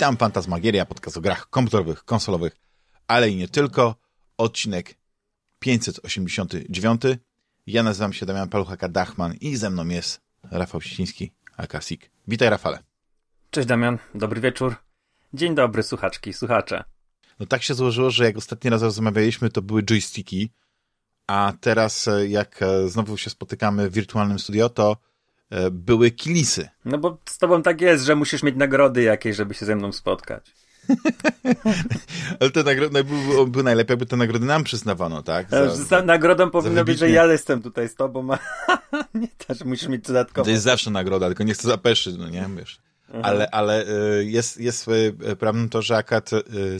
Witam, Fantasmagieria, podcast o grach komputerowych, konsolowych, ale i nie tylko. Odcinek 589. Ja nazywam się Damian Paluchaka-Dachman i ze mną jest Rafał Ściński, Akasik. Witaj, Rafale. Cześć, Damian. Dobry wieczór. Dzień dobry, słuchaczki, słuchacze. No tak się złożyło, że jak ostatni raz rozmawialiśmy, to były joysticki, a teraz e, jak e, znowu się spotykamy w wirtualnym studio, to były kilisy. No bo z tobą tak jest, że musisz mieć nagrody jakieś, żeby się ze mną spotkać. Ale te nagrody by, by najlepiej, jakby te nagrody nam przyznawano, tak? Za, za nagrodą powinno być, że ja jestem tutaj z tobą, a nie to, że musisz mieć dodatkowo. To jest zawsze nagroda, tylko nie chcę zapeszyć, no nie, wiesz. Mhm. Ale, ale jest, jest prawdą to, że akurat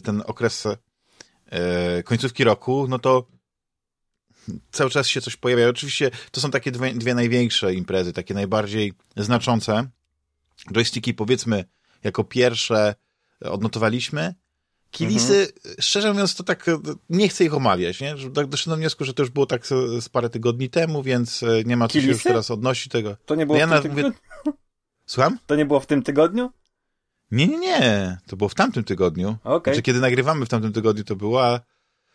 ten okres końcówki roku, no to cały czas się coś pojawia. Oczywiście to są takie dwie, dwie największe imprezy, takie najbardziej znaczące. Joysticki powiedzmy jako pierwsze odnotowaliśmy. Kilisy, mhm. szczerze mówiąc, to tak nie chcę ich omawiać, nie? Tak doszedłem do wniosku, że to już było tak z parę tygodni temu, więc e, nie ma co Kilisy? się już teraz odnosić tego. To nie było no ja w tym tygodniu? Słucham? To nie było w tym tygodniu? Nie, nie, nie. To było w tamtym tygodniu. Okay. Znaczy, kiedy nagrywamy w tamtym tygodniu, to była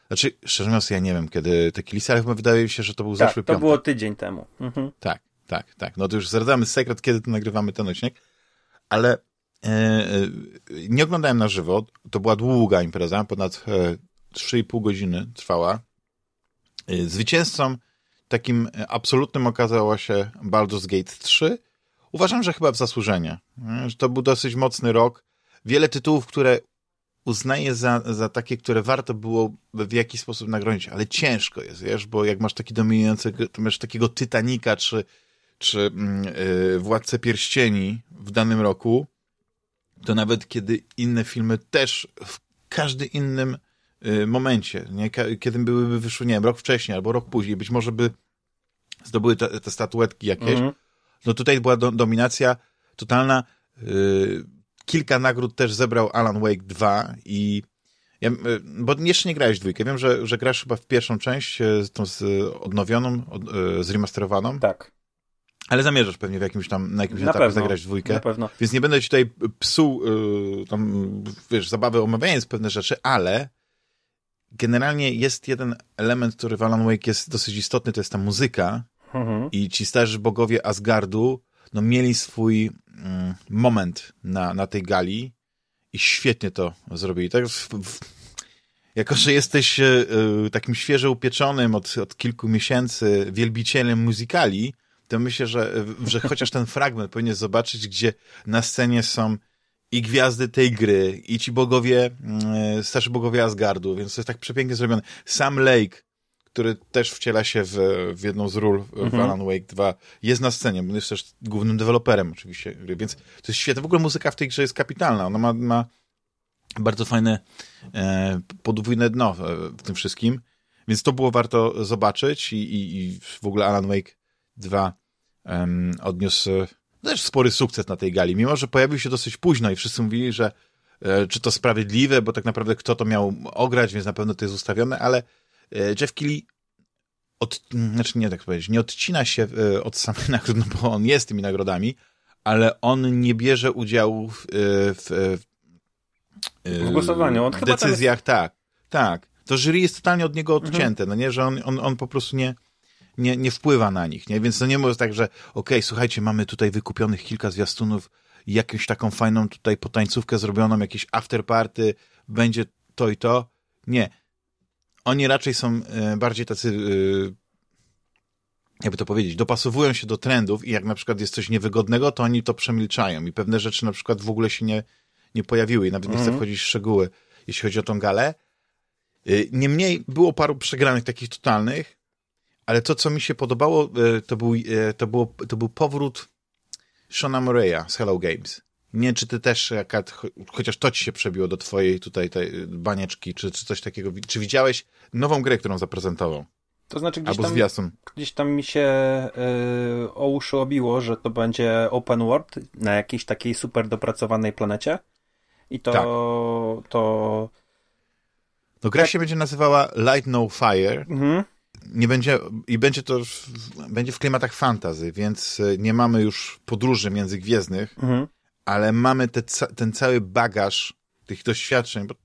znaczy, szczerze mówiąc, ja nie wiem, kiedy te kilisy, ale chyba wydaje mi się, że to był tak, zeszły to piątek. było tydzień temu. Mhm. Tak, tak, tak. No to już zdradzamy sekret, kiedy to nagrywamy ten odcinek, ale e, e, nie oglądałem na żywo. To była długa impreza, ponad e, 3,5 godziny trwała. E, zwycięzcą takim absolutnym okazała się Baldur's Gate 3. Uważam, że chyba w zasłużenie. E, że to był dosyć mocny rok. Wiele tytułów, które uznaję za, za takie, które warto było w jakiś sposób nagrodzić, ale ciężko jest, wiesz, bo jak masz taki dominujący, to masz takiego Titanika, czy, czy yy, Władcę Pierścieni w danym roku, to nawet kiedy inne filmy też w każdym innym yy, momencie, nie? kiedy byłyby wyszły, nie wiem, rok wcześniej albo rok później, być może by zdobyły te, te statuetki jakieś, mm -hmm. no tutaj była do, dominacja totalna, yy, kilka nagród też zebrał Alan Wake 2 i ja, e, bo jeszcze nie grałeś w dwójkę. Wiem, że, że grasz chyba w pierwszą część, e, tą z odnowioną, od, e, zremasterowaną. Tak. Ale zamierzasz pewnie w jakimś tam, na jakimś na etapie pewno, zagrać dwójkę. Na pewno. Więc nie będę ci tutaj psuł yy, tam, wiesz, zabawy omawiając pewne rzeczy, ale generalnie jest jeden element, który w Alan Wake jest dosyć istotny, to jest ta muzyka mhm. i ci starzy bogowie Asgardu no, mieli swój moment na, na tej gali i świetnie to zrobili. Tak, w, w, jako, że jesteś y, takim świeżo upieczonym od, od kilku miesięcy wielbicielem muzykali, to myślę, że, że chociaż ten fragment powinien zobaczyć, gdzie na scenie są i gwiazdy tej gry, i ci bogowie, y, starsi bogowie Asgardu, więc to jest tak przepięknie zrobione. Sam Lake, który też wciela się w, w jedną z ról w mhm. Alan Wake 2, jest na scenie, jest też głównym deweloperem oczywiście gry, więc to jest świetne. W ogóle muzyka w tej grze jest kapitalna. Ona ma, ma bardzo fajne e, podwójne dno w, w tym wszystkim, więc to było warto zobaczyć i, i, i w ogóle Alan Wake 2 um, odniósł też spory sukces na tej gali, mimo że pojawił się dosyć późno i wszyscy mówili, że e, czy to sprawiedliwe, bo tak naprawdę kto to miał ograć, więc na pewno to jest ustawione, ale Jeff Keighley od, znaczy nie tak powiedzieć, nie odcina się e, od samych nagród, no bo on jest tymi nagrodami, ale on nie bierze udziału w, e, w, w, w głosowaniu. On w decyzjach, jest... tak, tak. To jury jest totalnie od niego mhm. odcięte, mhm. no nie, że on, on, on po prostu nie, nie, nie wpływa na nich, nie? Więc to nie może tak, że okej, okay, słuchajcie, mamy tutaj wykupionych kilka zwiastunów, jakąś taką fajną tutaj potańcówkę zrobioną, jakieś afterparty, będzie to i to. Nie oni raczej są e, bardziej tacy, e, jakby to powiedzieć, dopasowują się do trendów i jak na przykład jest coś niewygodnego, to oni to przemilczają i pewne rzeczy na przykład w ogóle się nie, nie pojawiły i nawet nie chcę mhm. wchodzić w szczegóły, jeśli chodzi o tą galę. E, niemniej było paru przegranych takich totalnych, ale to, co mi się podobało, to był, to było, to był powrót Shona Murray'a z Hello Games. Nie czy ty też, jaka, chociaż to ci się przebiło do twojej tutaj tej banieczki, czy, czy coś takiego. Czy widziałeś nową grę, którą zaprezentował? To znaczy gdzieś Albo tam, gdzieś tam mi się yy, o uszy obiło, że to będzie open world na jakiejś takiej super dopracowanej planecie. I to... Tak. to... No gra tak. się będzie nazywała Light No Fire. Mhm. Nie będzie, i będzie to, będzie w klimatach fantazy, więc nie mamy już podróży międzygwiezdnych, mhm ale mamy te, ten cały bagaż tych doświadczeń, bo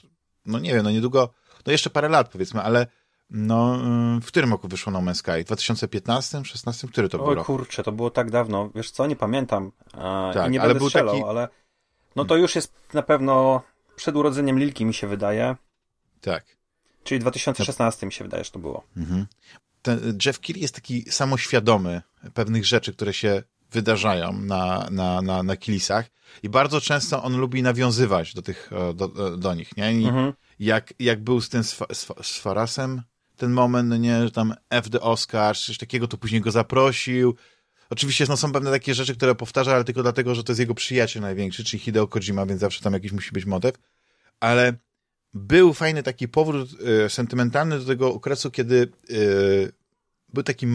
no nie wiem, no niedługo, no jeszcze parę lat powiedzmy, ale no, w którym roku wyszło No Man's Sky? 2015, 16? Który to był rok? kurczę, to było tak dawno. Wiesz co, nie pamiętam. tak, I nie ale będę strzelał, taki... ale no to już jest na pewno przed urodzeniem Lilki mi się wydaje. Tak. Czyli 2016 mi się wydaje, że to było. Mhm. Ten Jeff Keighley jest taki samoświadomy pewnych rzeczy, które się wydarzają na, na, na, na kilisach i bardzo często on lubi nawiązywać do tych, e, do, do, do nich, nie? Mhm. jak, jak był z tym z, z Farasem, ten moment, no nie, że tam F the Oscar, coś takiego, to później go zaprosił. Oczywiście no, są pewne takie rzeczy, które powtarza, ale tylko dlatego, że to jest jego przyjaciel największy, czyli Hideo Kojima, więc zawsze tam jakiś musi być motyw. Ale był fajny taki powrót e, sentymentalny do tego okresu, kiedy e, był taki,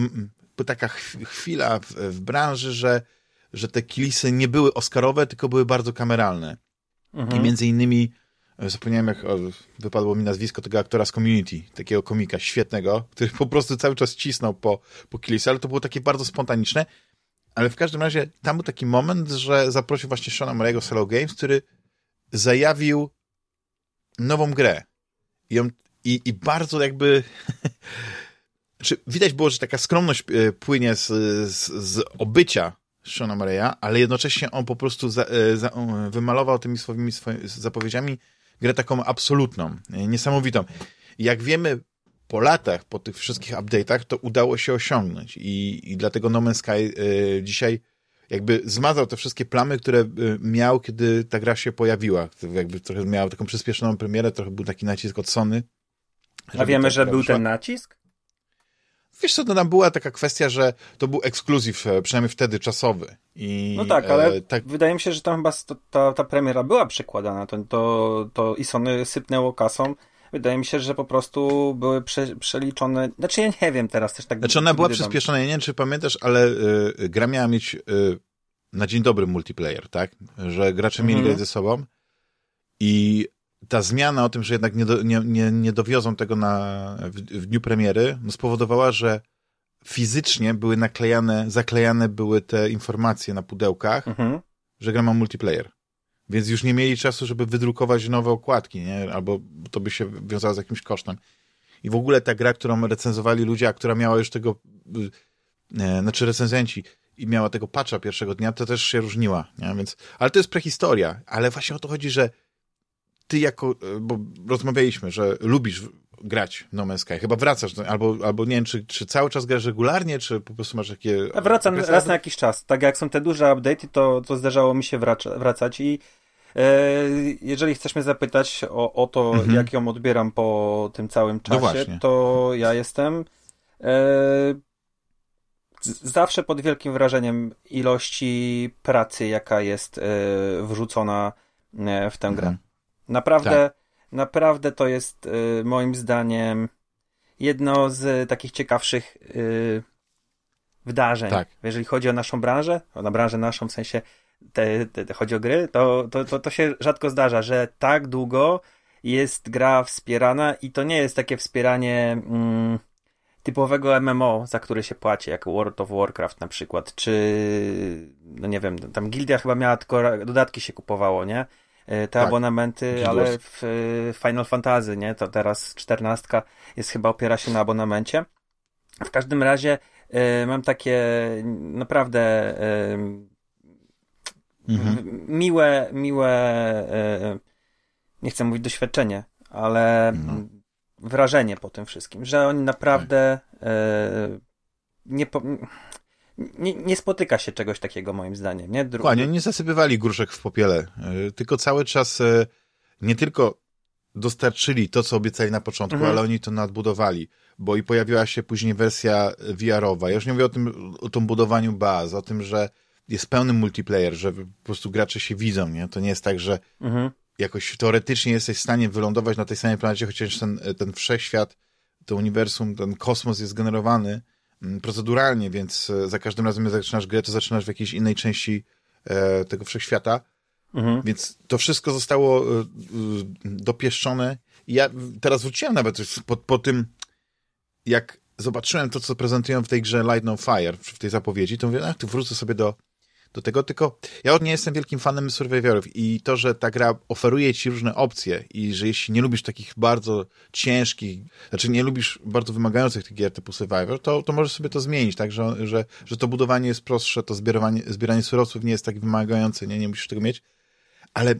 taka chwila w, w, branży, że, że te kilisy nie były oscarowe, tylko były bardzo kameralne. Mhm. I między innymi Zapomniałem, jak o, wypadło mi nazwisko tego aktora z Community, takiego komika świetnego, który po prostu cały czas cisnął po, po Killisu, ale to było takie bardzo spontaniczne. Ale w każdym razie tam był taki moment, że zaprosił właśnie Shona Murray'ego z Hello Games, który zajawił nową grę. I, on, i, i bardzo jakby... czy widać było, że taka skromność e, płynie z, z, z obycia Shona Murray'a, ale jednocześnie on po prostu za, e, za, wymalował tymi swoimi, swoimi zapowiedziami grę taką absolutną, niesamowitą. Jak wiemy, po latach, po tych wszystkich update'ach, to udało się osiągnąć i, i dlatego No Man's Sky y, dzisiaj jakby zmazał te wszystkie plamy, które miał, kiedy ta gra się pojawiła. Jakby trochę miał taką przyspieszoną premierę, trochę był taki nacisk od Sony. A wiemy, że był ten nacisk? Wiesz co, to tam była taka kwestia, że to był ekskluzyw, e, przynajmniej wtedy czasowy. I, no tak, ale e, tak... wydaje mi się, że tam chyba ta, ta premiera była przekładana, to, to, to i Sony sypnęło kasą. Wydaje mi się, że po prostu były prze, przeliczone. Znaczy, ja nie wiem teraz też tak. Znaczy, ona była przyspieszona. Ja nie wiem, czy pamiętasz, ale y, gra miała mieć y, na dzień dobry multiplayer, tak? Że gracze mieli mhm. grać ze sobą. I ta zmiana o tym, że jednak nie, do, nie, nie, nie dowiozą tego na, w, w dniu premiery, no spowodowała, że fizycznie były naklejane, zaklejane były te informacje na pudełkach, mhm. że gra ma multiplayer. Więc już nie mieli czasu, żeby wydrukować nowe okładki, nie? Albo to by się wiązało z jakimś kosztem. I w ogóle ta gra, którą recenzowali ludzie, a która miała już tego, e, znaczy recenzenci, i miała tego patcha pierwszego dnia, to też się różniła, nie? Więc, ale to jest prehistoria. Ale właśnie o to chodzi, że ty jako, e, bo rozmawialiśmy, że lubisz grać No Man's Sky, chyba wracasz, albo, albo nie wiem, czy, czy cały czas grasz regularnie, czy po prostu masz takie... Wracam raz na jakiś czas, tak jak są te duże update'y, to, to zdarzało mi się wraca, wracać i e, jeżeli chcesz mnie zapytać o, o to, mhm. jak ją odbieram po tym całym no czasie, no to ja jestem e, zawsze pod wielkim wrażeniem ilości pracy, jaka jest e, wrzucona e, w tę grę. Naprawdę, tak. naprawdę to jest y, moim zdaniem jedno z takich ciekawszych y, wydarzeń. Tak. Jeżeli chodzi o naszą branżę, o na branżę naszą, w sensie te, te, te chodzi o gry, to, to, to, to się rzadko zdarza, że tak długo jest gra wspierana i to nie jest takie wspieranie mm, typowego MMO, za które się płaci, jak World of Warcraft na przykład, czy no nie wiem, tam Gildia chyba miała tylko dodatki się kupowało, nie? E, te tak. abonamenty, ale w Final Fantasy, nie? To teraz czternastka jest chyba opiera się na abonamencie. W każdym razie y, mam takie naprawdę mhm. miłe, miłe nie chcę mówić doświadczenie, ale mhm. wrażenie po tym wszystkim, że oni naprawdę nie, po, nie, nie, spotyka się czegoś takiego moim zdaniem. Nie? Dru... Dokładnie, nie zasypywali gruszek w popiele, e, tylko cały czas e, nie tylko dostarczyli to, co obiecali na początku, mhm. ale oni to nadbudowali, bo i pojawiła się później wersja VR-owa. Ja już nie mówię o tym, o tym budowaniu baz, o tym, że jest pełny multiplayer, że po prostu gracze się widzą, nie? To nie jest tak, że mhm. jakoś teoretycznie jesteś w stanie wylądować na tej samej planecie, chociaż ten, ten wszechświat, to uniwersum, ten kosmos jest generowany proceduralnie, więc e, za każdym razem, jak zaczynasz grę, to zaczynasz w jakiejś innej części e, tego wszechświata. Mhm. Więc to wszystko zostało e, dopieszczone. I ja teraz wróciłem nawet po, po tym, jak zobaczyłem to, co prezentują w tej grze Light No Fire, w tej zapowiedzi, to mówię, ach, tu wrócę sobie do, do tego, tylko ja nie jestem wielkim fanem Survivorów i to, że ta gra oferuje ci różne opcje i że jeśli nie lubisz takich bardzo ciężkich, znaczy nie lubisz bardzo wymagających tych gier typu Survivor, to, to możesz sobie to zmienić, tak, że, że, że to budowanie jest prostsze, to zbieranie, zbieranie surowców nie jest tak wymagające, nie, nie musisz tego mieć, ale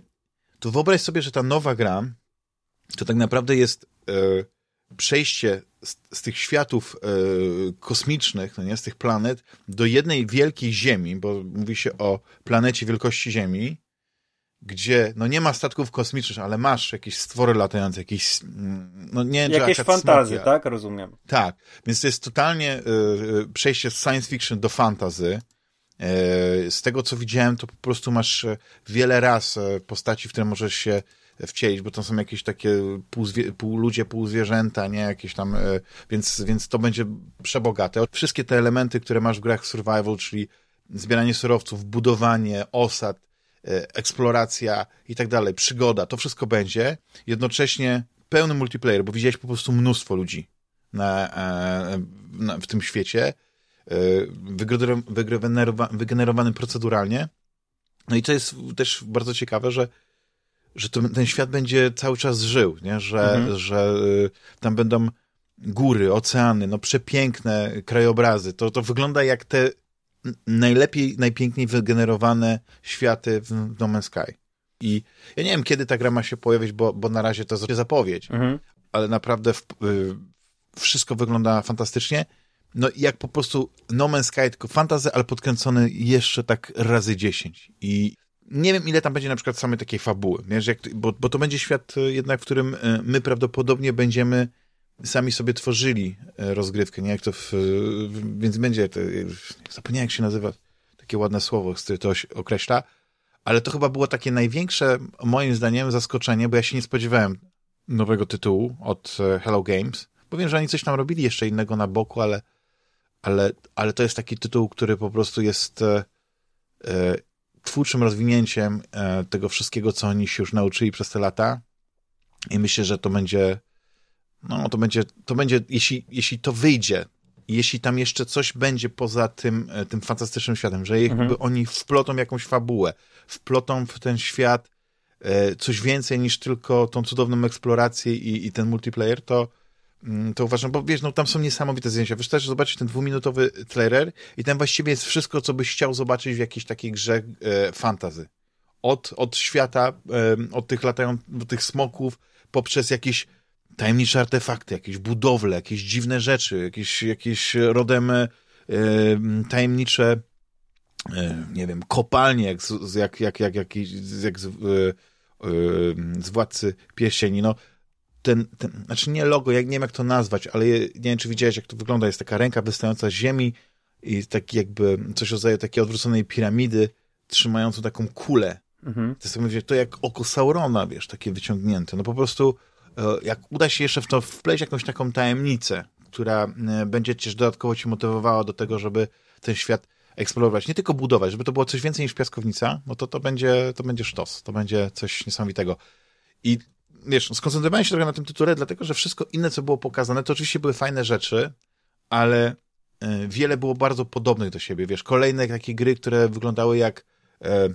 to wyobraź sobie, że ta nowa gra to tak naprawdę jest e, przejście z, z, tych światów e, kosmicznych, no nie, z tych planet, do jednej wielkiej Ziemi, bo mówi się o planecie wielkości Ziemi, gdzie no nie ma statków kosmicznych, ale masz jakieś stwory latające, jakieś mm, no nie Jakieś fantazy, tak? Rozumiem. Tak, więc to jest totalnie e, przejście z science fiction do fantazy. E, z tego, co widziałem, to po prostu masz wiele raz postaci, w które możesz się wcielić, bo to są jakieś takie pół, pół ludzie, pół zwierzęta, nie? Jakieś tam, więc, więc to będzie przebogate. Wszystkie te elementy, które masz w grach survival, czyli zbieranie surowców, budowanie osad, eksploracja i tak dalej, przygoda, to wszystko będzie. Jednocześnie pełny multiplayer, bo widziałeś po prostu mnóstwo ludzi na, na, w tym świecie wygenerowany proceduralnie. No i to jest też bardzo ciekawe, że, że to, ten świat będzie cały czas żył, nie? Że, mhm. że y, tam będą góry, oceany, no przepiękne krajobrazy. To, to wygląda jak te najlepiej, najpiękniej wygenerowane światy w No Man's Sky. I ja nie wiem, kiedy ta gra ma się pojawić, bo, bo na razie to jest zapowiedź, mhm. ale naprawdę w, y, wszystko wygląda fantastycznie no jak po prostu No Man's Sky, tylko fantazy, ale podkręcony jeszcze tak razy 10. I nie wiem, ile tam będzie na przykład samej takiej fabuły, wiesz, jak, bo, bo to będzie świat e, jednak, w którym e, my prawdopodobnie będziemy sami sobie tworzyli e, rozgrywkę, nie? Jak to w, więc będzie, to, zapomniałem jak się nazywa, takie ładne słowo, które to określa, ale to chyba było takie największe, moim zdaniem, zaskoczenie, bo ja się nie spodziewałem nowego tytułu od Hello Games, bo wiem, że oni coś tam robili jeszcze innego na boku, ale ale, ale to jest taki tytuł, który po prostu jest twórczym rozwinięciem e, tego wszystkiego, co oni się już nauczyli przez te lata i myślę, że to będzie no, to będzie, to będzie jeśli, jeśli to wyjdzie, jeśli tam jeszcze coś będzie poza tym, e, tym fantastycznym światem, że jakby mhm. oni wplotą jakąś fabułę, wplotą w ten świat e, coś więcej niż tylko tą cudowną eksplorację i, i ten multiplayer, to, to uważam, bo wiesz, no tam są niesamowite zdjęcia. Wystarczy zobaczyć ten dwuminutowy trailer i tam właściwie jest wszystko, co byś chciał zobaczyć w jakiejś takiej grze e, fantazy. Od, od świata, e, od tych latających, tych smoków, poprzez jakieś tajemnicze artefakty, jakieś budowle, jakieś dziwne rzeczy, jakieś, jakieś rodem e, tajemnicze e, nie wiem, kopalnie, jak, jak, jak, jak, jak, jak z, e, e, z Władcy Pierścieni. No, ten, ten, znaczy nie logo, jak nie wiem jak to nazwać, ale nie wiem, czy widziałeś, jak to wygląda. Jest taka ręka wystająca z ziemi i taki jakby coś rodzaju takiej odwróconej piramidy, trzymającą taką kulę. Mhm. To jest mówię, to jak oko Saurona, wiesz, takie wyciągnięte. No po prostu, e, jak uda się jeszcze w to wpleść jakąś taką tajemnicę, która e, będzie cię dodatkowo ci motywowała do tego, żeby ten świat eksplorować, nie tylko budować, żeby to było coś więcej niż piaskownica, no to to będzie, to będzie sztos, to będzie coś niesamowitego. I wiesz, skoncentrowałem się trochę na tym tytule, dlatego, że wszystko inne, co było pokazane, to oczywiście były fajne rzeczy, ale e, wiele było bardzo podobnych do siebie, wiesz, kolejne takie gry, które wyglądały jak e,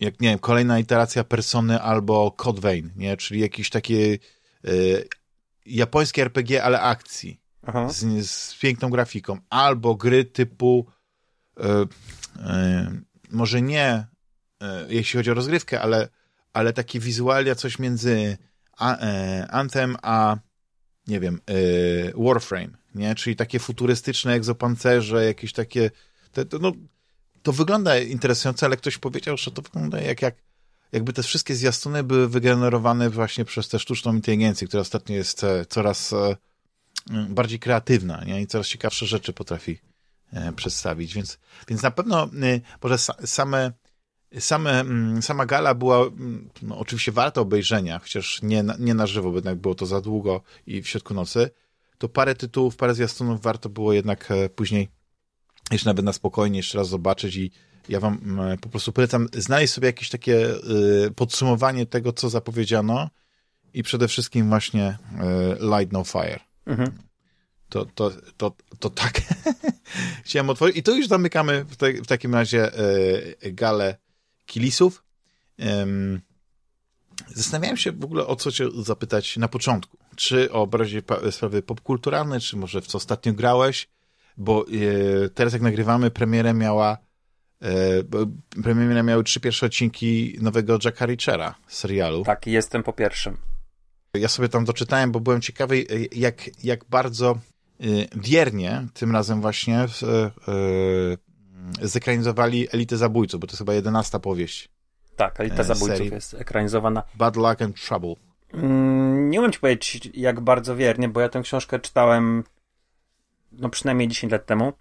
jak, nie wiem, kolejna iteracja Persony albo Code Vein, nie, czyli jakieś takie e, japońskie RPG, ale akcji, z, z, piękną grafiką, albo gry typu może nie jeśli chodzi o rozgrywkę, ale ale takie wizualia coś między e, Anthem a nie wiem, e, Warframe, nie? Czyli takie futurystyczne egzopancerze, jakieś takie to, to, no, to wygląda interesująco, ale ktoś powiedział, że to wygląda jak, jak jakby te wszystkie zwiastuny były wygenerowane właśnie przez tę sztuczną inteligencję, która ostatnio jest e, coraz bardziej kreatywna nie? i coraz ciekawsze rzeczy potrafi przedstawić, więc, więc na pewno może same Same, mm, sama gala była mm, no, oczywiście warta obejrzenia, chociaż nie, nie na żywo, bo jednak było to za długo i w środku nocy. To parę tytułów, parę zwiastunów warto było jednak e, później jeszcze nawet na spokojnie jeszcze raz zobaczyć i ja wam mm, po prostu polecam znaleźć sobie jakieś takie e, podsumowanie tego, co zapowiedziano i przede wszystkim właśnie e, Light No Fire. Mhm. to, to, to, to tak chciałem otworzyć. I to już zamykamy w, te, w takim razie e, galę kilisów. Zastanawiałem się w ogóle o co cię zapytać na początku. Czy o bardziej sprawy popkulturalne, czy może w co ostatnio grałeś? Bo e, teraz jak nagrywamy, premierę miała e, premierę miały trzy pierwsze odcinki nowego Jacka Richera serialu. Tak, jestem po pierwszym. Ja sobie tam doczytałem, bo byłem ciekawy, e, jak, jak bardzo wiernie tym razem właśnie zekranizowali Elitę Zabójców, bo to jest chyba jedenasta powieść. Tak, Elita Zabójców serii. jest ekranizowana. Bad Luck and Trouble. Mm, nie umiem ci powiedzieć, jak bardzo wiernie, bo ja tę książkę czytałem no przynajmniej 10 lat temu.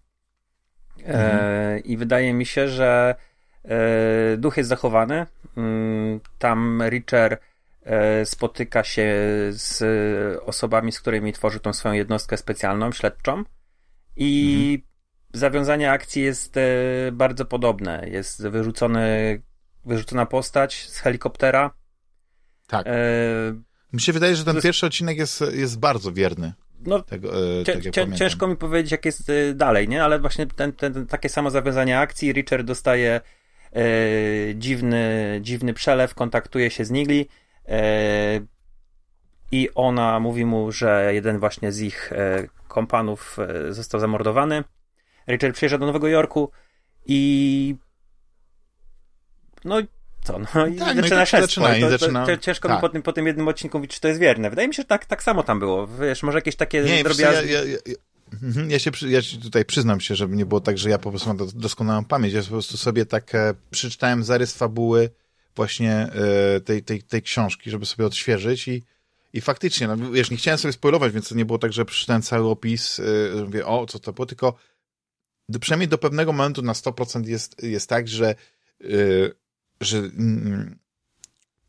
E, mhm. E, I wydaje mi się, że e, duch jest zachowany. Mm, tam Richard E, spotyka się z osobami, z którymi tworzy tą swoją jednostkę specjalną, śledczą i mhm. Zawiązanie akcji jest e, bardzo podobne. Jest wyrzucony, wyrzucona postać z helikoptera. Tak. E... Mi się wydaje, że ten pierwszy odcinek jest, jest bardzo wierny. No, tego, e, cię, cię, ciężko mi powiedzieć, jak jest e, dalej, nie? Ale właśnie ten, ten, takie samo zawiązanie akcji. Richard dostaje e, dziwny, dziwny przelew, kontaktuje się z Nigli E, I ona mówi mu, że jeden właśnie z ich kompanów został zamordowany. Richard przyjeżdża do Nowego Jorku i no co, no i tak, zaczyna no i tak Zaczyna, i to, zaczyna... To, ciężko tak. mi po tym, po tym jednym odcinku mówić, czy to jest wierne. Wydaje mi się, że tak, tak samo tam było. Wiesz, może jakieś takie nie, drobiazgi... Ja, ja, ja, mhm, ja, się, ja tutaj przyznam się, żeby nie było tak, że ja po prostu mam doskonałą pamięć. Ja po prostu sobie tak e, przeczytałem zarys fabuły właśnie e, tej, tej, tej książki, żeby sobie odświeżyć i, i faktycznie, no wiesz, nie chciałem sobie spoilować, więc to nie było tak, że przeczytałem cały opis, yy, mówię, o, co to było, tylko do, przynajmniej do pewnego momentu na 100% jest, jest tak, że, yy, że mm,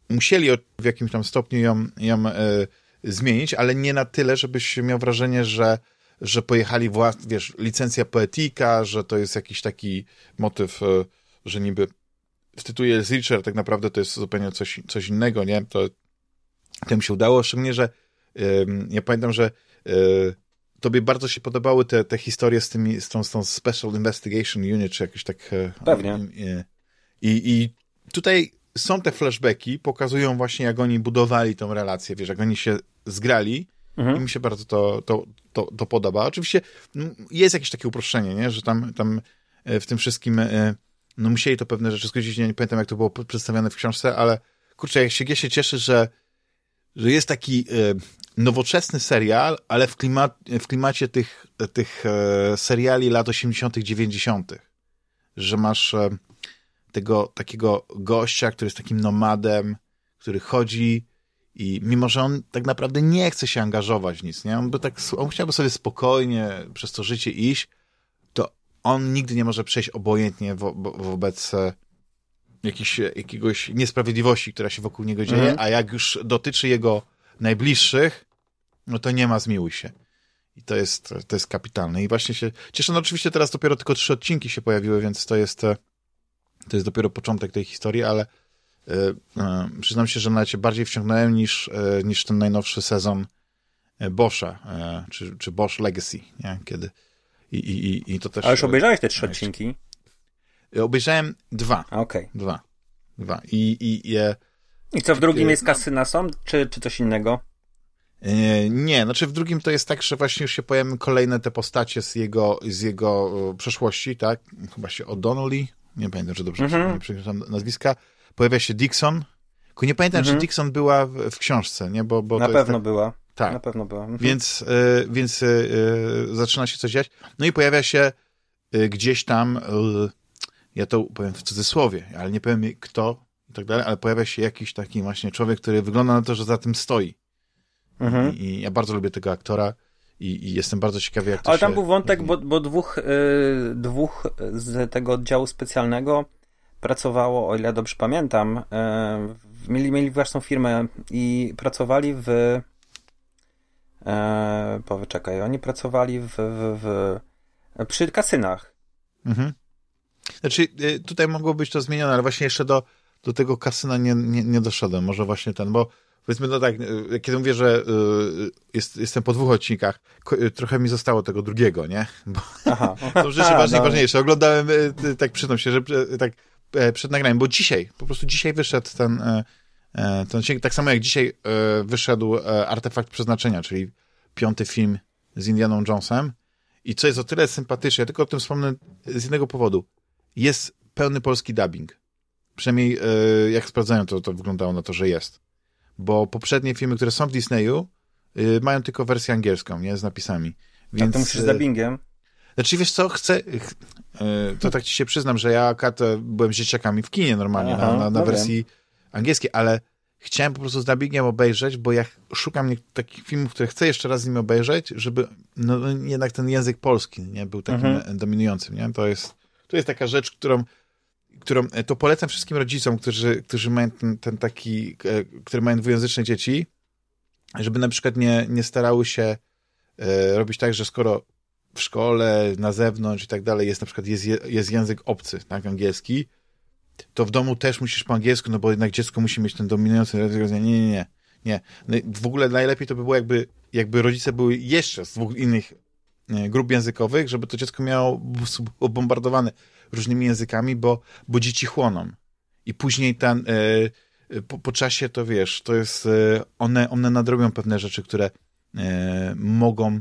musieli w jakimś tam stopniu ją, ją yy, zmienić, ale nie na tyle, żebyś miał wrażenie, że że pojechali, włas, wiesz, licencja poetyka, że to jest jakiś taki motyw, że niby w tytule jest Richard, tak naprawdę to jest zupełnie coś, coś innego, nie? To, mi się udało, szczególnie, że yy, ja pamiętam, że yy, tobie bardzo się podobały te, te historie z, tymi, z, tą, z tą Special Investigation Unit, czy jakoś tak... E, Pewnie. I, I tutaj są te flashbacki, pokazują właśnie, jak oni budowali tą relację, wiesz, jak oni się zgrali mhm. i mi się bardzo to, to, to, to podoba. Oczywiście jest jakieś takie uproszczenie, nie? że tam, tam e, w tym wszystkim no musieli to pewne rzeczy skrócić, nie, nie pamiętam jak to było przedstawione w książce, ale kurczę, jak się, ja się cieszę, że, że jest taki e, nowoczesny serial, ale w, klimat, w klimacie tych, tych e, seriali lat 80., 90., że masz e, tego takiego gościa, który jest takim nomadem, który chodzi i mimo, że on tak naprawdę nie chce się angażować w nic, nie? On, by tak, on chciałby sobie spokojnie przez to życie iść, on nigdy nie może przejść obojętnie wo wobec e, jakiś, jakiegoś niesprawiedliwości, która się wokół niego dzieje, mhm. a jak już dotyczy jego najbliższych, no to nie ma zmiłuj się. I to jest, to jest kapitalne. I właśnie się cieszę, no oczywiście teraz dopiero tylko trzy odcinki się pojawiły, więc to jest, e, to jest dopiero początek tej historii, ale yy, yy, przyznam się, że nawet się bardziej wciągnąłem niż, yy, niż ten najnowszy sezon Boscha, czy, czy Bosch Legacy, nie? kiedy i, i, i to też... A już obejrzałeś te trzy odcinki? Obejrzałem dwa. Okej. Okay. Dwa. Dwa. I, i, i, I co, w drugim jest kasyna są, czy, czy coś innego? E, nie, znaczy w drugim to jest tak, że właśnie już się pojawią kolejne te postacie z jego, z jego przeszłości, tak? Chyba się O'Donnelly, nie pamiętam, czy dobrze mm -hmm. nazwiska. Pojawia się Dixon. Tylko nie pamiętam, mm -hmm. czy mhm. Dixon była w, w, książce, nie? Bo, bo Na pewno tak... była. Tak. Na pewno była. Mhm. Więc, y, więc y, zaczyna się coś dziać. No i pojawia się y, gdzieś tam, ja to powiem w cudzysłowie, ale nie powiem kto i tak dalej, ale pojawia się jakiś taki właśnie człowiek, który wygląda na to, że za tym stoi. Mhm. I, I, ja bardzo lubię tego aktora i, i jestem bardzo ciekawy, jak to Ale tam się... był wątek, bo, bo dwóch, dwóch z tego oddziału specjalnego pracowało, o ile dobrze pamiętam, mieli, mieli własną firmę i pracowali w E, powyczekaj, oni pracowali w, w, w, przy kasynach. Mhm. Znaczy, y, tutaj mogło być to zmienione, ale właśnie jeszcze do, do tego kasyna nie, nie, nie doszedłem. Może właśnie ten, bo powiedzmy, no tak, e, kiedy mówię, że y, jest, jestem po dwóch odcinkach, trochę mi zostało tego drugiego, nie? Bo Aha. to rzeczy ważne, no. ważniejsze. Oglądałem, y, tak przyznam się, że y, tak przed nagraniem, bo dzisiaj, po prostu dzisiaj wyszedł ten, ten odcinek, tak samo jak dzisiaj wyszedł Artefakt Przeznaczenia, czyli piąty film z Indianą Jonesem i co jest o tyle sympatyczne, ja tylko o tym wspomnę z jednego powodu. Jest pełny polski dubbing. Przynajmniej jak sprawdzają, to, to wyglądało na to, że jest bo poprzednie filmy, które są w Disneyu, yy, mają tylko wersję angielską, nie? Z napisami. Więc, A to musisz z dubbingiem? Znaczy, wiesz co, chcę... To tak ci się przyznam, że ja akurat byłem z dzieciakami w kinie normalnie, Aha, na, na, na no wersji angielskiej, ale chciałem po prostu z dubbingiem obejrzeć, bo ja szukam takich filmów, które chcę jeszcze raz z nimi obejrzeć, żeby no jednak ten język polski nie był takim mhm. dominującym, nie? To jest, to jest taka rzecz, którą którą e, to polecam wszystkim rodzicom, którzy, którzy mają ten, ten taki, e, które mają dwujęzyczne dzieci, żeby na przykład nie, nie starały się e, robić tak, że skoro w szkole, na zewnątrz i tak dalej jest na przykład jest, jest język obcy, tak, angielski, to w domu też musisz po angielsku, no bo jednak dziecko musi mieć ten dominujący język. Nie, nie, nie, nie. No w ogóle najlepiej to by było jakby, jakby rodzice były jeszcze z dwóch innych grup językowych, żeby to dziecko miało bombardowane różnymi językami, bo, bo dzieci chłoną. I później ten, e, po, po, czasie to wiesz, to jest, e, one, one nadrobią pewne rzeczy, które e, mogą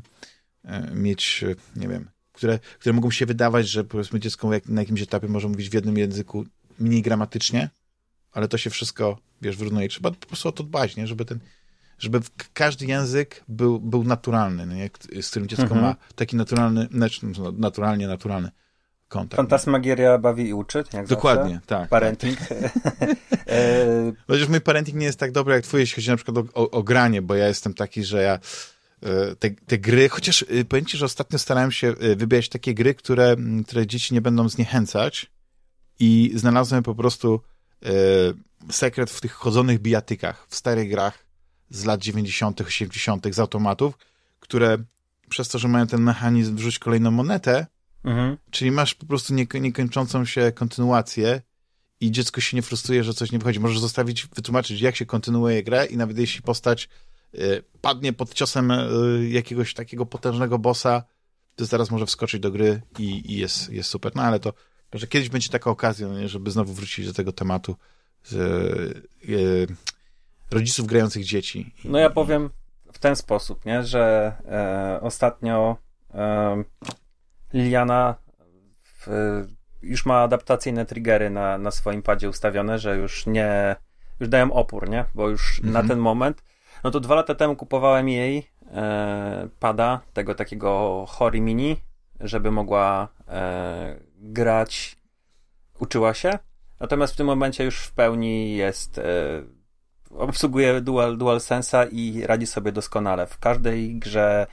mieć, nie wiem, które, które mogą się wydawać, że powiedzmy dziecko jak, na jakimś etapie może mówić w jednym języku mniej gramatycznie, ale to się wszystko, wiesz, wyrównuje. Trzeba po prostu o to dbać, nie? Żeby ten, żeby każdy język był, był naturalny, nie? z którym dziecko mhm. ma taki naturalny, znaczy, no, naturalnie naturalny kontakt. Fantasmagieria bawi i uczy, jak Dokładnie, zawsze. tak. Parenting. Tak. E, Chociaż mój parenting nie jest tak dobry jak twój, jeśli chodzi na przykład o, o, o granie, bo ja jestem taki, że ja e, te, te gry, chociaż e, powiem ci, że ostatnio starałem się wybierać takie gry, które, które dzieci nie będą zniechęcać i znalazłem po prostu sekret w tych chodzonych bijatykach, w starych grach z lat 90., 80., z automatów, które przez to, że mają ten mechanizm wrzuć kolejną monetę, Mhm. Czyli masz po prostu nie, niekończącą się kontynuację i dziecko się nie frustruje, że coś nie wychodzi. Możesz zostawić, wytłumaczyć, jak się kontynuuje grę i nawet jeśli postać y, padnie pod ciosem y, jakiegoś takiego potężnego bossa, to zaraz może wskoczyć do gry i, i jest, jest super. No ale to może kiedyś będzie taka okazja, no żeby znowu wrócić do tego tematu z, y, rodziców grających dzieci. No ja powiem w ten sposób, nie, że e, ostatnio Liliana w, już ma adaptacyjne triggery na, na swoim padzie ustawione, że już nie, już dają opór, nie? Bo już mhm. na ten moment, no to dwa lata temu kupowałem jej e, pada, tego takiego Hori Mini, żeby mogła e, grać, uczyła się, natomiast w tym momencie już w pełni jest e, obsługuje dual, dual sensa i radzi sobie doskonale. W każdej grze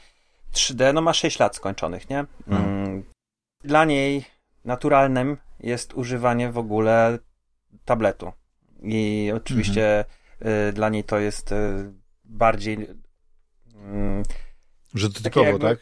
3D, no ma 6 lat skończonych, nie? Hmm. Mm. Dla niej naturalnym jest używanie w ogóle tabletu. I oczywiście mhm. y, dla niej to jest y, bardziej. Y, Że dotykowo, jakby, tak?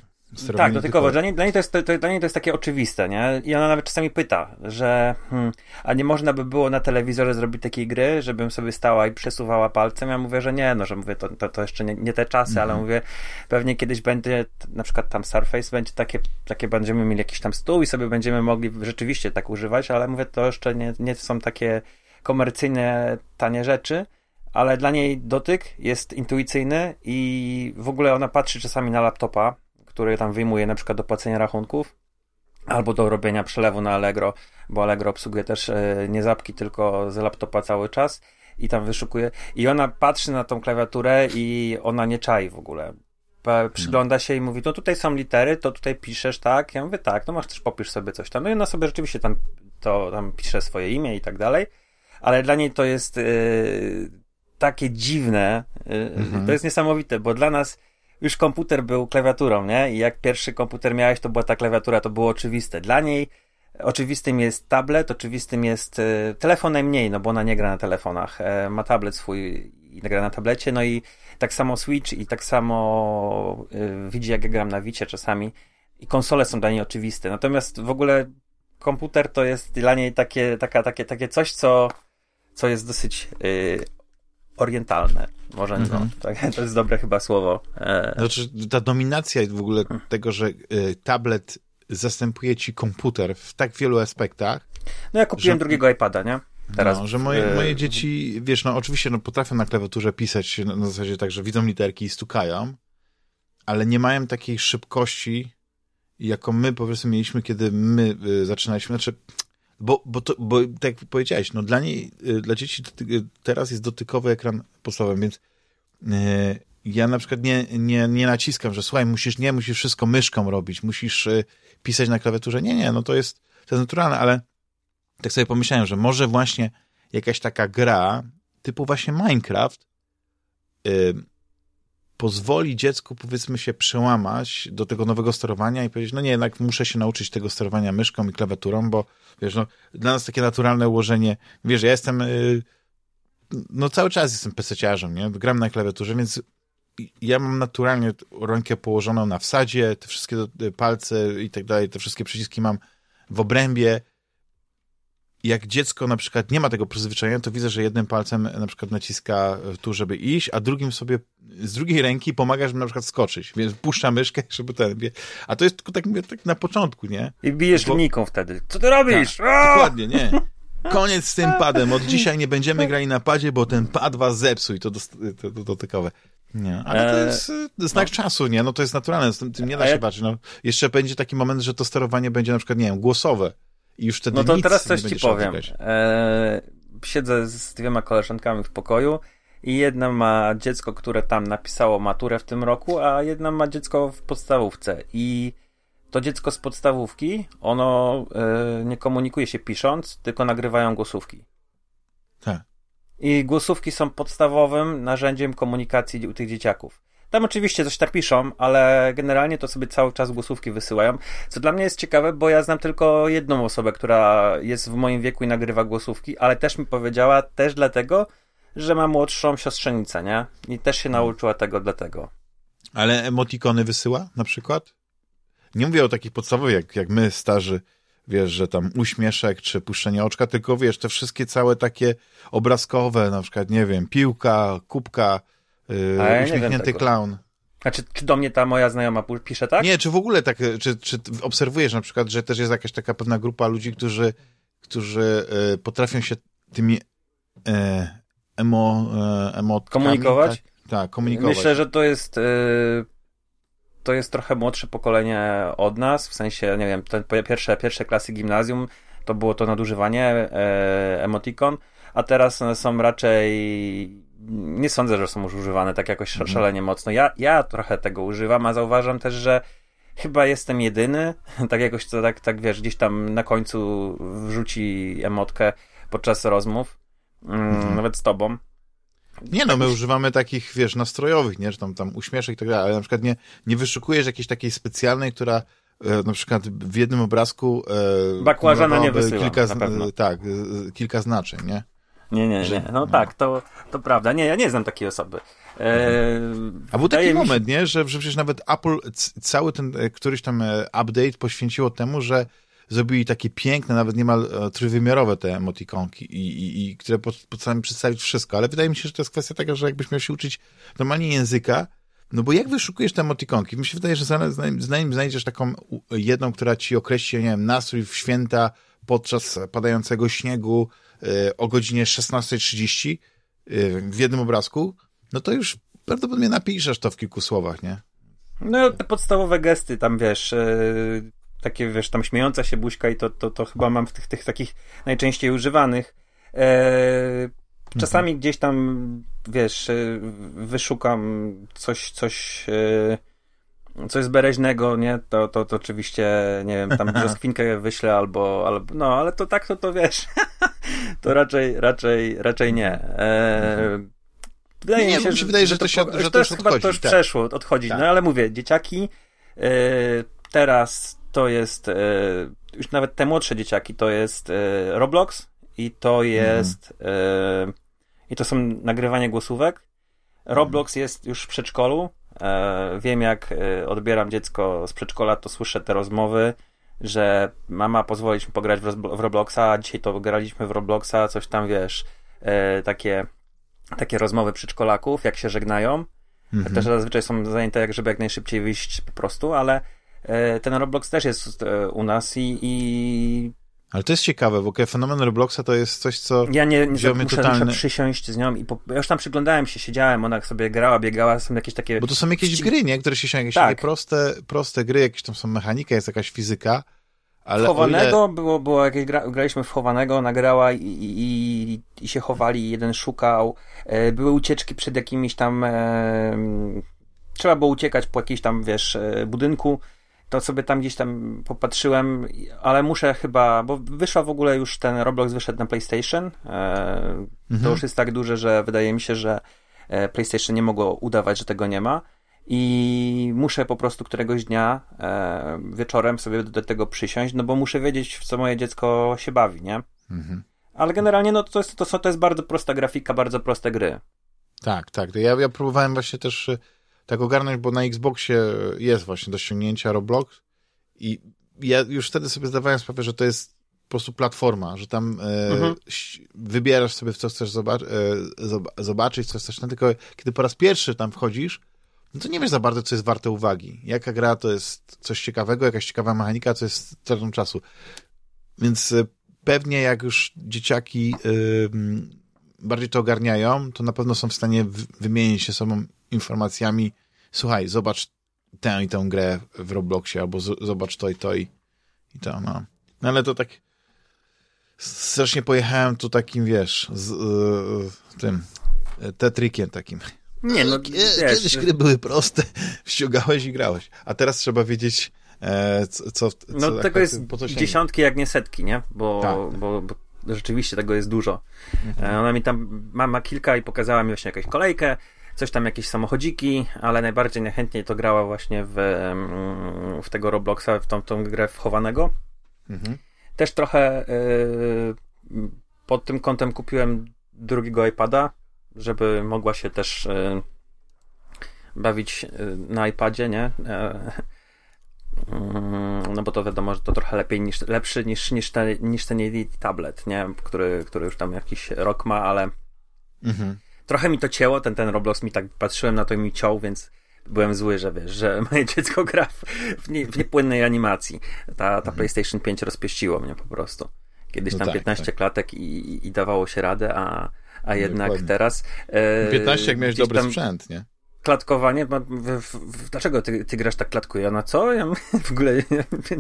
Tak, dotykowo. Dla niej, dla, niej to jest, to, to, dla niej to jest takie oczywiste, nie? I ona nawet czasami pyta, że hmm, a nie można by było na telewizorze zrobić takiej gry, żebym sobie stała i przesuwała palcem? Ja mówię, że nie, no, że mówię, to, to, to jeszcze nie, nie te czasy, mhm. ale mówię, pewnie kiedyś będzie, na przykład tam Surface będzie takie, takie będziemy mieli jakiś tam stół i sobie będziemy mogli rzeczywiście tak używać, ale mówię, to jeszcze nie, nie są takie komercyjne, tanie rzeczy, ale dla niej dotyk jest intuicyjny i w ogóle ona patrzy czasami na laptopa, który tam wyjmuje na przykład do płacenia rachunków albo do robienia przelewu na Allegro, bo Allegro obsługuje też e, nie zapki, tylko z laptopa cały czas i tam wyszukuje. I ona patrzy na tą klawiaturę i ona nie czai w ogóle. Przygląda się i mówi, no tutaj są litery, to tutaj piszesz, tak? Ja mówię, tak, no masz też popisz sobie coś tam. No i ona sobie rzeczywiście tam, to, tam pisze swoje imię i tak dalej, ale dla niej to jest yy, takie dziwne, yy, mhm. to jest niesamowite, bo dla nas już komputer był klawiaturą, nie? I jak pierwszy komputer miałeś, to była ta klawiatura, to było oczywiste. Dla niej oczywistym jest tablet, oczywistym jest e, telefon najmniej, no bo ona nie gra na telefonach. E, ma tablet swój i gra na tablecie, no i tak samo Switch i tak samo e, widzi, jak ja gram na Wicie czasami. I konsole są dla niej oczywiste. Natomiast w ogóle komputer to jest dla niej takie, taka, takie, takie coś, co, co jest dosyć orientalne. Może mhm. no, tak, to jest dobre chyba słowo. E... Znaczy, ta dominacja w ogóle tego, że y, tablet zastępuje ci komputer w tak wielu aspektach. No ja kupiłem że... drugiego iPada, nie? Teraz, no, że moje, moje dzieci, wiesz, no oczywiście no, potrafią na klawiaturze pisać na, na zasadzie tak, że widzą literki i stukają, ale nie mają takiej szybkości, jaką my powiedzmy mieliśmy, kiedy my y, zaczynaliśmy. Znaczy, bo, bo, to, bo tak jak powiedziałeś, no dla niej, y, dla dzieci teraz jest dotykowy ekran podstawowy, więc y, ja na przykład nie, nie, nie naciskam, że słuchaj, musisz, nie, musisz wszystko myszką robić, musisz y, pisać na klawiaturze. Nie, nie, no to jest, to jest naturalne, ale tak sobie pomyślałem, że może właśnie jakaś taka gra typu właśnie Minecraft y, pozwoli dziecku, powiedzmy się, przełamać do tego nowego sterowania i powiedzieć, no nie, jednak muszę się nauczyć tego sterowania myszką i klawiaturą, bo wiesz, no, dla nas takie naturalne ułożenie, wiesz, ja jestem, y, no cały czas jestem peseciarzem, nie, gram na klawiaturze, więc ja mam naturalnie rękę położoną na wsadzie, te wszystkie palce i tak dalej, te wszystkie przyciski mam w obrębie, jak dziecko na przykład nie ma tego przyzwyczajenia, to widzę, że jednym palcem na przykład naciska tu, żeby iść, a drugim sobie z drugiej ręki pomaga, żeby na przykład skoczyć, więc puszcza myszkę, żeby ten, a to jest tylko tak, mówię, tak na początku, nie? I bijesz Bo... linijką wtedy. Co ty robisz? Tak, dokładnie, nie. Koniec z tym padem. Od dzisiaj nie będziemy grali na padzie, bo ten pad was zepsuł i to, to, to dotykowe. Nie, ale to jest eee, znak no. czasu, nie? No to jest naturalne, z tym, tym nie da się ja... baczyć. No, jeszcze będzie taki moment, że to sterowanie będzie na przykład, nie wiem, głosowe i już wtedy No to teraz coś ci powiem. Eee, siedzę z dwiema koleżankami w pokoju i jedna ma dziecko, które tam napisało maturę w tym roku, a jedna ma dziecko w podstawówce i to dziecko z podstawówki, ono e, nie komunikuje się pisząc, tylko nagrywają głosówki. Tak. I głosówki są podstawowym narzędziem komunikacji u tych dzieciaków. Tam oczywiście coś tak piszą, ale generalnie to sobie cały czas głosówki wysyłają. Co dla mnie jest ciekawe, bo ja znam tylko jedną osobę, która jest w moim wieku i nagrywa głosówki, ale też mi powiedziała, też dlatego, że ma młodszą siostrzenicę, nie? I też się nauczyła tego dlatego. Ale emotikony wysyła na przykład? Nie mówię o takich podstawowych, jak, jak my, starzy, wiesz, że tam uśmieszek czy puszczenie oczka, tylko wiesz, te wszystkie całe takie obrazkowe, na przykład, nie wiem, piłka, kubka, yy, ja uśmiechnięty clown. A czy, do mnie ta moja znajoma pisze tak? Nie, czy w ogóle tak, czy, czy obserwujesz na przykład, że też jest jakaś taka pewna grupa ludzi, którzy, którzy y, potrafią się tymi y, emo, y, emotkami... Komunikować? Tak, tak, komunikować. Myślę, że to jest... Y, to jest trochę młodsze pokolenie od nas, w sensie, nie wiem, te pierwsze, pierwsze klasy gimnazjum to było to nadużywanie e, emotikon, a teraz są raczej nie sądzę, że są już używane tak jakoś mhm. szalenie mocno. Ja, ja trochę tego używam, a zauważam też, że chyba jestem jedyny, tak jakoś to tak, tak wiesz, gdzieś tam na końcu wrzuci emotkę podczas rozmów, mm, mhm. nawet z tobą. Nie no, my używamy takich, wiesz, nastrojowych, nie, że tam, tam uśmieszek i tak dalej, ale na przykład nie, nie wyszukujesz jakiejś takiej specjalnej, która e, na przykład w jednym obrazku e, Bakłażana nie wysyła, kilka, tak, e, kilka znaczeń, nie? Nie, nie, nie. No, no, tak, to, to prawda. Nie, ja nie znam takiej osoby. E, A był taki moment, się... nie, że, że przecież nawet Apple cały ten e, któryś tam e, update poświęciło temu, że zrobili takie piękne, nawet niemal trójwymiarowe te emotikonki, i, i, i które postanowiły przedstawić wszystko. Ale wydaje mi się, że to jest kwestia taka, że jakbyś miał się uczyć normalnie języka, no bo jak wyszukujesz te emotikonki? Mi się wydaje, że zanim znajdziesz taką jedną, która ci określi, nie wiem, nastrój w święta podczas padającego śniegu, o godzinie 16.30 e, w jednym obrazku, no to już prawdopodobnie napiszesz to w kilku słowach, nie? No, te podstawowe gesty, tam wiesz, yy, takie wiesz, tam śmiejąca się buźka i to, to, to chyba mam w tych, tych takich najczęściej używanych. Czasami mhm. gdzieś tam, wiesz, wyszukam coś, coś coś zbereźnego, nie, to, to, to oczywiście, nie wiem, tam brzoskwinkę wyślę albo, albo, no, ale to tak, to, to wiesz, to raczej, raczej, raczej nie. E, wydaje nie, mi się, że, wydaje, że, to, się, że, że to, już chyba to już tak. przeszło, odchodzi, tak. no ale mówię, dzieciaki, e, teraz to jest, e, już nawet te młodsze dzieciaki, to jest e, Roblox i to jest, mm. i to są nagrywanie głosówek. Roblox jest już w przedszkolu, E, wiem, jak e, odbieram dziecko z przedszkola, to słyszę te rozmowy, że mama pozwolić mi pograć w Robloxa, a dzisiaj to graliśmy w Robloxa, coś tam wiesz, e, takie takie rozmowy przedszkolaków, jak się żegnają. Mhm. Też zazwyczaj są zajęte, jak żeby jak najszybciej wyjść po prostu, ale e, ten Roblox też jest e, u nas i, i... Ale to jest ciekawe, bo fenomen Robloxa to jest coś, co. Ja nie, nie muszę, totalny... muszę przysiąść z nią i po... ja już tam przyglądałem się, siedziałem, ona sobie grała, biegała, są jakieś takie. Bo to są jakieś gry, nie? Które się jakieś tak. takie proste, proste gry, jakieś tam są mechanika, jest jakaś fizyka. Ale chowanego, ile... było, było jakieś gra, graliśmy w chowanego, nagrała i, i, i się chowali, jeden szukał. E, były ucieczki przed jakimiś tam. E, trzeba było uciekać po jakimś tam, wiesz, e, budynku. To sobie tam gdzieś tam popatrzyłem, ale muszę chyba, bo wyszła w ogóle już ten Roblox wyszedł na PlayStation. Mhm. To już jest tak duże, że wydaje mi się, że PlayStation nie mogło udawać, że tego nie ma i muszę po prostu któregoś dnia e, wieczorem sobie do tego przysiąść, no bo muszę wiedzieć, w co moje dziecko się bawi, nie? Mhm. Ale generalnie no to jest, to, to jest bardzo prosta grafika, bardzo proste gry. Tak, tak. Ja, ja próbowałem właśnie też e, tak ogarnąć, bo na Xboxie jest właśnie do ściągnięcia Roblox i ja już wtedy sobie zdawałem sprawę, że to jest po prostu platforma, że tam e, mhm. wybierasz sobie, w co chcesz zobac e, zobaczyć, co chcesz, no, tylko kiedy po raz pierwszy tam wchodzisz, no to nie wiesz za bardzo, co jest warte uwagi. Jaka gra to jest coś ciekawego, jakaś ciekawa mechanika, co jest stratą czasu. Więc y, pewnie jak już dzieciaki bardziej to ogarniają, to na pewno są w stanie wymienić się sobą informacjami. Słuchaj, zobacz tę i tę grę w Robloxie, albo zobacz to i to i, i to, no. No ale to tak strasznie pojechałem tu takim, wiesz, z yy, tym tetrikiem takim. Nie, no, Kiedyś gry były proste, ściągałeś i grałeś, a teraz trzeba wiedzieć, e, co, co, No tego jest dziesiątki, jak nie setki, nie? Bo, tak. bo, bo rzeczywiście tego jest dużo. Mhm. E, ona mi tam ma, ma kilka i pokazała mi właśnie jakąś kolejkę, coś tam, jakieś samochodziki, ale najbardziej najchętniej to grała właśnie w, w tego Robloxa, w tą, tą grę wchowanego. Mhm. Też trochę yy, pod tym kątem kupiłem drugiego iPada, żeby mogła się też e, bawić e, na iPadzie, nie? E, mm, no bo to wiadomo, że to trochę lepiej niż, lepszy niż, niż, ten, niż ten tablet, nie? Który, który już tam jakiś rok ma, ale mhm. Trochę mi to cięło, ten, ten Roblox mi tak patrzyłem na to i mi ciął, więc byłem zły, że wiesz, że moje dziecko gra w, nie, w niepłynnej animacji. Ta, ta mhm. PlayStation 5 rozpieściło mnie po prostu. Kiedyś no tam tak, 15 tak. klatek i, i dawało się radę, a a jednak Dokładnie. teraz... E, 15 jak miałeś dobry sprzęt, nie? Klatkowanie, dlaczego ty, ty grasz tak klatkuje? Na co? Ja w ogóle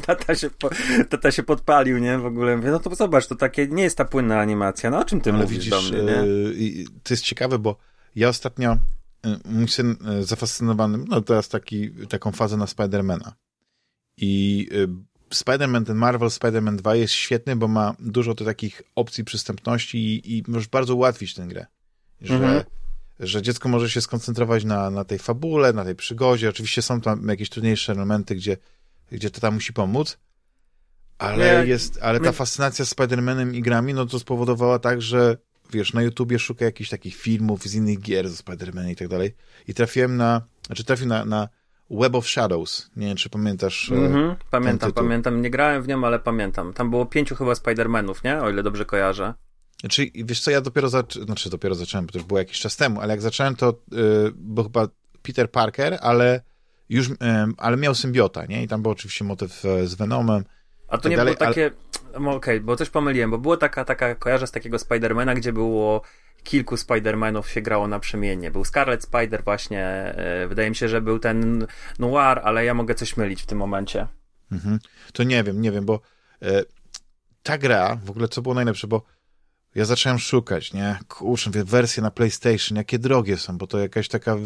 tata się, po, tata się podpalił, nie? W ogóle mówię, no to zobacz, to takie nie jest ta płynna animacja. No o czym ty Ale mówisz widzisz, do mnie, nie? Yy, to jest ciekawe, bo ja ostatnio yy, mój syn yy, zafascynowany, no teraz taki, taką fazę na Spidermana. I Spider-Man, ten Marvel Spider-Man 2 jest świetny, bo ma dużo tych takich opcji przystępności i, i możesz bardzo ułatwić tę grę. Że, mhm. Że dziecko może się skoncentrować na, na tej fabule, na tej przygodzie. Oczywiście są tam jakieś trudniejsze elementy, gdzie, gdzie to tam musi pomóc, ale, jest, ale ta fascynacja Spider-Manem i grami, no to spowodowała tak, że wiesz, na YouTubie szuka jakichś takich filmów z innych gier ze Spider-Man i tak dalej i trafiłem na, znaczy trafiłem na, na Web of Shadows. Nie wiem, czy pamiętasz. Mm -hmm. Pamiętam, pamiętam. Nie grałem w nią, ale pamiętam. Tam było pięciu chyba Spider-Manów, nie? O ile dobrze kojarzę. Znaczy, wiesz co, ja dopiero zacząłem, znaczy dopiero zacząłem, bo to już było jakiś czas temu, ale jak zacząłem, to yy, był chyba Peter Parker, ale już, yy, ale miał symbiota, nie? I tam był oczywiście motyw yy, z Venomem. A to tak nie dalej, było takie, ale... okej, okay, bo coś pomyliłem, bo było taka, taka, kojarzę z takiego Spidermana, gdzie było kilku Spider-Manów się grało na przemiennie. Był Scarlet Spider właśnie, e, wydaje mi się, że był ten Noir, ale ja mogę coś mylić w tym momencie. Mhm. To nie wiem, nie wiem, bo e, ta gra, w ogóle co było najlepsze, bo ja zacząłem szukać, nie? Kurczę, wersje na PlayStation, jakie drogie są, bo to jakaś taka,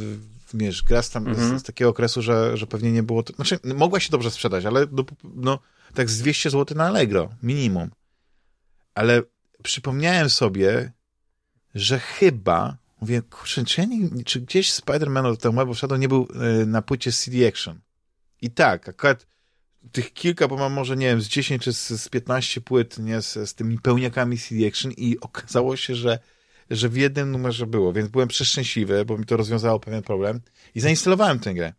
wiesz, gra z, tam, mhm. z, z, takiego okresu, że, że pewnie nie było... To, znaczy, mogła się dobrze sprzedać, ale no, no tak z 200 zł na Allegro, minimum. Ale przypomniałem sobie, że chyba, mówię, kurczę, czy, ja nie, czy gdzieś Spider-Man Web of Shadow nie był y, na płycie CD Action? I tak, akurat tych kilka, bo mam może, nie wiem, z 10 czy z, z 15 płyt, nie, z, z tymi pełniakami CD Action i okazało się, że, że w jednym numerze było, więc byłem przeszczęśliwy, bo mi to rozwiązało pewien problem i zainstalowałem tę grę.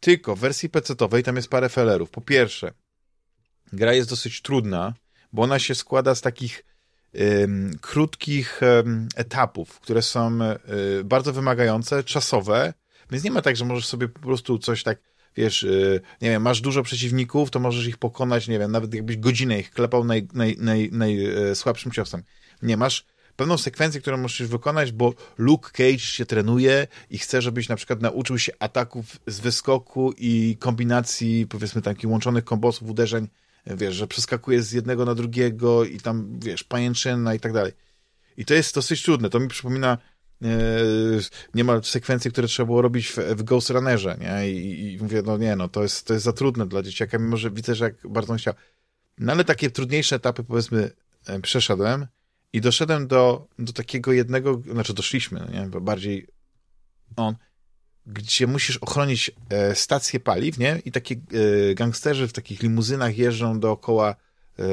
Tylko w wersji PC-owej tam jest parę felerów. Po pierwsze, gra jest dosyć trudna, bo ona się składa z takich krótkich etapów, które są y, bardzo wymagające, czasowe, więc nie ma tak, że możesz sobie po prostu coś tak, wiesz, y, nie wiem, masz dużo przeciwników, to możesz ich pokonać, nie wiem, nawet jakbyś godzinę ich klepał naj, naj, naj, najsłabszym ciosem. Nie, masz pewną sekwencję, którą musisz wykonać, bo Luke Cage się trenuje i chce, żebyś na przykład nauczył się ataków z wyskoku i kombinacji, powiedzmy, takich łączonych kombosów, uderzeń, wiesz, że przeskakuje z jednego na drugiego i tam, wiesz, pajęczyna i tak dalej. I to jest dosyć trudne. To mi przypomina e, niemal sekwencje, które trzeba było robić w, w Ghost Runnerze, nie? I, I, mówię, no nie, no to jest, to jest za trudne dla dzieciaka, mimo że widzę, że jak bardzo chciał. No ale takie trudniejsze etapy, powiedzmy, e, przeszedłem i doszedłem do, do takiego jednego, znaczy doszliśmy, no nie? Bardziej on, gdzie musisz ochronić e, stację paliw, nie? I takie e, gangsterzy w takich limuzynach jeżdżą dookoła e,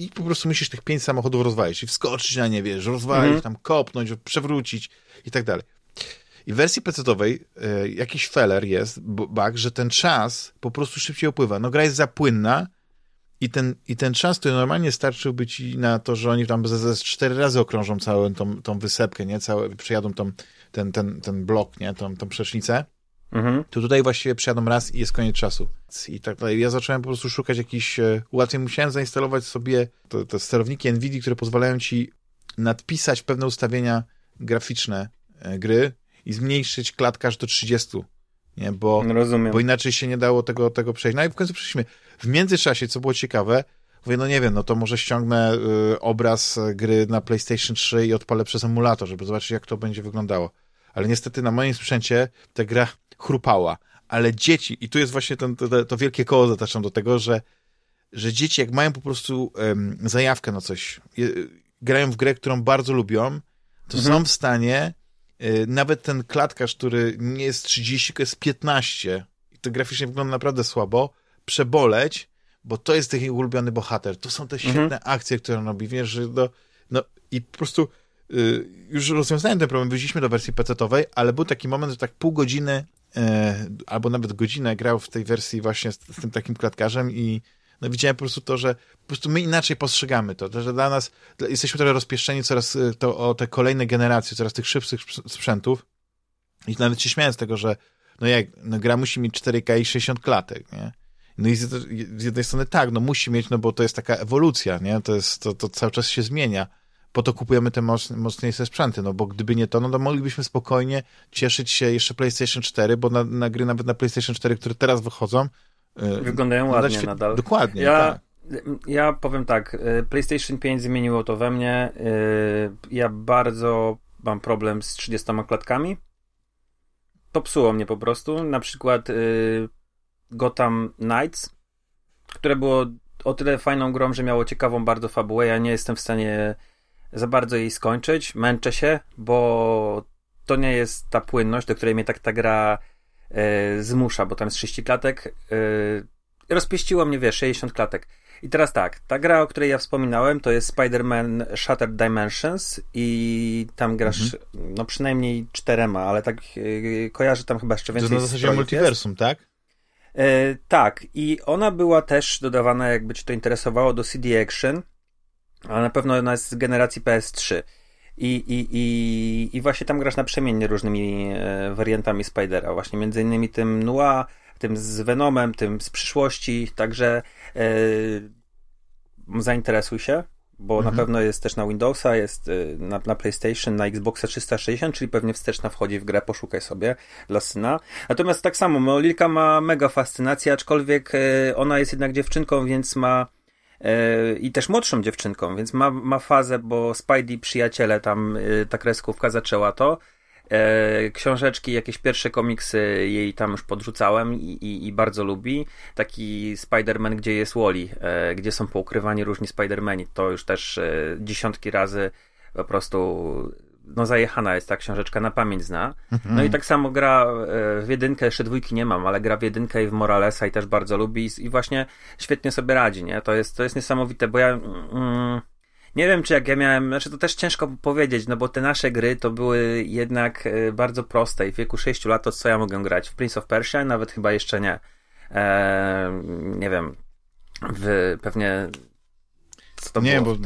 i po prostu musisz tych pięć samochodów rozwalić i wskoczyć na nie, wiesz, rozwalić, mhm. tam kopnąć, przewrócić i tak dalej. I w wersji PC-owej e, jakiś feller jest, bug, że ten czas po prostu szybciej upływa. No gra jest za płynna i ten, i ten czas, który normalnie starczyłby ci na to, że oni tam ze, ze cztery razy okrążą całą tą, tą wysepkę, nie? Całe, przejadą tą ten, ten, ten blok, nie, tą, tą przecznicę, mhm. to tutaj właściwie przyjadą raz i jest koniec czasu. I tak dalej. Ja zacząłem po prostu szukać jakichś e, ułatwień. Musiałem zainstalować sobie te, te sterowniki NVIDIA, które pozwalają ci nadpisać pewne ustawienia graficzne e, gry i zmniejszyć klatkarz do 30. Nie, bo, Rozumiem. bo inaczej się nie dało tego, tego przejść. No i w końcu przeszliśmy. W międzyczasie, co było ciekawe, Mówię, no nie wiem, no to może ściągnę y, obraz gry na PlayStation 3 i odpalę przez emulator, żeby zobaczyć, jak to będzie wyglądało. Ale niestety na moim sprzęcie ta gra chrupała. Ale dzieci, i tu jest właśnie ten, to, to wielkie koło zataczam do tego, że, że dzieci, jak mają po prostu um, zajawkę na coś, je, grają w grę, którą bardzo lubią, to mhm. są w stanie y, nawet ten klatkarz, który nie jest 30, tylko jest 15 i to graficznie wygląda naprawdę słabo, przeboleć bo to jest taki ulubiony bohater. To są te mhm. świetne mhm. akcje, które on robi. Wiesz, że no, no i po prostu y, już rozwiązałem ten problem, wyjdziemy do wersji PC-owej, ale był taki moment, że tak pół godziny albo nawet godzinę grał w tej wersji właśnie z, z, tym takim klatkarzem i no widziałem po prostu to, że po prostu my inaczej postrzegamy to, że dla nas jesteśmy trochę rozpieszczeni coraz y, to, o te kolejne generacje, coraz tych szybszych sprzętów i nawet się śmiałem z tego, że no jak, no gra musi mieć 4K i 60 klatek, nie? No i z, z jednej strony tak, no musi mieć, no bo to jest taka ewolucja, nie? To, jest, to, to cały czas się zmienia. Po to kupujemy te moc, mocniejsze sprzęty, no bo gdyby nie to, no to moglibyśmy spokojnie cieszyć się jeszcze PlayStation 4, bo na, na gry nawet na PlayStation 4, które teraz wychodzą, y, wyglądają ładnie świet... nadal. Dokładnie, ja, tak. Ja powiem tak, y, PlayStation 5 zmieniło to we mnie. Y, ja bardzo mam problem z 30 klatkami. To psuło mnie po prostu. Na przykład Gotham Knights, które było o tyle fajną grą, że miało ciekawą bardzo fabułę. Ja nie jestem w stanie za bardzo jej skończyć. Męczę się, bo to nie jest ta płynność, do której mnie tak ta gra e, zmusza, bo tam jest 30 klatek. E, rozpieściło mnie, wiesz, 60 klatek. I teraz tak, ta gra, o której ja wspominałem, to jest Spider-Man Shattered Dimensions i tam grasz, mhm. no przynajmniej czterema, ale tak e, kojarzę tam chyba jeszcze więcej. To na zasadzie multiversum, tak? E, tak, i ona była też dodawana, jakby ci to interesowało, do CD Action, ale na pewno ona jest z generacji PS3. I, i, i, I właśnie tam grasz na przemiennie różnymi e, wariantami Spidera, właśnie między innymi tym Noir, tym z Venomem, tym z przyszłości, także e, zainteresuj się bo mhm. na pewno jest też na Windowsa, jest y, na, na PlayStation, na Xboxa 360, czyli pewnie wsteczna wchodzi w grę, poszukaj sobie dla syna. Natomiast tak samo, Lilka ma mega fascynację, aczkolwiek y, ona jest jednak dziewczynką, więc ma i też młodszą dziewczynką, więc ma, ma fazę, bo Spidey przyjaciele tam ta kreskówka zaczęła to E, książeczki, jakieś pierwsze komiksy jej tam już podrzucałem i, i, i bardzo lubi. Taki Spider-Man, gdzie jest Wally, e, gdzie są poukrywani różni Spider-Mani. To już też e, dziesiątki razy po prostu no zajechana jest ta książeczka, na pamięć zna. Mhm. No i tak samo gra w jedynkę, jeszcze dwójki nie mam, ale gra w jedynkę i w Moralesa i też bardzo lubi i, i właśnie świetnie sobie radzi, nie? To jest, to jest niesamowite, bo ja... Mm, nie wiem, czy jak ja miałem, znaczy to też ciężko powiedzieć, no bo te nasze gry to były jednak e, bardzo proste i w wieku 6 lat to co ja mogę grać? W Prince of Persia? Nawet chyba jeszcze nie. Eee, nie wiem, w pewnie to nie, było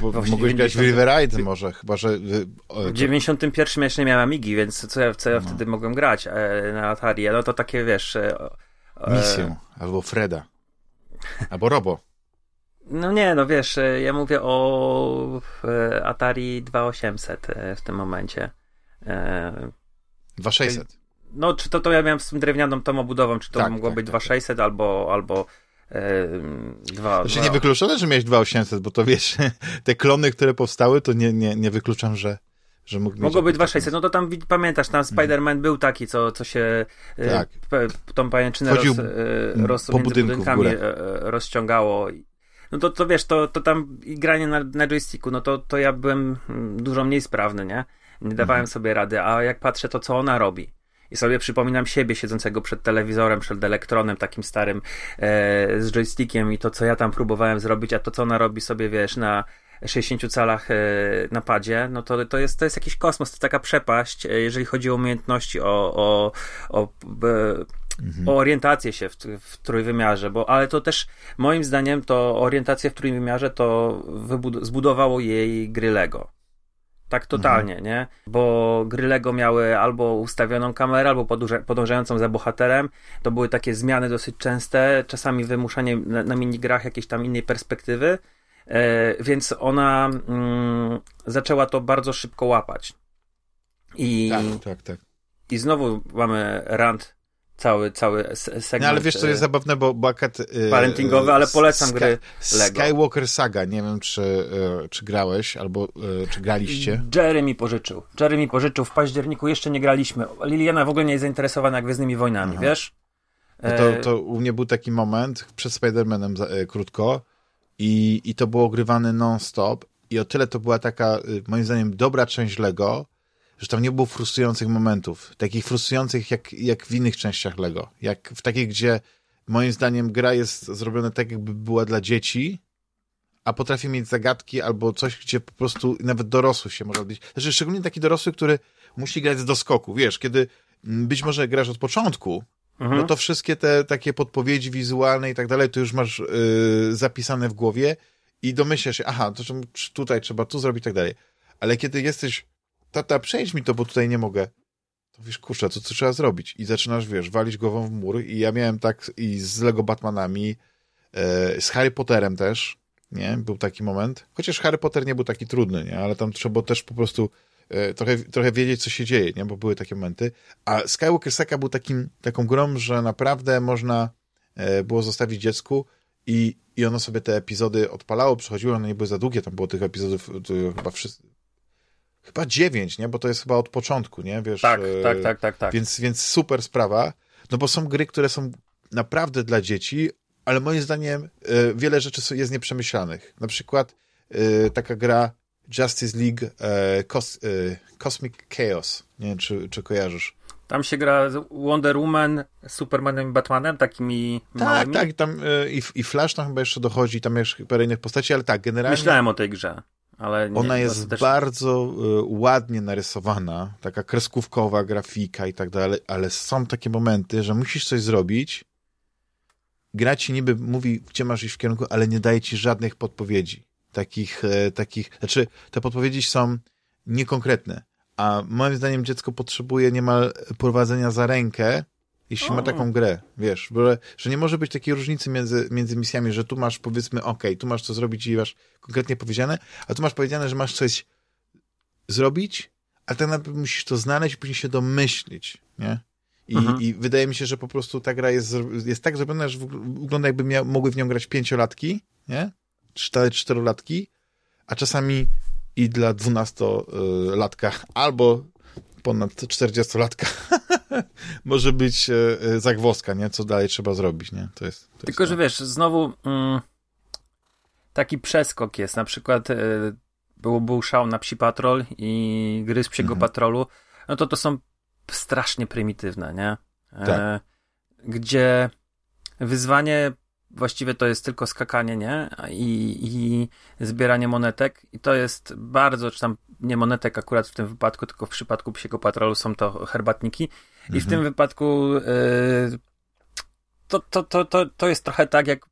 bo, bo mogłeś grać w Riveride może, chyba że... W 91 jeszcze nie miałem Amigi, więc co ja, co ja no. wtedy mogłem grać e, na Atari? No to takie, wiesz... E, Misję, albo Freda, albo Robo. No nie, no wiesz, e, ja mówię o Atari 2800 w tym momencie. 2600. No, czy to, to ja miałem z tym drewnianą tą obudową, czy to tak, mogło tak, być tak, 2600 tak. albo, albo e, dwa, znaczy, nie wykluczone, że miałeś 2800, bo to wiesz, te klony, które powstały, to nie, nie, nie wykluczam, że że mógł Mogło być 2600, no to tam pamiętasz, tam mhm. Spider-Man był taki, co, co się e, tak. tą pajęczynę roz, e, roz, po między budynkami e, rozciągało. No to, to wiesz, to, to tam i granie na, na joysticku, no to, to ja byłem mm, dużo mniej sprawny, nie? Nie dawałem mhm. sobie rady, a jak patrzę to, co ona robi, i sobie przypominam siebie siedzącego przed telewizorem, przed elektronem takim starym e, z joystickiem i to, co ja tam próbowałem zrobić, a to, co ona robi sobie, wiesz, na 60 calach e, na padzie, no to, to, jest, to jest jakiś kosmos, to jest taka przepaść, e, jeżeli chodzi o umiejętności, o, o, o, mhm. o orientację się w, w trójwymiarze, bo, ale to też moim zdaniem to orientację w trójwymiarze to zbudowało jej gry Lego. Tak totalnie, mhm. nie? Bo gry Lego miały albo ustawioną kamerę, albo podążającą za bohaterem. To były takie zmiany dosyć częste, czasami wymuszanie na, na minigrach jakiejś tam innej perspektywy. E, więc ona mm, zaczęła to bardzo szybko łapać. I, tak, tak, tak. I znowu mamy rant cały, cały segment. No ale wiesz, co jest e, zabawne, bo, bo Yy, parentingowy, ale polecam Sky, gry Lego. Skywalker Saga, nie wiem, czy, yy, czy grałeś, albo czy graliście. Jerry mi pożyczył. Jerry mi pożyczył w październiku, jeszcze nie graliśmy. Liliana w ogóle nie jest zainteresowana Gwiezdnymi Wojnami, Aha. wiesz? No to, to u mnie był taki moment, przed Spider-Manem krótko, i, i to było ogrywane non-stop i o tyle to była taka, moim zdaniem, dobra część Lego, że tam nie było frustrujących momentów, takich frustrujących jak, jak w innych częściach Lego, jak w takich, gdzie moim zdaniem gra jest zrobiona tak, jakby była dla dzieci, a potrafi mieć zagadki albo coś, gdzie po prostu nawet dorosły się może odnieść. Znaczy, szczególnie taki dorosły, który musi grać z doskoku, wiesz, kiedy być może grasz od początku, mhm. no to wszystkie te takie podpowiedzi wizualne i tak dalej, to już masz yy, zapisane w głowie i domyślasz się, aha, to tutaj trzeba tu zrobić i tak dalej. Ale kiedy jesteś tata, przejdź mi to, bo tutaj nie mogę. To wiesz, kurczę, co, co trzeba zrobić? I zaczynasz, wiesz, walić głową w mur i ja miałem tak i z Lego Batmanami, e, z Harry Potterem też, nie? Był taki moment. Chociaż Harry Potter nie był taki trudny, nie? Ale tam trzeba też po prostu e, trochę, trochę wiedzieć, co się dzieje, nie? Bo były takie momenty. A Skywalker Saga był takim, taką grą, że naprawdę można e, było zostawić dziecku i, i ono sobie te epizody odpalało, przechodziło, one nie były za długie, tam było tych epizodów chyba chyba dziewięć, nie? Bo to jest chyba od początku, nie? Wiesz, tak, e, tak, tak, tak, tak. Więc, więc super sprawa. No bo są gry, które są naprawdę dla dzieci, ale moim zdaniem e, wiele rzeczy jest nieprzemyślanych. Na przykład e, taka gra Justice League Cos Cosmic Chaos. Nie wiem, czy, czy kojarzysz. Tam się gra Wonder Woman, Supermanem i Batmanem, takimi tak, małymi? Tak, tam i, i Flash tam chyba jeszcze dochodzi, tam jeszcze parę innych postaci, ale tak, generalnie... Myślałem o tej grze ale nie, Ona jest też... bardzo y, ładnie narysowana, taka kreskówkowa grafika i tak dalej, ale są takie momenty, że musisz coś zrobić, gra ci niby mówi, gdzie masz iść w kierunku, ale nie daje ci żadnych podpowiedzi. Takich, e, takich, znaczy te podpowiedzi są niekonkretne, a moim zdaniem dziecko potrzebuje niemal prowadzenia za rękę, jeśli o. ma taką grę, wiesz, że, że nie może być takiej różnicy między, między misjami, że tu masz powiedzmy, ok, tu masz co zrobić i masz konkretnie powiedziane, a tu masz powiedziane, że masz coś zrobić, a tak naprawdę musisz to znaleźć i później się domyślić, nie? I, mhm. I wydaje mi się, że po prostu ta gra jest, jest tak zrobiona, że wygląda jakby mia, mogły w nią grać pięciolatki, nie? Cztery, czterolatki, a czasami i dla dwunastolatka albo ponad 40-latka może być e, e, zagwozdka, nie? Co dalej trzeba zrobić, nie? To jest, to Tylko, że wiesz, znowu mm, taki przeskok jest. Na przykład e, był, był szał na Psi Patrol i gry z Psiego mhm. Patrolu, no to to są strasznie prymitywne, nie? E, tak. Gdzie wyzwanie właściwie to jest tylko skakanie, nie? I, i zbieranie monetek. I to jest bardzo, czy tam nie monetek akurat w tym wypadku, tylko w przypadku psiego patrolu są to herbatniki. I mhm. w tym wypadku yy, to, to, to, to, to jest trochę tak, jak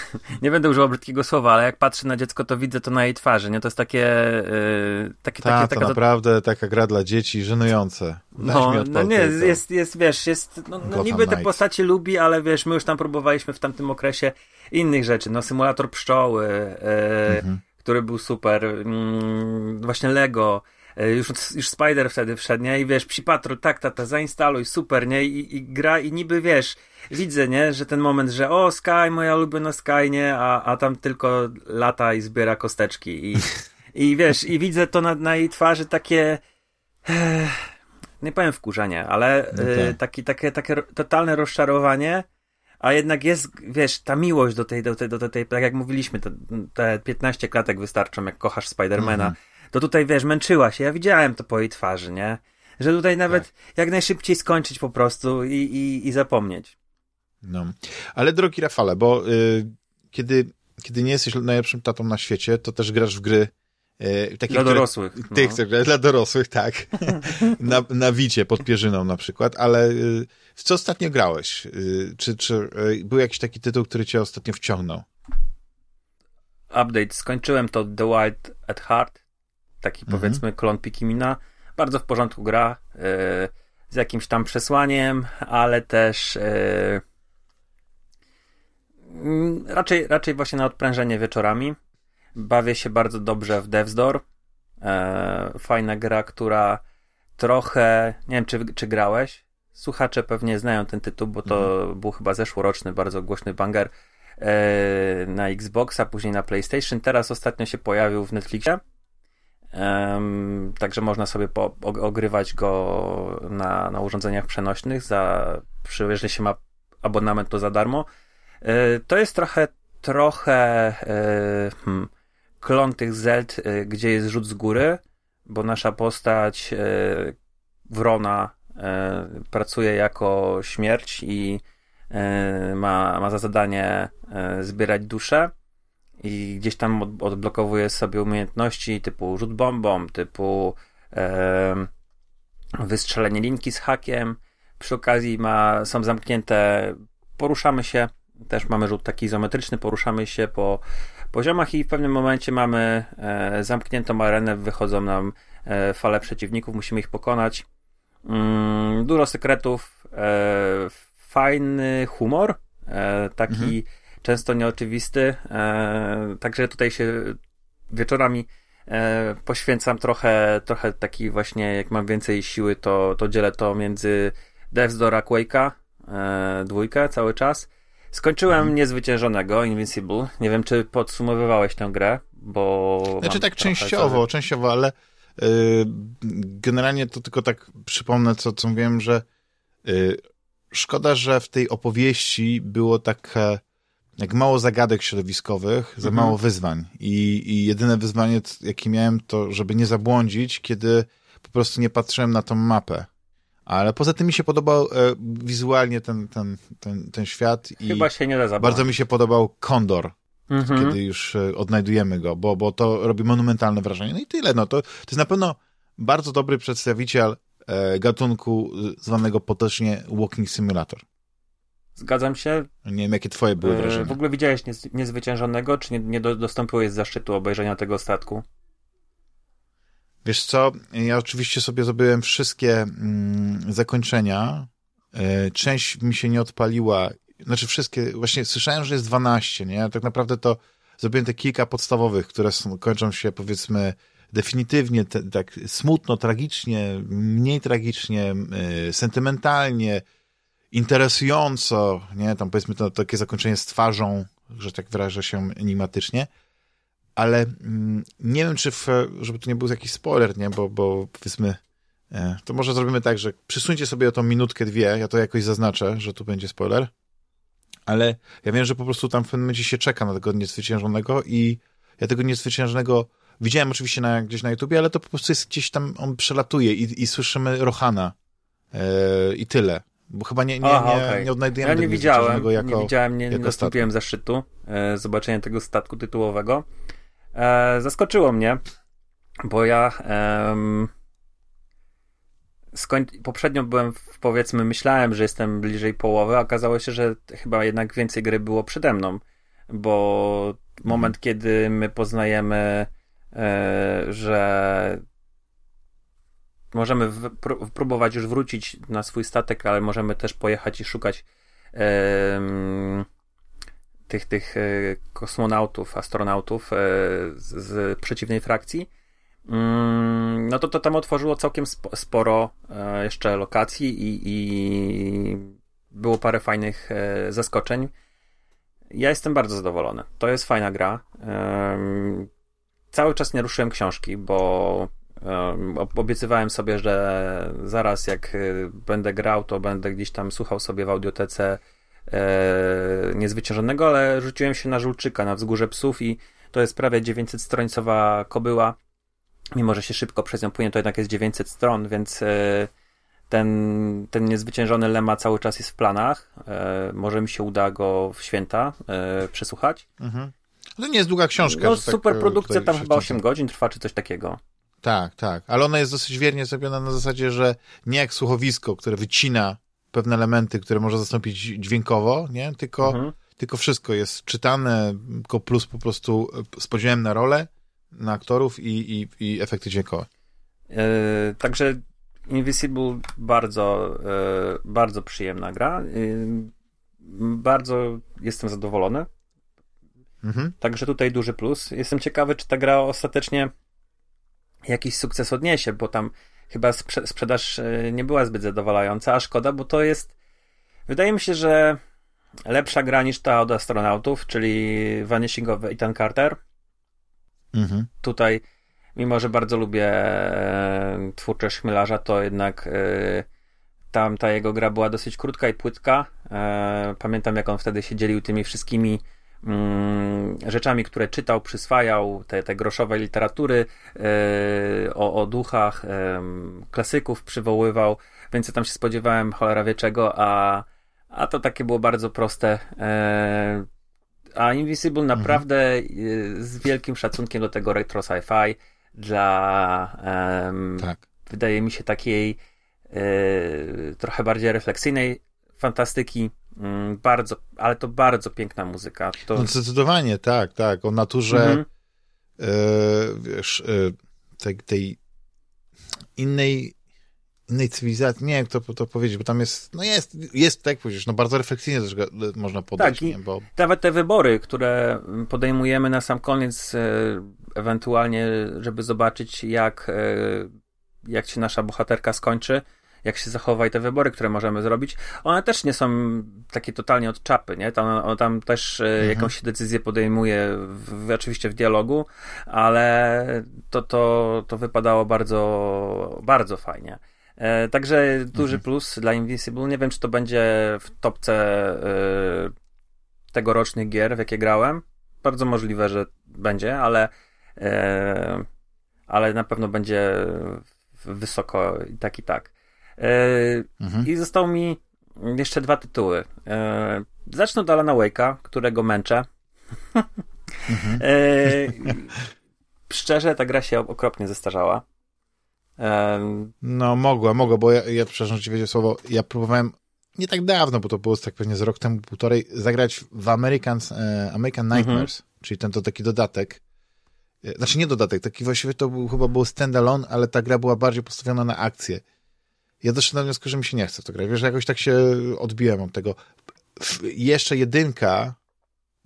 nie będę używał brzydkiego słowa, ale jak patrzę na dziecko, to widzę to na jej twarzy, nie? To jest takie... Yy, takie, Ta, takie to taka, naprawdę taka gra dla dzieci, żenujące. no, no nie, jest, jest, wiesz, jest, no, no niby te postacie lubi, ale wiesz, my już tam próbowaliśmy w tamtym okresie innych rzeczy, no symulator pszczoły, yy, mhm. który był super, yy, właśnie Lego, już, już Spider wtedy wszedł, nie? I wiesz, Psi Patrol, tak, tata, zainstaluj, super, nie? I, I, gra, i niby, wiesz, widzę, nie? Że ten moment, że o, Sky, moja ulubiona Sky, nie? A, a tam tylko lata i zbiera kosteczki i, i wiesz, i widzę to na, na jej twarzy takie... Eh, nie powiem wkurzenie, ale tak. taki, takie, takie totalne rozczarowanie, a jednak jest, wiesz, ta miłość do tej, do tej, do tej tak jak mówiliśmy, te, te 15 klatek wystarczą, jak kochasz Spidermana. Mm -hmm to tutaj, wiesz, męczyła się. Ja widziałem to po jej twarzy, nie? Że tutaj nawet tak. jak najszybciej skończyć po prostu i, i, i zapomnieć. No. Ale drogi Rafale, bo y, kiedy, kiedy nie jesteś najlepszym tatą na świecie, to też grasz w gry y, takie, dla dorosłych. No. Tych, dla dorosłych, tak. na, na Wicie pod Pierzyną na przykład, ale y, w co ostatnio grałeś? Y, czy, czy był jakiś taki tytuł, który cię ostatnio wciągnął? Update. Skończyłem to The Wild at Heart taki mhm. powiedzmy klon Pikimina. Bardzo w porządku gra, yy, z jakimś tam przesłaniem, ale też yy, raczej, raczej właśnie na odprężenie wieczorami. Bawię się bardzo dobrze w Death's Door. Yy, fajna gra, która trochę, nie wiem czy, czy grałeś, słuchacze pewnie znają ten tytuł, bo to mhm. był chyba zeszłoroczny, bardzo głośny banger na Xboxa, później na PlayStation. Teraz ostatnio się pojawił w Netflixie. Um, także można sobie po, ogrywać go na, na urządzeniach przenośnych, za, przy, jeżeli się ma abonament, to za darmo. E, to jest trochę, trochę e, hmm, klon tych Zeld, e, gdzie jest rzut z góry, bo nasza postać Wrona pracuje jako śmierć i ma, ma za zadanie zbierać dusze i gdzieś tam od, odblokowuje sobie umiejętności typu rzut bombą, typu e, wystrzelenie linki z hakiem. Przy okazji ma, są zamknięte, poruszamy się, też mamy rzut taki izometryczny, poruszamy się po poziomach i w pewnym momencie mamy e, zamkniętą arenę, wychodzą nam e, fale przeciwników, musimy ich pokonać. Mm, dużo sekretów, e, fajny humor, e, taki mhm często nieoczywisty. E, także tutaj się wieczorami e, poświęcam trochę, trochę taki właśnie, jak mam więcej siły, to, to dzielę to między Death's Door Quake'a, e, dwójkę cały czas. Skończyłem mhm. niezwyciężonego Invincible. Nie wiem, czy podsumowywałeś tę grę, bo. Znaczy tak częściowo, częściowo, ale yy, generalnie to tylko tak przypomnę, co, co mówiłem, że yy, szkoda, że w tej opowieści było takie jak mało zagadek środowiskowych, za mhm. mało wyzwań. I, I jedyne wyzwanie, jakie miałem, to żeby nie zabłądzić, kiedy po prostu nie patrzyłem na tą mapę. Ale poza tym mi się podobał e, wizualnie ten, ten, ten, ten świat. Chyba się nie da zabłądzić. Bardzo mi się podobał Kondor, mhm. kiedy już e, odnajdujemy go, bo, bo to robi monumentalne wrażenie. No i tyle. No, to, to jest na pewno bardzo dobry przedstawiciel e, gatunku zwanego potocznie Walking Simulator. Zgadzam się. Nie wiem, jakie twoje były e, wrażenia. W ogóle widziałeś niezwyciężonego, czy nie, nie dostąpiłeś zaszczytu obejrzenia tego statku? Wiesz co, ja oczywiście sobie zrobiłem wszystkie mm, zakończenia. E, część mi się nie odpaliła. Znaczy wszystkie, właśnie słyszałem, że jest 12, nie? Tak naprawdę to zrobiłem te kilka podstawowych, które są, kończą się powiedzmy definitywnie te, tak smutno, tragicznie, mniej tragicznie, y, sentymentalnie, interesująco, nie, tam powiedzmy to takie zakończenie z twarzą, że tak wyrażę się enigmatycznie, ale mm, nie wiem, czy w, żeby to nie był jakiś spoiler, nie, bo, bo powiedzmy, e, to może zrobimy tak, że przysuńcie sobie o tą minutkę, dwie, ja to jakoś zaznaczę, że tu będzie spoiler, ale ja wiem, że po prostu tam w pewnym momencie się czeka na tego niezwyciężonego i ja tego niezwyciężonego widziałem oczywiście na, gdzieś na YouTubie, ale to po prostu jest gdzieś tam, on przelatuje i, i słyszymy Rohana yy, i tyle. Bo chyba nie, nie, Aha, nie, okay. nie odnajdujemy ja nie widziałem, jako, nie widziałem, nie, nie nastąpiłem zaszczytu e, zobaczenia tego statku tytułowego. E, zaskoczyło mnie, bo ja skoń... poprzednio byłem, w, powiedzmy, myślałem, że jestem bliżej połowy, a okazało się, że chyba jednak więcej gry było przede mną, bo moment, kiedy my poznajemy, e, że możemy w, próbować już wrócić na swój statek, ale możemy też pojechać i szukać e, tych, tych e, kosmonautów, astronautów e, z, z przeciwnej frakcji. Mm, no to to tam otworzyło całkiem sporo e, jeszcze lokacji i, i było parę fajnych zaskoczeń. Ja jestem bardzo zadowolony. To jest fajna gra. Cały czas nie ruszyłem książki, bo obiecywałem sobie, że zaraz jak będę grał, to będę gdzieś tam słuchał sobie w audiotece e, niezwyciężonego, ale rzuciłem się na żulczyka, na wzgórze psów i to jest prawie 900-strońcowa kobyła. Mimo, że się szybko przez nią płynie, to jednak jest 900 stron, więc e, ten, ten niezwyciężony Lema cały czas jest w planach. E, może mi się uda go w święta e, przesłuchać. Mhm. To nie jest długa książka. No, super tak, produkcja, tam chyba 8 godzin trwa, czy coś takiego. Tak, tak, ale ona jest dosyć wiernie zrobiona na zasadzie, że nie jak słuchowisko, które wycina pewne elementy, które może zastąpić dźwiękowo, nie? Tylko, mhm. tylko wszystko jest czytane, tylko plus po prostu z podziałem na rolę, na aktorów i, i, i efekty dźwiękowe. Yy, także Invisible bardzo, yy, bardzo przyjemna gra. Yy, bardzo jestem zadowolony. Mhm. Także tutaj duży plus. Jestem ciekawy, czy ta gra ostatecznie jakiś sukces odniesie, bo tam chyba sprze sprzedaż e, nie była zbyt zadowalająca, a szkoda, bo to jest. Wydaje mi się, że lepsza gra niż ta od astronautów, czyli Vanishing of Ethan Carter. Mhm. Tutaj, mimo że bardzo lubię e, twórczość Chmielarza, to jednak e, tam ta jego gra była dosyć krótka i płytka. Pamiętam, jak on wtedy się dzielił tymi wszystkimi rzeczami, które czytał, przyswajał, te, te groszowe literatury e, o, o duchach, klasyków przywoływał, więc ja tam się spodziewałem cholera wie czego, a, a to takie było bardzo proste. E, a Invisible mhm. naprawdę e, z wielkim szacunkiem do tego retro sci-fi dla tak. wydaje mi się takiej trochę bardziej refleksyjnej fantastyki Mm, bardzo, ale to bardzo piękna muzyka. To... No zdecydowanie, tak, tak. O naturze mhm. e, wiesz, e, tej, tej innej innej cywilizacji, nie wiem, jak to, powiedzieć, bo tam jest, no jest, jest, tak powiedzieć, no bardzo refleksyjnie też można podać, tak, nie, bo... Nawet te wybory, które podejmujemy na sam koniec, e, ewentualnie, żeby zobaczyć, jak, jak się nasza bohaterka skończy, jak się zachowa i te wybory, które możemy zrobić, one też nie są takie totalnie od czapy, nie? Tam, tam też e, mhm. jakąś decyzję podejmuje, w, oczywiście w dialogu, ale to, to, to wypadało bardzo, bardzo fajnie. E, także duży mhm. plus dla Invisible. Nie wiem, czy to będzie w topce e, tegorocznych gier, w jakie grałem. Bardzo możliwe, że będzie, ale, e, ale na pewno będzie wysoko i tak i tak. E, mhm. I zostało mi jeszcze dwa tytuły. E, zacznę od Alana Wake'a, którego męczę. Mhm. E, szczerze, ta gra się okropnie zestarzała. No, mogła, mogła, bo ja, ja przepraszam, że ci wiedzieć słowo, ja próbowałem nie tak dawno, bo to było tak pewnie z rok temu, półtorej, zagrać w American, American mhm. Nightmares, mhm. czyli ten to taki dodatek. Znaczy nie dodatek, taki właściwie to był, chyba był standalone, ale ta gra była bardziej postawiona na akcję ja doszedłem do wniosku, że mi się nie chce w to grać. Wiesz, jakoś tak się odbiłem od tego. Jeszcze jedynka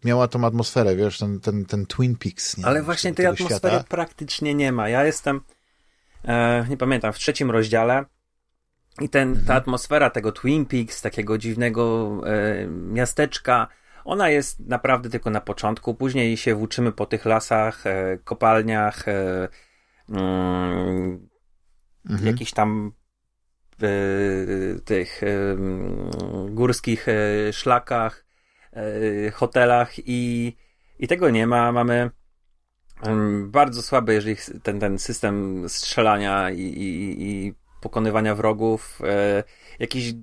miała tą atmosferę, wiesz, ten, ten, ten Twin Peaks. Nie Ale właśnie tej atmosfery świata. praktycznie nie ma. Ja jestem, e, nie pamiętam, w trzecim rozdziale i ten, mhm. ta atmosfera tego Twin Peaks, takiego dziwnego e, miasteczka, ona jest naprawdę tylko na początku. Później się włóczymy po tych lasach, e, kopalniach, e, mm, mhm. jakichś tam tych górskich e, szlakach, e, hotelach i, i tego nie ma. Mamy bardzo słaby, jeżeli ten, ten system strzelania i, i, i pokonywania wrogów, e, jakiś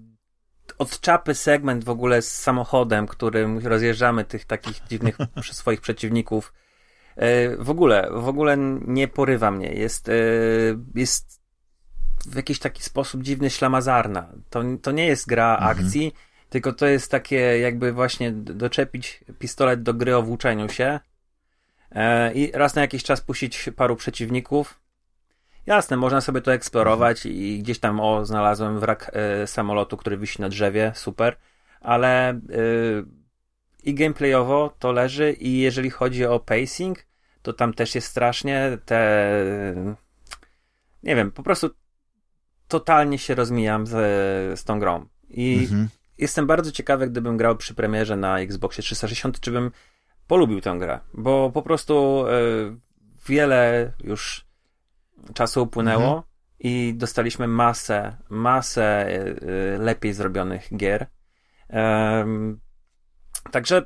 odczapy segment w ogóle z samochodem, którym rozjeżdżamy tych takich dziwnych swoich przeciwników. W ogóle, w ogóle nie porywa mnie. Jest, jest w jakiś taki sposób dziwny ślamazarna. To, to nie jest gra mhm. akcji, tylko to jest takie jakby właśnie doczepić pistolet do gry o włóczeniu się e, i raz na jakiś czas puścić paru przeciwników. Jasne, można sobie to eksplorować i gdzieś tam, o, znalazłem wrak e, samolotu, który wisi na drzewie, super, ale e, i gameplayowo to leży i jeżeli chodzi o pacing, to tam też jest strasznie te nie wiem, po prostu totalnie się rozmijam z, z tą grą. I mhm. jestem bardzo ciekawy, gdybym grał przy premierze na Xboxie 360, czy bym polubił tę grę, bo po prostu y, wiele już czasu upłynęło mhm. i dostaliśmy masę, masę y, lepiej zrobionych gier. także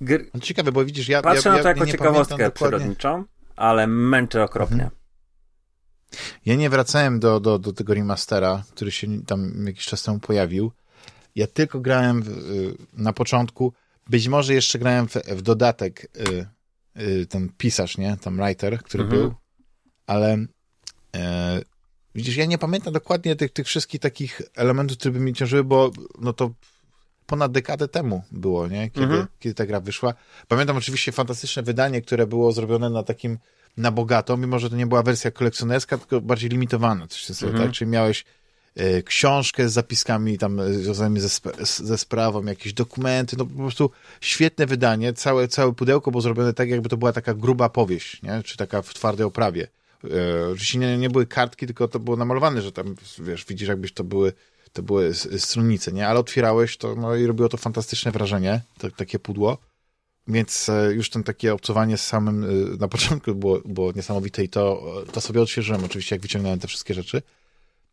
gr... No ciekawe, bo widzisz, ja patrzę ja, na to jako ciekawostkę przyrodniczą, ale męczę okropnie. Mhm. Ja nie wracałem do, do, do tego remastera, który się tam jakiś czas temu pojawił. Ja tylko grałem w, y, na początku, być może jeszcze grałem w, w dodatek y, y, ten pisarz, nie? Tam writer, który mhm. był, ale e, widzisz, ja nie pamiętam dokładnie tych, tych wszystkich takich elementów, które by mi ciążyły, bo no to ponad dekadę temu było, nie? Kiedy, mhm. kiedy ta gra wyszła. Pamiętam oczywiście fantastyczne wydanie, które było zrobione na takim na bogato, mimo że to nie była wersja kolekcjonerska, tylko bardziej limitowana, coś sobie, mhm. tak? Czyli miałeś e, książkę z zapiskami tam e, związanymi ze, ze sprawą, jakieś dokumenty, no po prostu świetne wydanie, całe, całe pudełko było zrobione tak, jakby to była taka gruba powieść, nie? Czy taka w twardej oprawie. E, oczywiście nie, nie były kartki, tylko to było namalowane, że tam, wiesz, widzisz, jakbyś to były to były stronice, nie? Ale otwierałeś to, no i robiło to fantastyczne wrażenie, to, takie pudło. Więc e, już ten takie obcowanie z samym e, na początku było, było niesamowite i to, to sobie odświeżyłem oczywiście, jak wyciągnąłem te wszystkie rzeczy.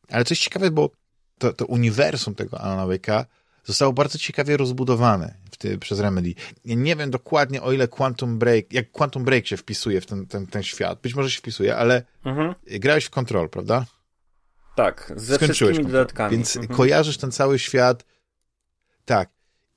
Ale coś ciekawe, bo to, to uniwersum tego Alana Wake'a zostało bardzo ciekawie rozbudowane ty, przez Remedy. Ja nie wiem dokładnie, o ile Quantum Break, jak Quantum Break się wpisuje w ten, ten, ten świat. Być może się wpisuje, ale mhm. grałeś w Control, prawda? Tak, ze Skończyłeś wszystkimi dodatkami. Więc mhm. kojarzysz ten cały świat. Tak.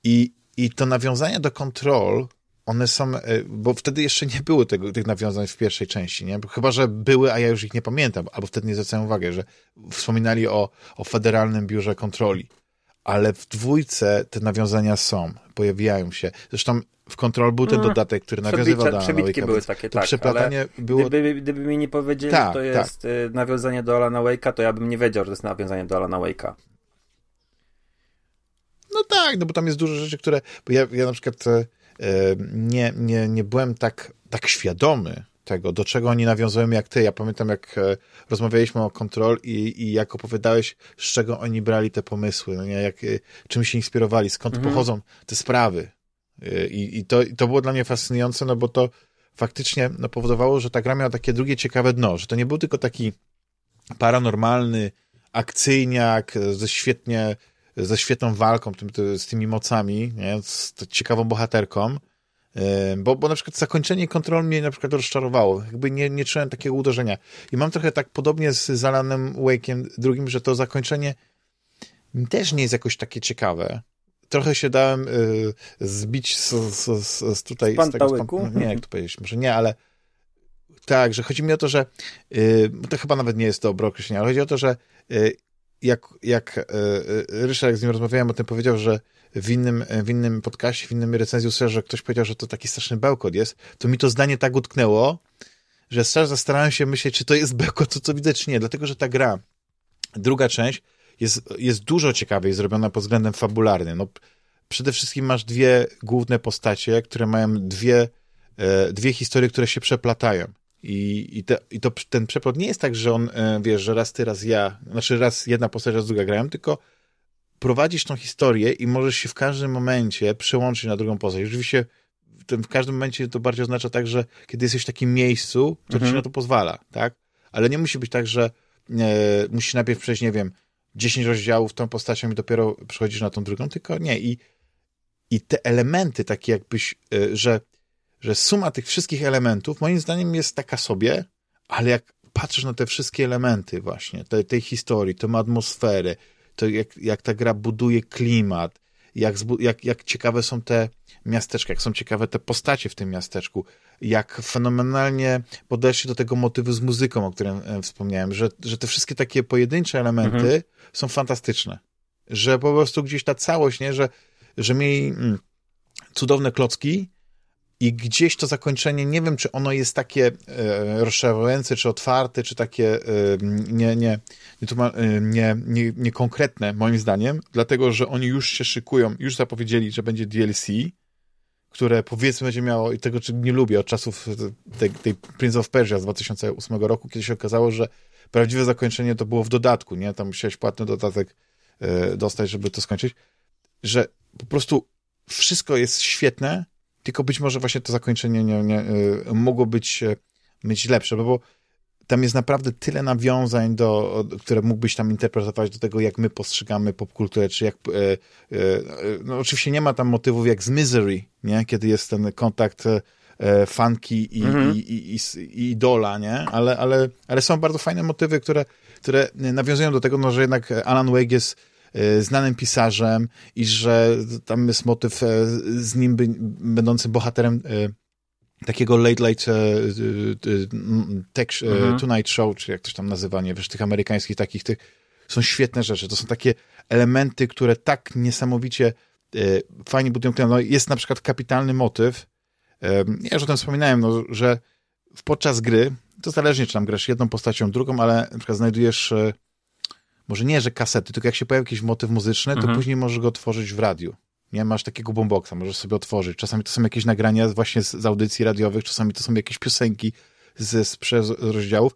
I, I to nawiązanie do Control one są, e, bo wtedy jeszcze nie było tego, tych nawiązań w pierwszej części, nie? Chyba, że były, a ja już ich nie pamiętam, albo wtedy nie zwracałem uwagi, że wspominali o, o Federalnym Biurze Kontroli. Ale w dwójce te nawiązania są, pojawiają się. Zresztą w Control był ten mm, dodatek, który nawiązywał do Alana Wake'a. były takie, tak. Przeplatanie było... Gdyby, gdyby mi nie powiedzieli, tak, że to tak. jest tak. nawiązanie do Alana Wake'a, to ja bym nie wiedział, że to jest nawiązanie do Alana Wake'a. No tak, no bo tam jest dużo rzeczy, które... Bo ja, ja na przykład e, nie, nie, nie byłem tak, tak świadomy tego, do czego oni nawiązują jak ty. Ja pamiętam, jak e, rozmawialiśmy o Control i, i jak opowiadałeś, z czego oni brali te pomysły, no nie? Jak, e, czym się inspirowali, skąd mhm. pochodzą te sprawy. E, I, i, to, I to było dla mnie fascynujące, no bo to faktycznie no, powodowało, że ta gra miała takie drugie ciekawe dno, że to nie był tylko taki paranormalny akcyjniak ze świetnie ze świetną walką, tym, z tymi mocami, nie? z ciekawą bohaterką, bo, bo na przykład zakończenie kontrol mnie na przykład rozczarowało. Jakby nie, nie czułem takiego uderzenia. I mam trochę tak podobnie z Zalanem Wake'iem drugim, że to zakończenie też nie jest jakoś takie ciekawe. Trochę się dałem y, zbić z, z, z, z tutaj... Z, z tego, z nie, jak to powiedzieć, może nie, ale tak, że chodzi mi o to, że y, to chyba nawet nie jest dobre określenie, ale chodzi o to, że y, jak, jak e, e, Ryszard, z nim rozmawiałem o tym, powiedział, że w innym, w innym podcaście, w innym recenzji usłyszał, że ktoś powiedział, że to taki straszny bełkot jest, to mi to zdanie tak utknęło, że strasznie zastanawiam się myśleć, czy to jest bełkot, to co widzę, czy nie, dlatego, że ta gra, druga część, jest, jest dużo ciekawiej zrobiona pod względem fabularnym. No, przede wszystkim masz dwie główne postacie, które mają dwie, e, dwie historie, które się przeplatają. I, i, te, i to, ten przeplot nie jest tak, że on, e, wiesz, że raz ty, raz ja, znaczy raz jedna postać, raz druga grają, tylko prowadzisz tą historię i możesz się w każdym momencie przełączyć na drugą postać. Oczywiście w każdym momencie to bardziej oznacza tak, że kiedy jesteś w takim miejscu, to mhm. ci na to pozwala, tak? Ale nie musi być tak, że e, musisz najpierw przejść, nie wiem, 10 rozdziałów tą postacią i dopiero przechodzisz na tą drugą, tylko nie. I, i te elementy takie jakbyś, e, że że suma tych wszystkich elementów moim zdaniem jest taka sobie, ale jak patrzysz na te wszystkie elementy właśnie, tej, tej historii, tę atmosferę, to jak, jak ta gra buduje klimat, jak, jak, jak ciekawe są te miasteczka, jak są ciekawe te postacie w tym miasteczku, jak fenomenalnie podeszli do tego motywu z muzyką, o którym e, wspomniałem, że, że te wszystkie takie pojedyncze elementy mhm. są fantastyczne. że po prostu gdzieś ta całość, nie, że, że mieli mm, cudowne klocki i gdzieś to zakończenie, nie wiem, czy ono jest takie e, rozszerzające, czy otwarte, czy takie e, nie, nie, nie, e, nie, nie, moim zdaniem, dlatego, że oni już się szykują, już zapowiedzieli, że będzie DLC, które powiedzmy będzie miało, i tego nie lubię, od czasów tej, tej Prince of Persia z 2008 roku, kiedy się okazało, że prawdziwe zakończenie to było w dodatku, nie? Tam musiałeś płatny dodatek e, dostać, żeby to skończyć, że po prostu wszystko jest świetne, tylko być może właśnie to zakończenie nie, nie, e, mogło być, e, być lepsze, bo tam jest naprawdę tyle nawiązań, do, które mógłbyś tam interpretować do tego, jak my postrzegamy popkulturę, czy jak... E, e, no oczywiście nie ma tam motywów jak z Misery, nie? Kiedy jest ten kontakt e, funky i, mhm. i, i, i, idola, nie? Ale, ale, ale są bardzo fajne motywy, które, które nawiązują do tego, no, że jednak Alan Wake jest e, znanym pisarzem i że tam jest motyw e, z nim by, będącym bohaterem e, takiego late late tech, mhm. Tonight Show, czy jak to tam nazywa, nie wiesz, tych amerykańskich takich, tych są świetne rzeczy. To są takie elementy, które tak niesamowicie fajnie budują klimat. No, jest na przykład kapitalny motyw, ja już o tym wspominałem, no, że podczas gry, to zależnie czy tam grasz jedną postacią, drugą, ale na przykład znajdujesz e, może nie, że kasety, tylko jak się pojawi jakiś motyw muzyczny, to mhm. później możesz go otworzyć w radiu. Nie masz takiego boomboxa, możesz sobie otworzyć. Czasami to są jakieś nagrania właśnie z, z audycji radiowych, czasami to są jakieś piosenki z, z, z rozdziałów.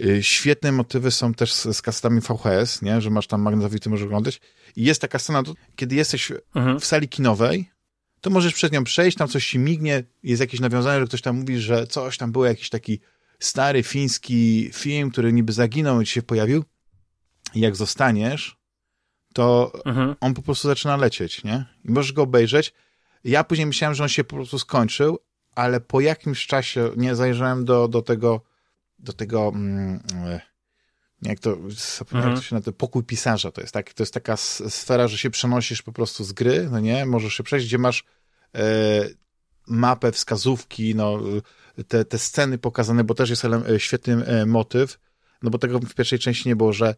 Y, świetne motywy są też z, z kasetami VHS, nie? że masz tam magnetowity, możesz oglądać. I jest taka scena, kiedy jesteś mhm. w sali kinowej to możesz przez nią przejść, tam coś ci mignie, jest jakieś nawiązanie, że ktoś tam mówi, że coś tam było, jakiś taki stary fiński film, który niby zaginął i ci się pojawił. Jak zostaniesz, to mhm. on po prostu zaczyna lecieć, nie? I możesz go obejrzeć. Ja później myślałem, że on się po prostu skończył, ale po jakimś czasie, nie, zajrzałem do, do tego, do tego, mm, jak to, mhm. jak to się nazywa, pokój pisarza to jest, tak? To jest taka sfera, że się przenosisz po prostu z gry, no nie? Możesz się przejść, gdzie masz e, mapę, wskazówki, no, te, te sceny pokazane, bo też jest e, świetny e, motyw, no bo tego w pierwszej części nie było, że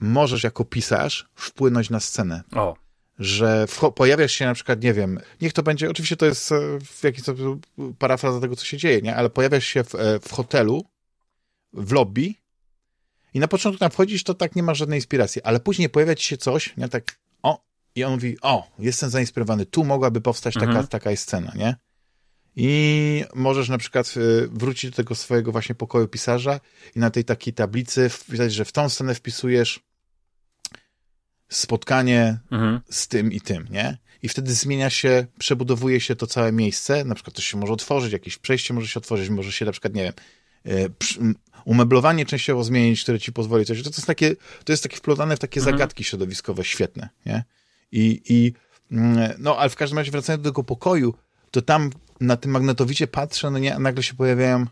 możesz jako pisarz wpłynąć na scenę. O. Że pojawiasz się na przykład, nie wiem, niech to będzie, oczywiście to jest e, w jakiś sposób parafraza tego, co się dzieje, nie? Ale pojawiasz się w, w hotelu, w lobby i na początku tam wchodzisz, to tak nie ma żadnej inspiracji, ale później pojawia ci się coś, nie, tak, o, i on mówi, o, jestem zainspirowany, tu mogłaby powstać taka, mhm. taka scena, nie? I możesz na przykład y, wrócić do tego swojego właśnie pokoju pisarza i na tej takiej tablicy wpisać, że w tą scenę wpisujesz spotkanie mhm. z tym i tym, nie? I wtedy zmienia się, przebudowuje się to całe miejsce, na przykład coś się może otworzyć, jakieś przejście może się otworzyć, może się na przykład, nie wiem, y, umeblowanie częściowo zmienić, które ci pozwoli coś. To jest takie, to jest takie wplotane w takie mhm. zagadki środowiskowe świetne, nie? I, i no, ale w każdym razie wracając do tego pokoju, to tam na tym magnetowicie patrzę, no nie, nagle się pojawiają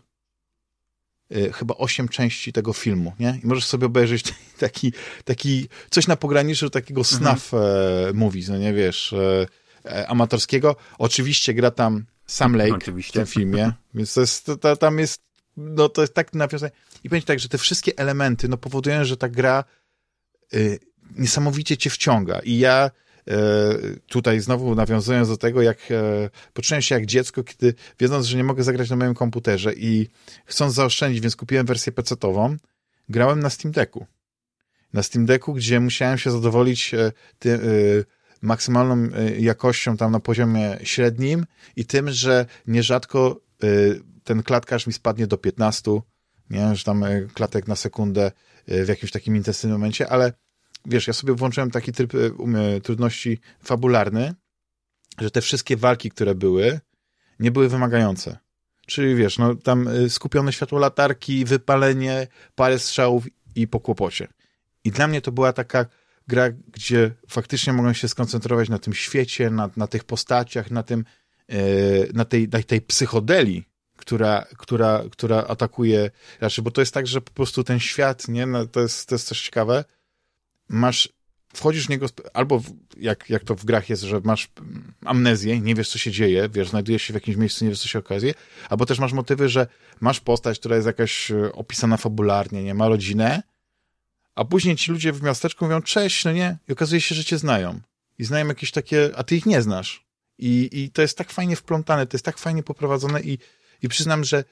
chyba osiem części tego filmu, nie? I możesz sobie obejrzeć taki, taki coś na pograniczu takiego mhm. snuff mhm. e, movies, no nie wiesz, e, e, amatorskiego. Oczywiście gra tam Sam Lake Oczywiście. w tym filmie, więc to jest, to, tam jest no to jest tak nawiązanie. I powiem tak, że te wszystkie elementy no, powodują, że ta gra y, niesamowicie cię wciąga. I ja y, tutaj znowu nawiązując do tego, jak y, poczułem się jak dziecko, kiedy wiedząc, że nie mogę zagrać na moim komputerze i chcąc zaoszczędzić, więc kupiłem wersję PC-ową, grałem na Steam Decku. Na Steam Decku, gdzie musiałem się zadowolić e, ty, maksymalną jakością tam na poziomie średnim i tym, że nierzadko ten klatkarz mi spadnie do 15, nie, że tam e, klatek na sekundę e, w jakimś takim intensywnym momencie, ale wiesz, ja sobie włączyłem taki tryb e, um, trudności fabularny, że te wszystkie walki, które były, nie były wymagające. Czyli wiesz, no tam skupione światło latarki, wypalenie, parę strzałów i po kłopocie. I dla mnie to była taka gra, gdzie faktycznie mogłem się skoncentrować na tym świecie, na, na tych postaciach, na tym, na tej, na tej psychodeli, która, która, która atakuje raczej, bo to jest tak, że po prostu ten świat, nie, no, to, jest, to jest też ciekawe, masz, wchodzisz w niego, albo w, jak, jak to w grach jest, że masz amnezję, nie wiesz, co się dzieje, wiesz, znajdujesz się w jakimś miejscu, nie wiesz, co się okazuje, albo też masz motywy, że masz postać, która jest jakaś e, opisana fabularnie, nie, ma rodzinę, A później ci ludzie w miasteczku mówią, cześć, no nie? I okazuje się, że cię znają. I znają jakieś takie, a ty ich nie znasz. I, i to jest tak fajnie wplątane, to jest tak fajnie poprowadzone i, i przyznam, że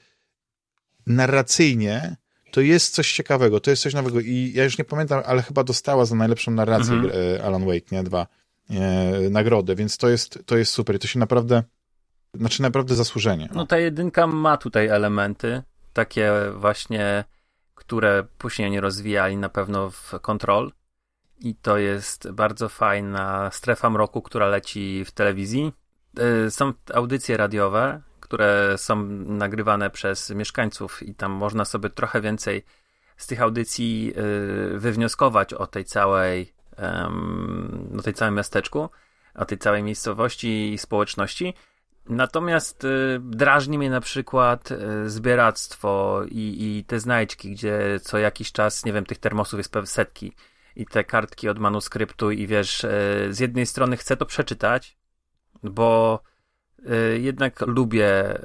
narracyjnie to jest coś ciekawego, to jest coś nowego i ja już nie pamiętam, ale chyba dostała za najlepszą narrację mhm. E, Alan Wake, nie? Dwa e, nagrodę, więc to jest, to jest super i to się naprawdę, znaczy naprawdę zasłużenie. No ta jedynka ma tutaj elementy, takie właśnie, które później nie rozwijali na pewno w Control i to jest bardzo fajna strefa mroku, która leci w telewizji. E, są audycje radiowe, które są nagrywane przez mieszkańców i tam można sobie trochę więcej z tych audycji y, wywnioskować o tej całej, o tej całym miasteczku, o tej całej miejscowości i społeczności. Natomiast y, drażni mnie na przykład y, zbieractwo i, i te znajdźki, gdzie co jakiś czas, nie wiem, tych termosów jest pewne setki i te kartki od manuskryptu i wiesz, z jednej strony chcę to przeczytać, bo jednak lubię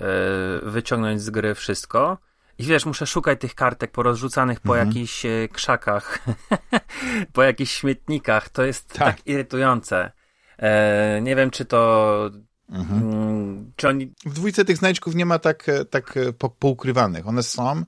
y, wyciągnąć z gry wszystko. I wiesz, muszę szukać tych kartek porozrzucanych po mhm. jakichś y, krzakach, po jakichś śmietnikach. To jest tak, tak irytujące. E, nie wiem, czy to. Mhm. Mm, oni... W dwójce tych znajdźków nie ma tak, tak poukrywanych. One są,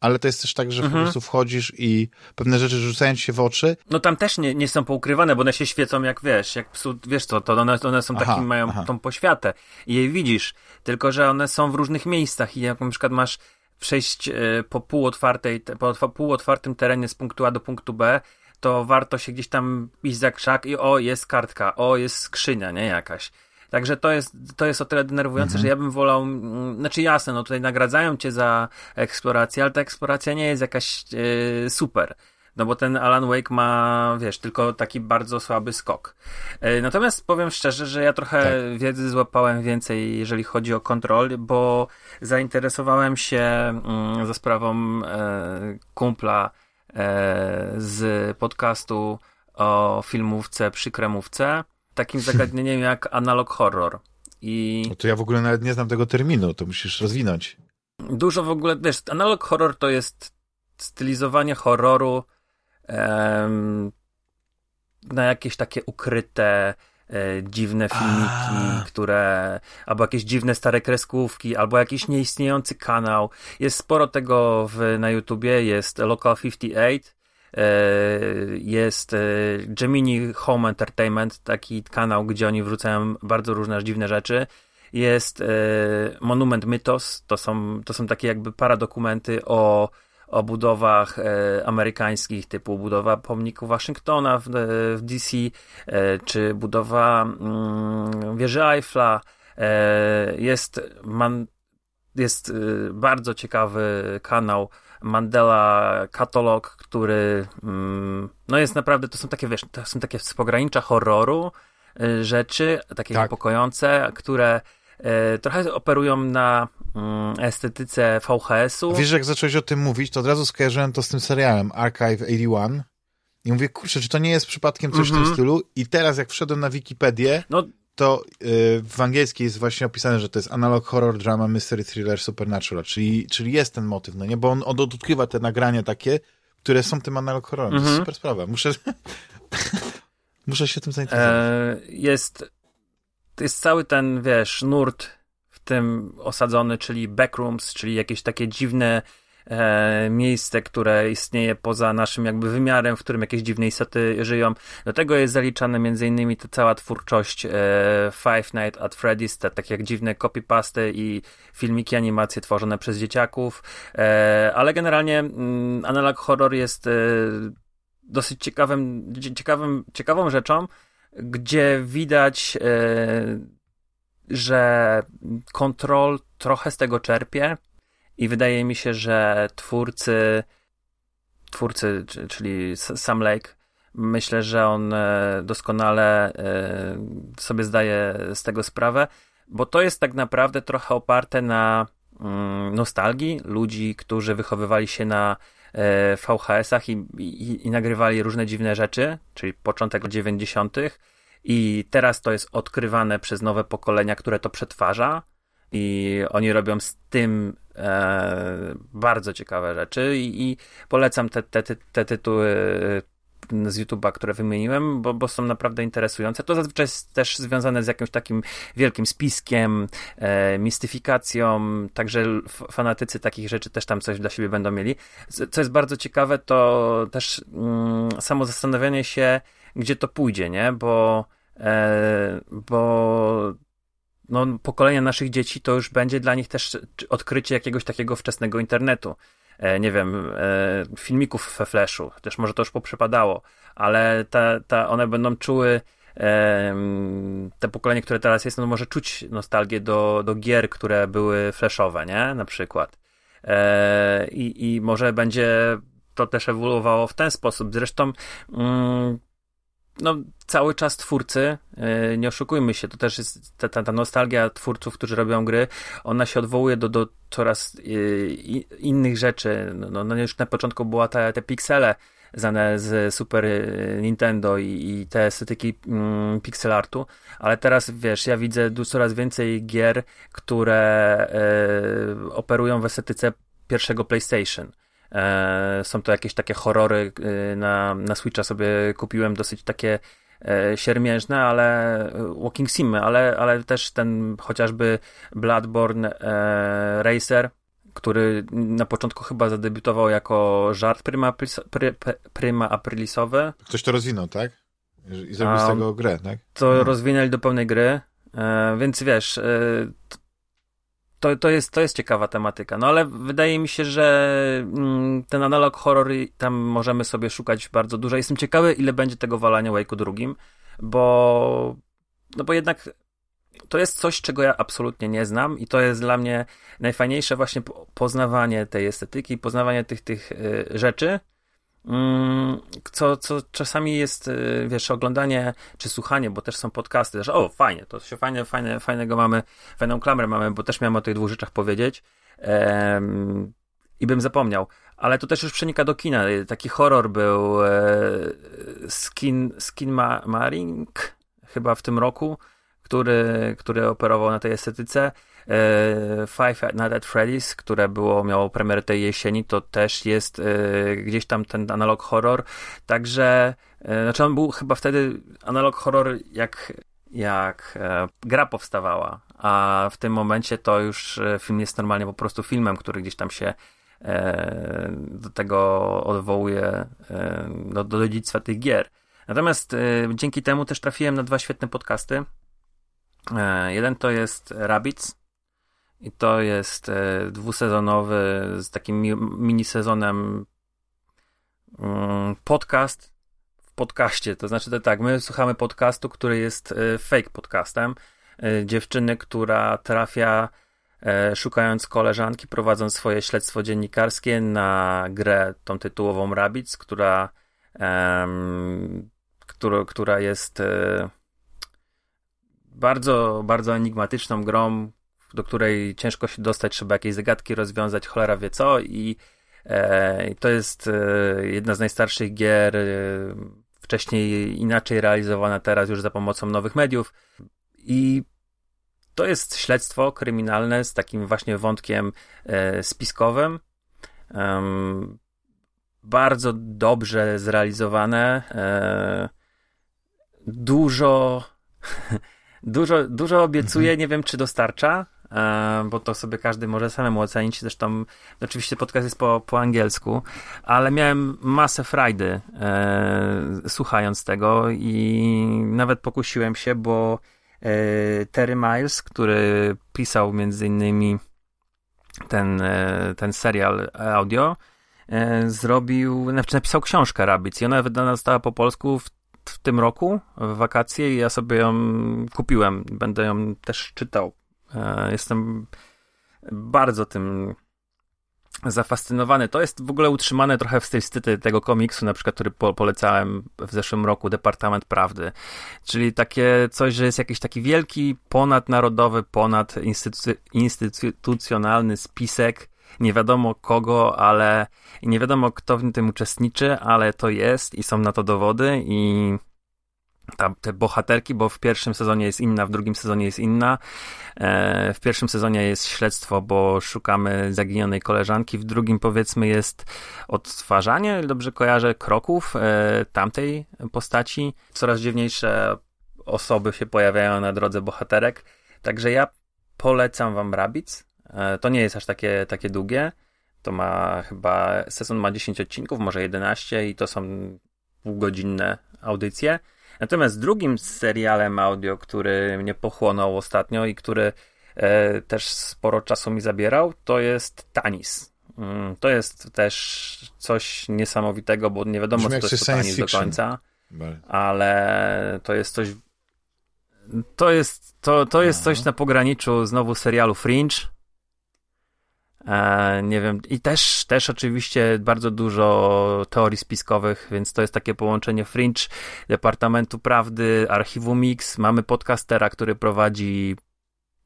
ale to jest też tak, że mhm. po prostu wchodzisz i pewne rzeczy rzucają ci się w oczy. No tam też nie, nie są poukrywane, bo one się świecą jak wiesz, jak psu, wiesz co, to one, one są aha, takim, mają aha. tą poświatę i je widzisz, tylko że one są w różnych miejscach i jak na przykład masz przejść e, po półotwartej, po półotwartym terenie z punktu A do punktu B, to warto się gdzieś tam iść za krzak i o, jest kartka, o, jest skrzynia, nie, jakaś. Także to jest, to jest o tyle denerwujące, mhm. że ja bym wolał, mm, znaczy jasne, no tutaj nagradzają cię za eksplorację, ale ta eksploracja nie jest jakaś e, super. No bo ten Alan Wake ma, wiesz, tylko taki bardzo słaby skok. E, natomiast powiem szczerze, że ja trochę tak. wiedzy złapałem więcej, jeżeli chodzi o kontrol, bo zainteresowałem się mm, za sprawą e, kumpla e, z podcastu o filmówce przy kremówce takim zagadnieniem jak analog horror. I... No to ja w ogóle nawet nie znam tego terminu, to musisz rozwinąć. Dużo w ogóle, wiesz, analog horror to jest stylizowanie horroru em, na jakieś takie ukryte, e, dziwne filmiki, A. które, albo jakieś dziwne stare kreskówki, albo jakiś nieistniejący kanał. Jest sporo tego w, na YouTubie, jest Local 58, E, jest e, Gemini Home Entertainment, taki kanał, gdzie oni wrzucają bardzo różne dziwne rzeczy. Jest e, Monument Mythos, to są, to są takie jakby paradokumenty o, o budowach amerykańskich, typu budowa pomniku Waszyngtona w, w DC, czy budowa mm, wieży Eiffla. jest, man, jest bardzo ciekawy kanał Mandela katalog, który mm, no jest naprawdę, to są takie, wiesz, to są takie z pogranicza horroru y, rzeczy, takie tak. niepokojące, które y, trochę operują na mm, estetyce VHS-u. Wiesz, jak zacząłeś o tym mówić, to od razu skojarzyłem to z tym serialem Archive 81 i mówię, kurczę, czy to nie jest przypadkiem coś mm -hmm. w tym mhm. stylu? I teraz jak wszedłem na Wikipedię, no, to y, w angielskiej jest właśnie opisane, że to jest analog horror, drama, mystery, thriller, supernatural, czyli, czyli jest ten motyw, no nie? Bo on, on odkrywa te nagrania takie, które są tym analog horrorem. To jest mhm. super sprawa. Muszę, muszę się tym zainteresować. E, jest, jest cały ten, wiesz, nurt w tym osadzony, czyli backrooms, czyli jakieś takie dziwne e, miejsce, które istnieje poza naszym jakby wymiarem, w którym jakieś dziwne istoty żyją. Do tego jest zaliczane między innymi ta cała twórczość e, Five Nights at Freddy's, te takie jak dziwne copypasty i filmiki, animacje tworzone przez dzieciaków, e, ale generalnie mm, analog horror jest e, dosyć ciekawym, ciekawym, ciekawą rzeczą, gdzie widać, e, że kontrol trochę z tego czerpie, i wydaje mi się, że twórcy, twórcy, czyli Sam Lake, myślę, że on e, doskonale e, sobie zdaje z tego sprawę, bo to jest tak naprawdę trochę oparte na mm, nostalgii ludzi, którzy wychowywali się na e, VHS-ach i, i, i nagrywali różne dziwne rzeczy, czyli początek 90. I teraz to jest odkrywane przez nowe pokolenia, które to przetwarza i oni robią z tym e, bardzo ciekawe rzeczy i, i polecam te, te, te, tytuły z YouTube'a, które wymieniłem, bo, bo są naprawdę interesujące. To zazwyczaj jest też związane z jakimś takim wielkim spiskiem, e, mistyfikacją, także fanatycy takich rzeczy też tam coś dla siebie będą mieli. Co jest bardzo ciekawe, to też mm, samo zastanawianie się, gdzie to pójdzie, nie? Bo, e, bo no, pokolenia naszych dzieci to już będzie dla nich też odkrycie jakiegoś takiego wczesnego internetu. E, nie wiem, e, filmików we Flashu, też może to już poprzepadało, ale ta, ta, one będą czuły e, te pokolenie, które teraz jest, no może czuć nostalgię do, do gier, które były flashowe, nie? Na przykład. I, I może będzie to też ewoluowało w ten sposób. Zresztą mm, no, cały czas twórcy, yy, nie oszukujmy się, to też jest ta, ta, ta, nostalgia twórców, którzy robią gry, ona się odwołuje do, do coraz yy, innych rzeczy. No, no, no, już na początku była te piksele znane z Super y, Nintendo i, i te estetyki mm, pixel artu, ale teraz wiesz, ja widzę coraz więcej gier, które yy, operują w estetyce pierwszego PlayStation. E, są to jakieś takie horrory e, na, na Switcha sobie kupiłem dosyć takie e, siermiężne, ale walking simy, ale, ale też ten chociażby Bloodborne Racer, który na początku chyba zadebiutował jako żart prima, prima aprilisowy. Ktoś to rozwinął, tak? I zrobił z tego grę, tak? To no. rozwinęli do pełnej gry, więc wiesz, to, to, jest, to jest ciekawa tematyka. No ale wydaje mi się, że mm, ten analog horror tam możemy sobie szukać bardzo dużo. Jestem ciekawy, ile będzie tego walania Wake'u drugim, bo no bo jednak to jest coś, czego ja absolutnie nie znam i to jest dla mnie najfajniejsze właśnie poznawanie tej estetyki, poznawanie tych, tych y, rzeczy, co, co czasami jest, y, wiesz, oglądanie czy słuchanie, bo też są podcasty, że o, fajnie, to się fajnie, fajne, fajnego mamy, fajną klamrę mamy, bo też miałem o tych dwóch rzeczach powiedzieć ehm, i bym zapomniał. Ale to też już przenika do kina. Taki horror był e, Skin, Skin Ma Maring chyba w tym roku, który, który operował na tej estetyce. E, Five Nights at Freddy's, które było, miało premierę tej jesieni, to też jest e, gdzieś tam ten analog horror, także e, znaczy on był chyba wtedy analog horror jak jak gra powstawała, a w tym momencie to już film jest normalnie po prostu filmem, który gdzieś tam się do tego odwołuje, do, do dziedzictwa tych gier. Natomiast dzięki temu też trafiłem na dwa świetne podcasty. Jeden to jest Rabbits, i to jest e, dwusezonowy z takim mi, minisezonem mm, podcast w podcaście. To znaczy to tak, my słuchamy podcastu, który jest e, fake podcastem. E, dziewczyny, która trafia szukając koleżanki, prowadząc swoje śledztwo dziennikarskie na grę tą tytułową Rabbids, która, która, która jest bardzo, bardzo enigmatyczną grą, do której ciężko się dostać, trzeba jakieś zagadki rozwiązać, cholera wie co i e, to jest e, jedna z najstarszych gier, e, wcześniej inaczej realizowana, teraz już za pomocą nowych mediów i to jest śledztwo kryminalne z takim właśnie wątkiem e, spiskowym. bardzo dobrze zrealizowane. E, dużo dużo, dużo obiecuje, mhm. nie wiem czy dostarcza, E, bo to sobie każdy może samemu ocenić. Zresztą oczywiście podcast jest po, po angielsku, ale miałem masę frajdy e, słuchając tego i nawet pokusiłem się, bo e, Terry Miles, który pisał między innymi ten, e, ten serial audio, e, zrobił, znaczy napisał książkę Rabbits i ona wydana została po polsku w, w tym roku, w wakacje i ja sobie ją kupiłem. Będę ją też czytał E, jestem bardzo tym zafascynowany. To jest w ogóle utrzymane trochę w stylistyce tego komiksu, na przykład, który po polecałem w zeszłym roku, Departament Prawdy. Czyli takie coś, że jest jakiś taki wielki, ponadnarodowy, ponadinstytucjonalny spisek nie wiadomo kogo, ale nie wiadomo kto w tym uczestniczy, ale to jest i są na to dowody i ta, te bohaterki, bo w pierwszym sezonie jest inna, w drugim sezonie jest inna. E, w pierwszym sezonie jest śledztwo, bo szukamy zaginionej koleżanki, w drugim powiedzmy jest odtwarzanie, dobrze kojarzę, kroków e, tamtej postaci. Coraz dziwniejsze osoby się pojawiają na drodze bohaterek. Także ja polecam wam Rabbids. E, to nie jest aż takie, takie długie. To ma chyba, sezon ma 10 odcinków, może 11 i to są półgodzinne audycje. Natomiast drugim serialem audio, który mnie pochłonął ostatnio i który e, też sporo czasu mi zabierał, to jest Tanis. Mm, to jest też coś niesamowitego, bo nie wiadomo, Brzmi co to jest Tanis do końca, ale to jest coś to jest, to, to jest coś na pograniczu znowu serialu Fringe, nie wiem, i też, też oczywiście bardzo dużo teorii spiskowych, więc to jest takie połączenie Fringe, Departamentu Prawdy, Archiwum Mix. Mamy podcastera, który prowadzi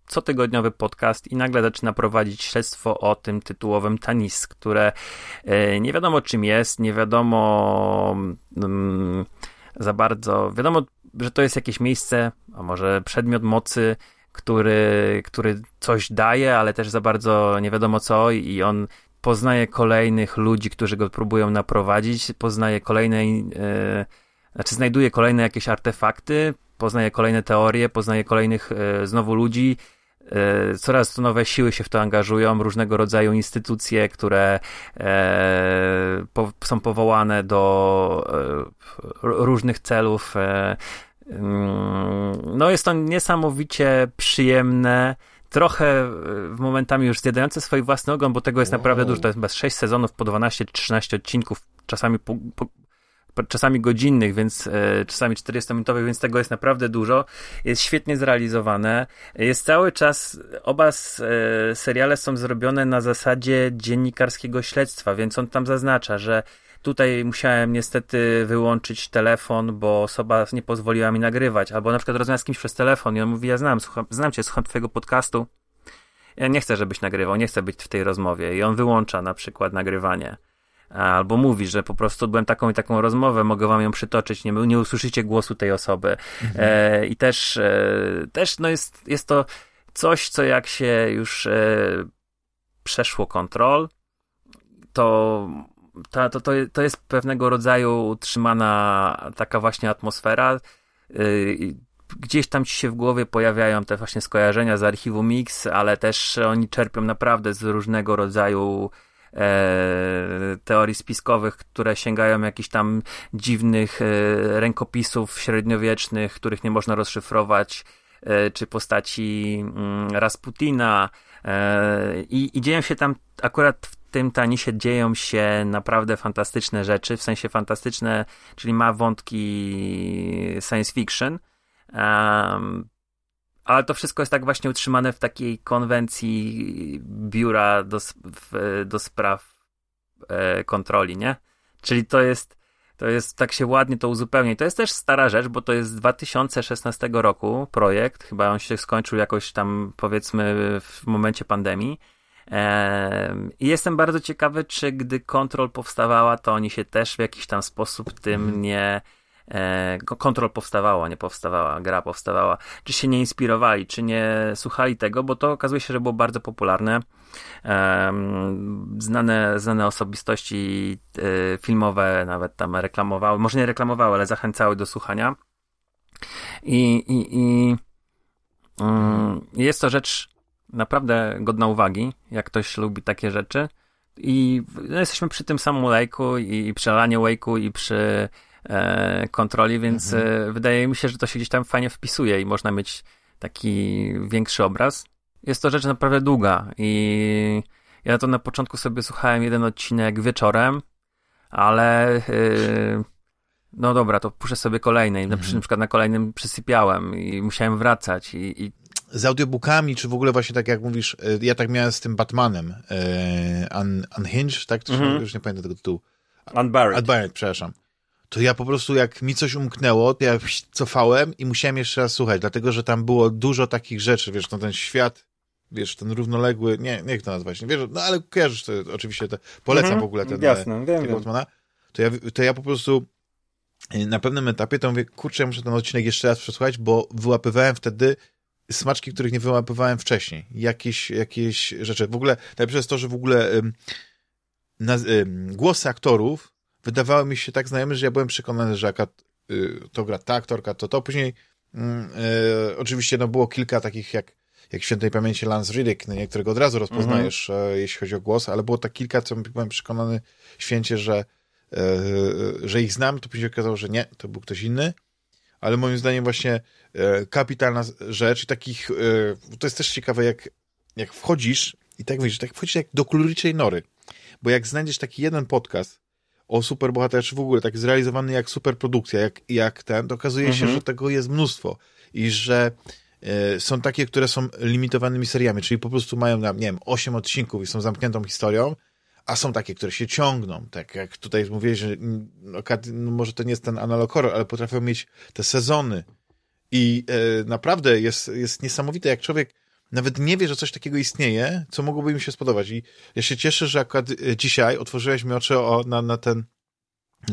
cotygodniowy podcast i nagle zaczyna prowadzić śledztwo o tym tytułowym Tanis, które e, nie wiadomo czym jest, nie wiadomo mm, za bardzo, wiadomo, że to jest jakieś miejsce, a może przedmiot mocy, który, który coś daje, ale też za bardzo nie wiadomo co i on poznaje kolejnych ludzi, którzy go próbują naprowadzić, poznaje kolejne, e, znaczy znajduje kolejne jakieś artefakty, poznaje kolejne teorie, poznaje kolejnych e, znowu ludzi, e, coraz to nowe siły się w to angażują, różnego rodzaju instytucje, które są powołane do różnych celów. E, no jest to niesamowicie przyjemne, trochę w momentami już zjadające swój własny ogon, bo tego jest wow. naprawdę dużo. To jest chyba 6 sezonów po 12-13 odcinków, czasami po, po, czasami godzinnych, więc e, czasami 40-minutowych, więc tego jest naprawdę dużo. Jest świetnie zrealizowane. Jest cały czas, oba e, seriale są zrobione na zasadzie dziennikarskiego śledztwa, więc on tam zaznacza, że Tutaj musiałem niestety wyłączyć telefon, bo osoba nie pozwoliła mi nagrywać. Albo na przykład rozmawiam z kimś przez telefon i on mówi, ja znam, słucham, znam cię, słucham twojego podcastu. Ja nie chcę, żebyś nagrywał, nie chcę być w tej rozmowie. I on wyłącza na przykład nagrywanie. Albo mówi, że po prostu odbyłem taką i taką rozmowę, mogę wam ją przytoczyć, nie, nie usłyszycie głosu tej osoby. Mhm. E, I też, e, też no jest, jest to coś, co jak się już e, przeszło kontrol, to ta, to, to, to jest pewnego rodzaju utrzymana taka właśnie atmosfera. Yy, gdzieś tam ci się w głowie pojawiają te właśnie skojarzenia z archiwum Mix, ale też oni czerpią naprawdę z różnego rodzaju e, teorii spiskowych, które sięgają jakichś tam dziwnych e, rękopisów średniowiecznych, których nie można rozszyfrować, e, czy postaci mm, Rasputina. E, i, I dzieją się tam akurat w tym Tanisie dzieją się naprawdę fantastyczne rzeczy, w sensie fantastyczne, czyli ma wątki science fiction, um, ale to wszystko jest tak właśnie utrzymane w takiej konwencji biura do, w, do spraw e, kontroli, nie? Czyli to jest, to jest, tak się ładnie to uzupełnia. to jest też stara rzecz, bo to jest z 2016 roku projekt, chyba on się skończył jakoś tam powiedzmy w momencie pandemii. I jestem bardzo ciekawy, czy gdy Control powstawała, to oni się też w jakiś tam sposób tym mhm. nie. E, Control powstawała, nie powstawała, gra powstawała. Czy się nie inspirowali, czy nie słuchali tego, bo to okazuje się, że było bardzo popularne. Znane, znane osobistości e, filmowe nawet tam reklamowały, może nie reklamowały, ale zachęcały do słuchania. I, i, i um, jest to rzecz naprawdę godna uwagi, jak ktoś lubi takie rzeczy. I no, jesteśmy przy tym samym lejku i przy Alanie Wake'u i przy e, kontroli, więc mhm. e, wydaje mi się, że to się gdzieś tam fajnie wpisuje i można mieć taki większy obraz. Jest to rzecz naprawdę długa i ja to na początku sobie słuchałem jeden odcinek wieczorem, ale e, no dobra, to puszczę sobie kolejny. Mhm. Na, przykład na kolejnym przysypiałem i musiałem wracać i, i z audiobookami, czy w ogóle właśnie tak jak mówisz, e, ja tak miałem z tym Batmanem, e, Un, Unhinged, tak? To mm -hmm. Już nie pamiętam tego tytułu. Unburied. Unburied, przepraszam. To ja po prostu, jak mi coś umknęło, to ja cofałem i musiałem jeszcze raz słuchać, dlatego, że tam było dużo takich rzeczy, wiesz, no ten świat, wiesz, ten równoległy, nie, nie jak to nazwać, nie wiesz, no ale kojarzysz to, oczywiście, polecam -hmm. w ogóle ten, Jasne, wiem. Batmana. To ja, to ja po prostu na pewnym etapie to mówię, kurczę, ja muszę ten odcinek jeszcze raz przesłuchać, bo wyłapywałem wtedy smaczki, których nie wyłapywałem wcześniej. Jakieś, jakieś rzeczy. W ogóle, najlepsze jest to, że w ogóle ym, na, ym, głosy aktorów wydawały mi się tak znajome, że ja byłem przekonany, że jaka, y, to gra ta aktorka, to to. Później y, oczywiście no, było kilka takich jak jak świętej pamięci Lance Riddick, no, którego od razu rozpoznajesz, mm -hmm. jeśli chodzi o głos, ale było tak kilka, co byłem przekonany święcie, że, e, że ich znam, to później okazało, że nie, to był ktoś inny ale moim zdaniem właśnie e, kapitalna rzecz i takich, to jest też ciekawe, jak, jak wchodzisz i tak widzisz, tak wchodzisz jak do kluliczej nory, bo jak znajdziesz taki jeden podcast o superbohaterze w ogóle, tak zrealizowany jak superprodukcja, jak, jak ten, to okazuje mhm. się, że tego jest mnóstwo i że e, są takie, które są limitowanymi seriami, czyli po prostu mają, nie wiem, 8 odcinków i są zamkniętą historią, a są takie, które się ciągną, tak jak tutaj mówię, że no, no, może to nie jest ten analog horror, ale potrafią mieć te sezony i e, naprawdę jest, jest niesamowite, jak człowiek nawet nie wie, że coś takiego istnieje, co mogłoby mi się spodobać. I ja się cieszę, że akurat e, dzisiaj otworzyłeś mi oczy o, na, na ten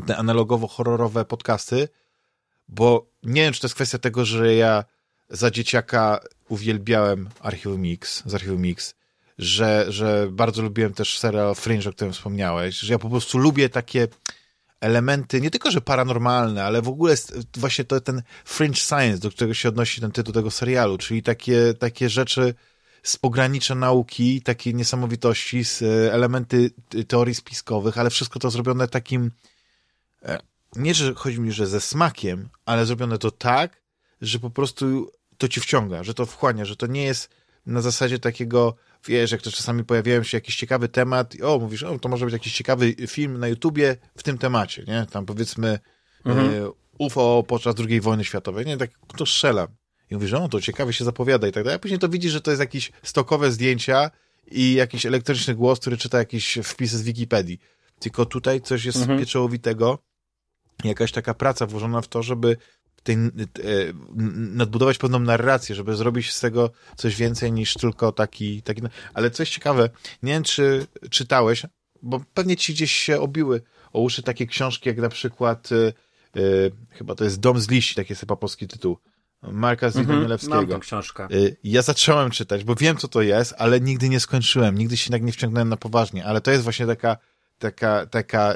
te analogowo-horrorowe podcasty, bo nie wiem, czy to jest kwestia tego, że ja za dzieciaka uwielbiałem Archiwum Mix, z Archiwum Mix, że, że bardzo lubiłem też serial Fringe, o którym wspomniałeś, że ja po prostu lubię takie elementy, nie tylko, że paranormalne, ale w ogóle właśnie to ten fringe science, do którego się odnosi ten tytuł tego serialu, czyli takie, takie rzeczy z pogranicza nauki, takie niesamowitości, z e, elementy teorii spiskowych, ale wszystko to zrobione takim, e, nie, że chodzi mi, że ze smakiem, ale zrobione to tak, że po prostu to ci wciąga, że to wchłania, że to nie jest na zasadzie takiego wiesz, jak to czasami pojawiają się jakiś ciekawy temat i o, mówisz, o, to może być jakiś ciekawy film na YouTubie w tym temacie, nie? Tam powiedzmy mhm. e, UFO podczas II wojny światowej, nie? Tak to strzelam. I mówisz, o, to ciekawie się zapowiada i tak dalej. A później to widzisz, że to jest jakieś stokowe zdjęcia i jakiś elektroniczny głos, który czyta jakieś wpisy z Wikipedii. Tylko tutaj coś jest mhm. pieczołowitego, jakaś taka praca włożona w to, żeby tej, e, nadbudować pewną narrację, żeby zrobić z tego coś więcej niż tylko taki, taki... Ale coś ciekawe, nie wiem, czy czytałeś, bo pewnie ci gdzieś się obiły o uszy takie książki, jak na przykład y, y, chyba to jest Dom z liści, taki jest chyba polski tytuł. Marka z mhm, tą książkę. Ja zacząłem czytać, bo wiem, co to jest, ale nigdy nie skończyłem, nigdy się tak nie wciągnąłem na poważnie, ale to jest właśnie taka, taka, taka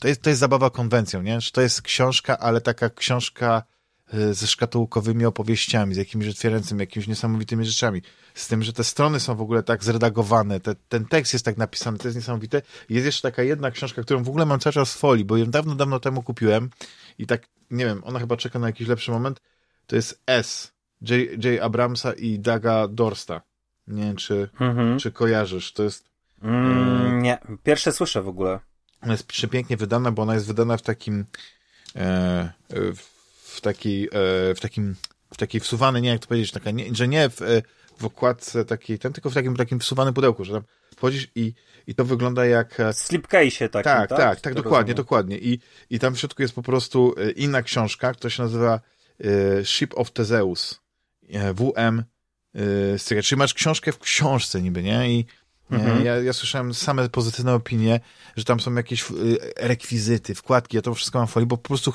to jest, to jest zabawa konwencją, nie? Że to jest książka, ale taka książka e, ze szkatułkowymi opowieściami, z jakimiś otwierającymi, jakimiś niesamowitymi rzeczami. Z tym, że te strony są w ogóle tak zredagowane, te, ten tekst jest tak napisany, to jest niesamowite. Jest jeszcze taka jedna książka, którą w ogóle mam cały czas w folii, bo ją dawno, dawno temu kupiłem i tak, nie wiem, ona chyba czeka na jakiś lepszy moment. To jest S. J. J. Abramsa i Daga Dorsta. Nie wiem, czy, mhm. czy kojarzysz. To jest... Mm, e... Nie, pierwsze słyszę w ogóle. Ona jest przepięknie wydana, bo ona jest wydana w takim e, w takiej e, w takim w takiej wsuwanej, nie jak to powiedzieć, taka, nie, że nie w, e, w okładce takiej, ten, tylko w takim, takim wsuwanym pudełku, że tam wchodzisz i, i to wygląda jak... E, Slipcase takim, tak? Tak, tak, tak dokładnie, rozumiem. dokładnie. I, I tam w środku jest po prostu inna książka, która się nazywa e, Ship of Theseus. WM e, Czyli masz książkę w książce niby, nie? I Mhm. Ja, ja słyszałem same pozytywne opinie, że tam są jakieś y, rekwizyty, wkładki, ja to wszystko mam w folii, bo po prostu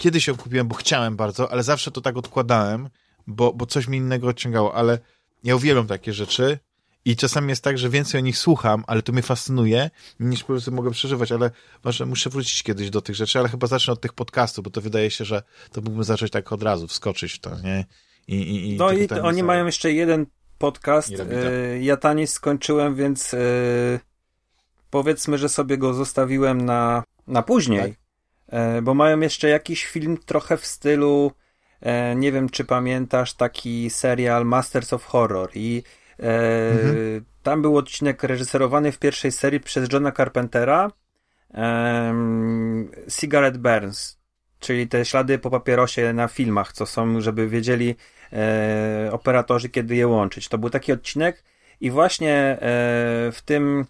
kiedyś ją kupiłem, bo chciałem bardzo, ale zawsze to tak odkładałem, bo, bo coś mi innego odciągało, ale ja uwielbiam takie rzeczy i czasami jest tak, że więcej o nich słucham, ale to mnie fascynuje, niż po prostu mogę przeżywać, ale może muszę wrócić kiedyś do tych rzeczy, ale chyba zacznę od tych podcastów, bo to wydaje się, że to mógłbym zacząć tak od razu, wskoczyć w to, nie? I, i, i no i oni mają jeszcze jeden podcast. E, ja taniej skończyłem, więc e, powiedzmy, że sobie go zostawiłem na, na później. Tak. E, bo mają jeszcze jakiś film trochę w stylu nie wiem, czy pamiętasz taki serial Masters of Horror i mhm. tam był odcinek reżyserowany w pierwszej serii przez Johna Carpentera Cigarette Burns, czyli te ślady po papierosie na filmach, co są, żeby wiedzieli e, operatorzy, kiedy je łączyć. To był taki odcinek i właśnie e, w tym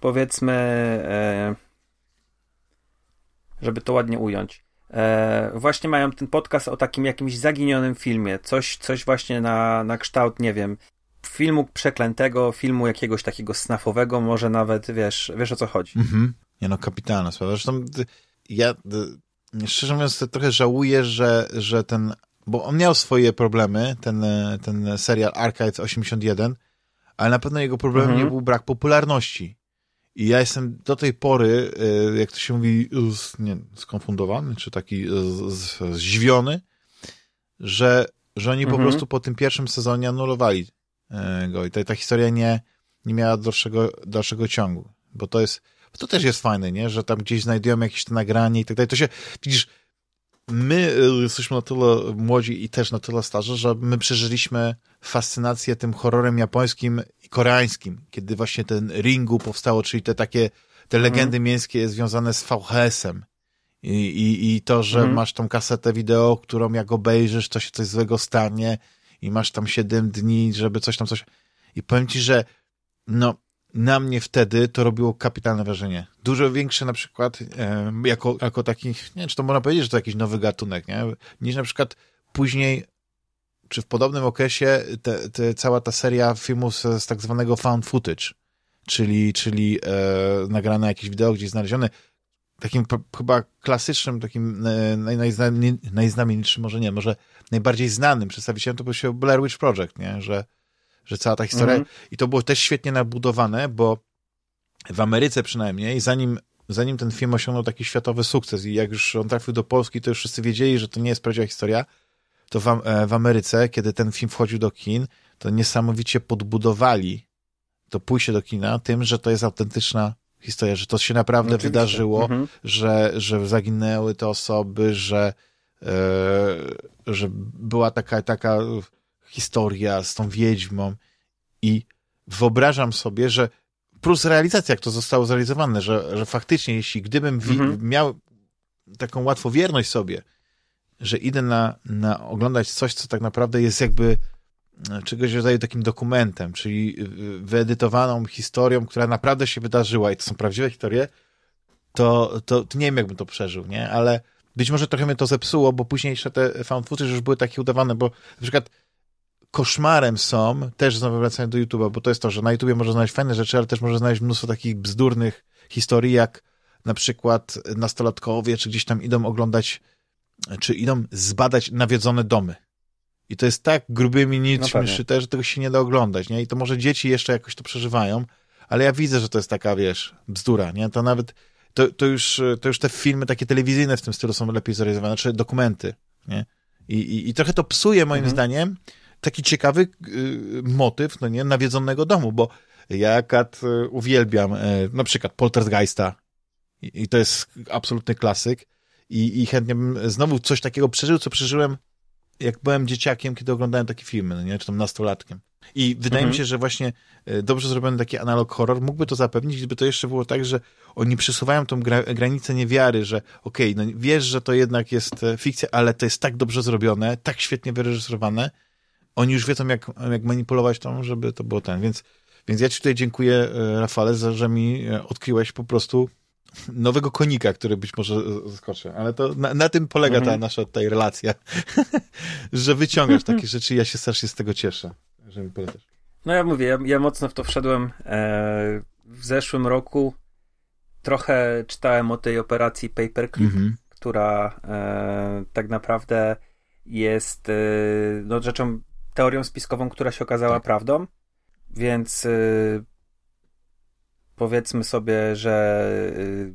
powiedzmy e, żeby to ładnie ująć e, właśnie mają ten podcast o takim jakimś zaginionym filmie, coś, coś właśnie na, na kształt, nie wiem, filmu przeklętego, filmu jakiegoś takiego snafowego, może nawet, wiesz, wiesz o co chodzi. Mhm. Nie no, kapitalna sprawa. Zresztą ja szczerze mówiąc trochę żałuję, że, że ten, bo on miał swoje problemy, ten, ten serial Archive 81, ale na pewno jego problemem mhm. nie był brak popularności. I ja jestem do tej pory, e, jak to się mówi, nie, skonfundowany, czy taki zdziwiony, że, że oni mhm. po prostu po tym pierwszym sezonie anulowali e, go. I ta, ta historia nie, nie miała dalszego, dalszego ciągu. Bo to jest, to też jest fajne, nie? Że tam gdzieś znajdujemy jakieś te nagranie i tak dalej. To się, widzisz, my e, jesteśmy na tyle młodzi i też na tyle starzy, że my przeżyliśmy fascynację tym horrorem japońskim i koreańskim, kiedy właśnie ten Ringu powstało, czyli te takie, te mhm. legendy mm. miejskie związane z VHS-em. I, i, I to, że mm. masz tą kasetę wideo, którą jak obejrzysz, to się coś złego stanie i masz tam 7 dni, żeby coś tam coś... I powiem ci, że no, na mnie wtedy to robiło kapitalne wrażenie. Dużo większe na przykład, e, jako, jako taki, nie wiem, czy to można powiedzieć, że to jakiś nowy gatunek, nie? Niż na przykład później, czy w podobnym okresie, te, te, cała ta seria filmów z, z tak zwanego found footage, czyli, czyli e, nagrane jakieś wideo gdzieś znalezione, takim chyba klasycznym, takim e, naj, najznamienitszym, może nie, może najbardziej znanym przedstawicielem to był się Blair Witch Project, nie? Że że cała ta historia. -hmm. I to było też świetnie nabudowane, bo w Ameryce przynajmniej, zanim, zanim ten film osiągnął taki światowy sukces i jak już on trafił do Polski, to już wszyscy wiedzieli, że to nie jest prawdziwa historia, to w, e, w Ameryce, kiedy ten film wchodził do kin, to niesamowicie podbudowali to pójście do kina tym, że to jest autentyczna historia, że to się naprawdę Oczywiście. wydarzyło, mhm. że, że zaginęły te osoby, że, e, że była taka, taka historia z tą wiedźmą i wyobrażam sobie, że plus realizacja, jak to zostało zrealizowane, że, że faktycznie, jeśli gdybym mhm. miał taką łatwowierność sobie, że idę na, na oglądać coś, co tak naprawdę jest jakby e, czegoś rodzaju takim dokumentem, czyli wyedytowaną historią, która naprawdę się wydarzyła i to są prawdziwe historie, to, to, to nie wiem, jakbym to przeżył, nie? Ale być może trochę mnie to zepsuło, bo późniejsze te found footage już były takie udawane, bo na przykład koszmarem są, też znowu wracając do YouTube'a, bo to jest to, że na YouTubie można znaleźć fajne rzeczy, ale też można znaleźć mnóstwo takich bzdurnych historii, jak na przykład nastolatkowie, czy gdzieś tam idą oglądać, czy idą zbadać nawiedzone domy. I to jest tak grubymi nićmi no szyte, że tego się nie da oglądać, nie? I to może dzieci jeszcze jakoś to przeżywają, ale ja widzę, że to jest taka, wiesz, bzdura, nie? To nawet, to, to, już, to już te filmy takie telewizyjne w tym stylu są lepiej zrealizowane, czy dokumenty, nie? I, i, i trochę to psuje moim mhm. zdaniem taki ciekawy y, motyw, no nie, nawiedzonego domu, bo ja akad y, uwielbiam y, na przykład Poltergeista i, to jest absolutny klasyk i, i chętnie bym znowu coś takiego przeżył, co przeżyłem jak byłem dzieciakiem, kiedy oglądałem takie filmy, no nie, czy tam nastolatkiem. I wydaje mhm. mi się, że właśnie dobrze zrobiony taki analog horror mógłby to zapewnić, gdyby to jeszcze było tak, że oni przesuwają tą gra granicę niewiary, że okej, okay, no wiesz, że to jednak jest fikcja, ale to jest tak dobrze zrobione, tak świetnie wyreżyserowane, oni już wiedzą, jak, jak manipulować tą, żeby to było ten. Więc, więc ja ci tutaj dziękuję, e, Rafale, za, że mi e, odkryłeś po prostu nowego konika, który być może zaskoczy. Ale to na, na tym polega mhm. ta nasza tutaj relacja, że wyciągasz takie rzeczy i ja się strasznie z tego cieszę, że mi polecasz. No ja mówię, ja, ja mocno w to wszedłem e, w zeszłym roku. Trochę czytałem o tej operacji Paperclip, mhm. która e, tak naprawdę jest e, no, rzeczą teorią spiskową, która się okazała tak. prawdą, więc y, powiedzmy sobie, że y,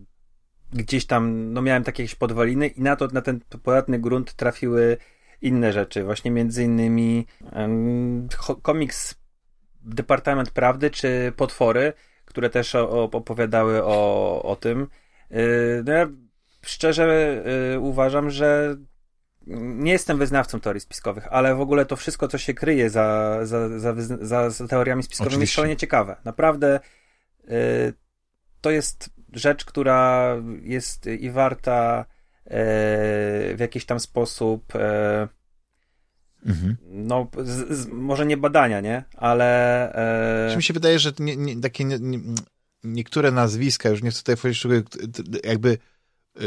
gdzieś tam no miałem takie jakieś podwaliny i na to, na ten podatny grunt trafiły inne rzeczy, właśnie między innymi komiks Departament Prawdy czy Potwory, które też opowiadały o, o tym. Y, no ja szczerze uważam, że nie jestem wyznawcą teorii spiskowych, ale w ogóle to wszystko, co się kryje za, za, za, za, za teoriami spiskowymi Oczywiście. jest szalenie ciekawe. Naprawdę y, to jest rzecz, która jest i warta y, w jakiś tam sposób y, mhm. no, z, z, może nie badania, nie? Ale... Mi się wydaje, że nie, nie, takie nie, niektóre nazwiska, już nie chcę tutaj wchodzić, jakby Y,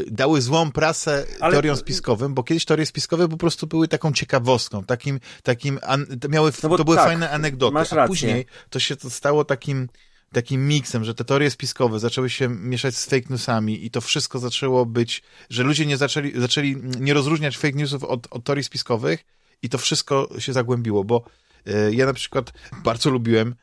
dały złą prasę Ale... teoriom spiskowym, bo kiedyś teorie spiskowe po prostu były taką ciekawostką, takim, takim an... miały, no to były tak, fajne anegdoty, a później to się to stało takim takim miksem, że te teorie spiskowe zaczęły się mieszać z fake newsami i to wszystko zaczęło być, że ludzie nie zaczęli, zaczęli nie rozróżniać fake newsów od, od teorii spiskowych i to wszystko się zagłębiło, bo y, ja na przykład bardzo lubiłem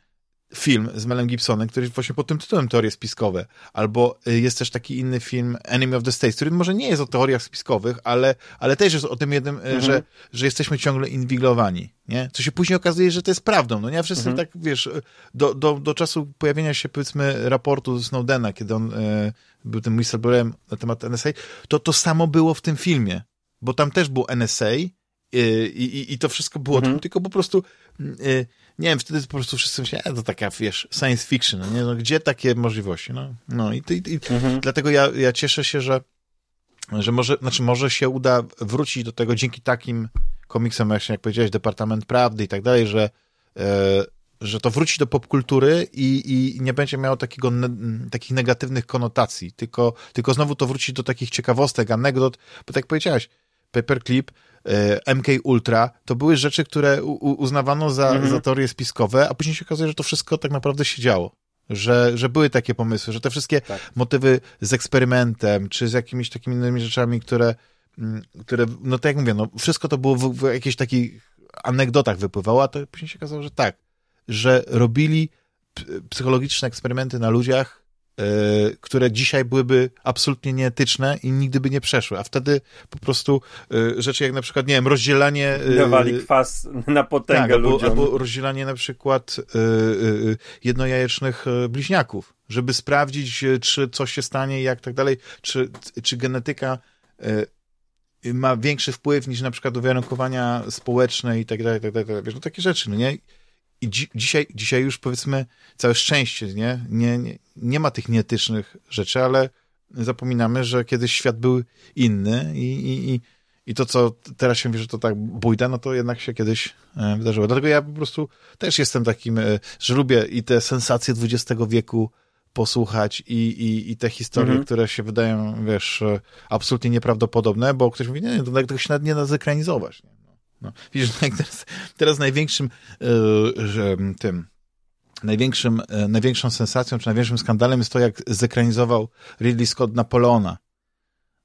film z Melem Gibsonem, który właśnie pod tym tytułem Teorie spiskowe. Albo y, jest też taki inny film Enemy of the States, który może nie jest o teoriach spiskowych, ale, ale też jest o tym jednym, y, mhm. że, że jesteśmy ciągle inwigilowani, nie? Co się później okazuje, że to jest prawdą, no nie? Wszyscy mhm. tak, wiesz, do, do, do czasu pojawienia się, powiedzmy, raportu Snowdena, kiedy on e, był tym whistleblowerem na temat NSA, to to samo było w tym filmie, bo tam też był NSA i, i, i to wszystko było, mhm. tylko po prostu... Y, nie wiem, wtedy po prostu wszyscy myśleli, to taka, wiesz, science fiction, no nie? No, gdzie takie możliwości? No, no i, i, i mhm. dlatego ja, ja cieszę się, że, że może, znaczy może się uda wrócić do tego dzięki takim komiksom, jak, jak powiedziałeś, Departament Prawdy i tak dalej, że, e, że to wróci do popkultury i, i nie będzie miało takiego, ne, takich negatywnych konotacji, tylko, tylko znowu to wróci do takich ciekawostek, anegdot, bo tak jak powiedziałeś, Paperclip E, MK Ultra, to były rzeczy, które uznawano za, mhm. za teorie spiskowe, a później się okazuje, że to wszystko tak naprawdę się działo. Że, że były takie pomysły, że te wszystkie tak. motywy z eksperymentem, czy z jakimiś takimi innymi rzeczami, które, mm, które no tak jak mówię, no wszystko to było w, w jakichś takich anegdotach wypływało, a to później się okazało, że tak, że robili psychologiczne eksperymenty na ludziach, E, które dzisiaj byłyby absolutnie nieetyczne i nigdy by nie przeszły, a wtedy po prostu e, rzeczy jak na przykład, nie wiem, rozdzielanie... E, Dawali kwas na potęgę tak, albo, ludziom. albo rozdzielanie na przykład jednojajecznych bliźniaków, żeby sprawdzić, czy coś się stanie i jak tak dalej, czy, czy genetyka ma większy wpływ niż na przykład uwarunkowania społeczne i tak dalej, tak dalej, tak dalej. Wiesz, no takie rzeczy, no nie? I dzi dzisiaj, dzisiaj już powiedzmy całe szczęście, nie? Nie, nie? nie ma tych nieetycznych rzeczy, ale zapominamy, że kiedyś świat był inny i, i, i, i to, co teraz się mówi, że to tak bójda, no to jednak się kiedyś e, wydarzyło. Dlatego ja po prostu też jestem takim, e, że lubię i te sensacje XX wieku posłuchać i, i, i te historie, mhm. które się wydają, wiesz, e, absolutnie nieprawdopodobne, bo ktoś mówi, nie, to tego się nawet nie da zekranizować. No. Widzisz, teraz, teraz największym yy, tym największym, yy, największą sensacją, czy największym skandalem jest to, jak zekranizował Ridley Scott Napoleona.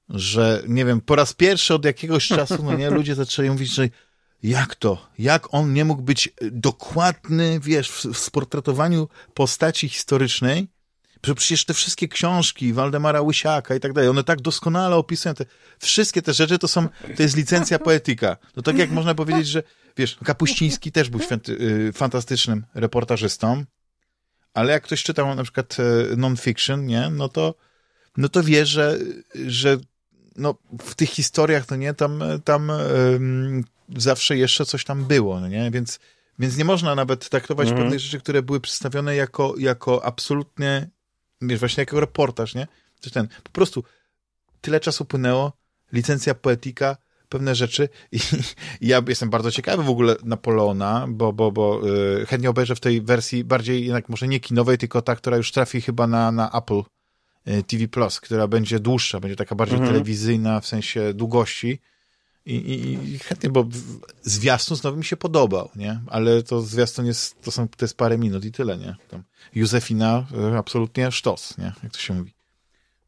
Że, nie wiem, po raz pierwszy od jakiegoś czasu, no nie, ludzie zaczęli mówić, że jak to? Jak on nie mógł być dokładny, wiesz, w, w sportretowaniu postaci historycznej, przecież te wszystkie książki Waldemara Łysiaka i tak dalej, one tak doskonale opisują te, wszystkie te rzeczy, to są, to jest licencja poetyka. No tak jak można powiedzieć, że, wiesz, Kapuściński też był święty, y, fantastycznym reportażystą, ale jak ktoś czytał na przykład y, non-fiction, nie, no to, no to wie, że, że no, w tych historiach, no nie, tam, tam zawsze jeszcze coś tam było, no nie, więc, więc nie można nawet traktować mm pewnych rzeczy, które były przedstawione jako, jako absolutnie wiesz, właśnie jako reportaż, nie? Coś ten, po prostu tyle czasu płynęło, licencja poetyka, pewne rzeczy i, i ja jestem bardzo ciekawy w ogóle Napoleona, bo, bo, bo yy, chętnie obejrzę w tej wersji bardziej jednak może nie kinowej, tylko ta, która już trafi chyba na, na Apple yy, TV Plus, która będzie dłuższa, będzie taka bardziej mhm. telewizyjna w sensie długości i, i, i chętnie, bo zwiastun znowu mi się podobał, nie? Ale to zwiastun jest, to, są, to jest parę minut i tyle, nie? Tam Józefina e, absolutnie sztos, nie? Jak to się mówi.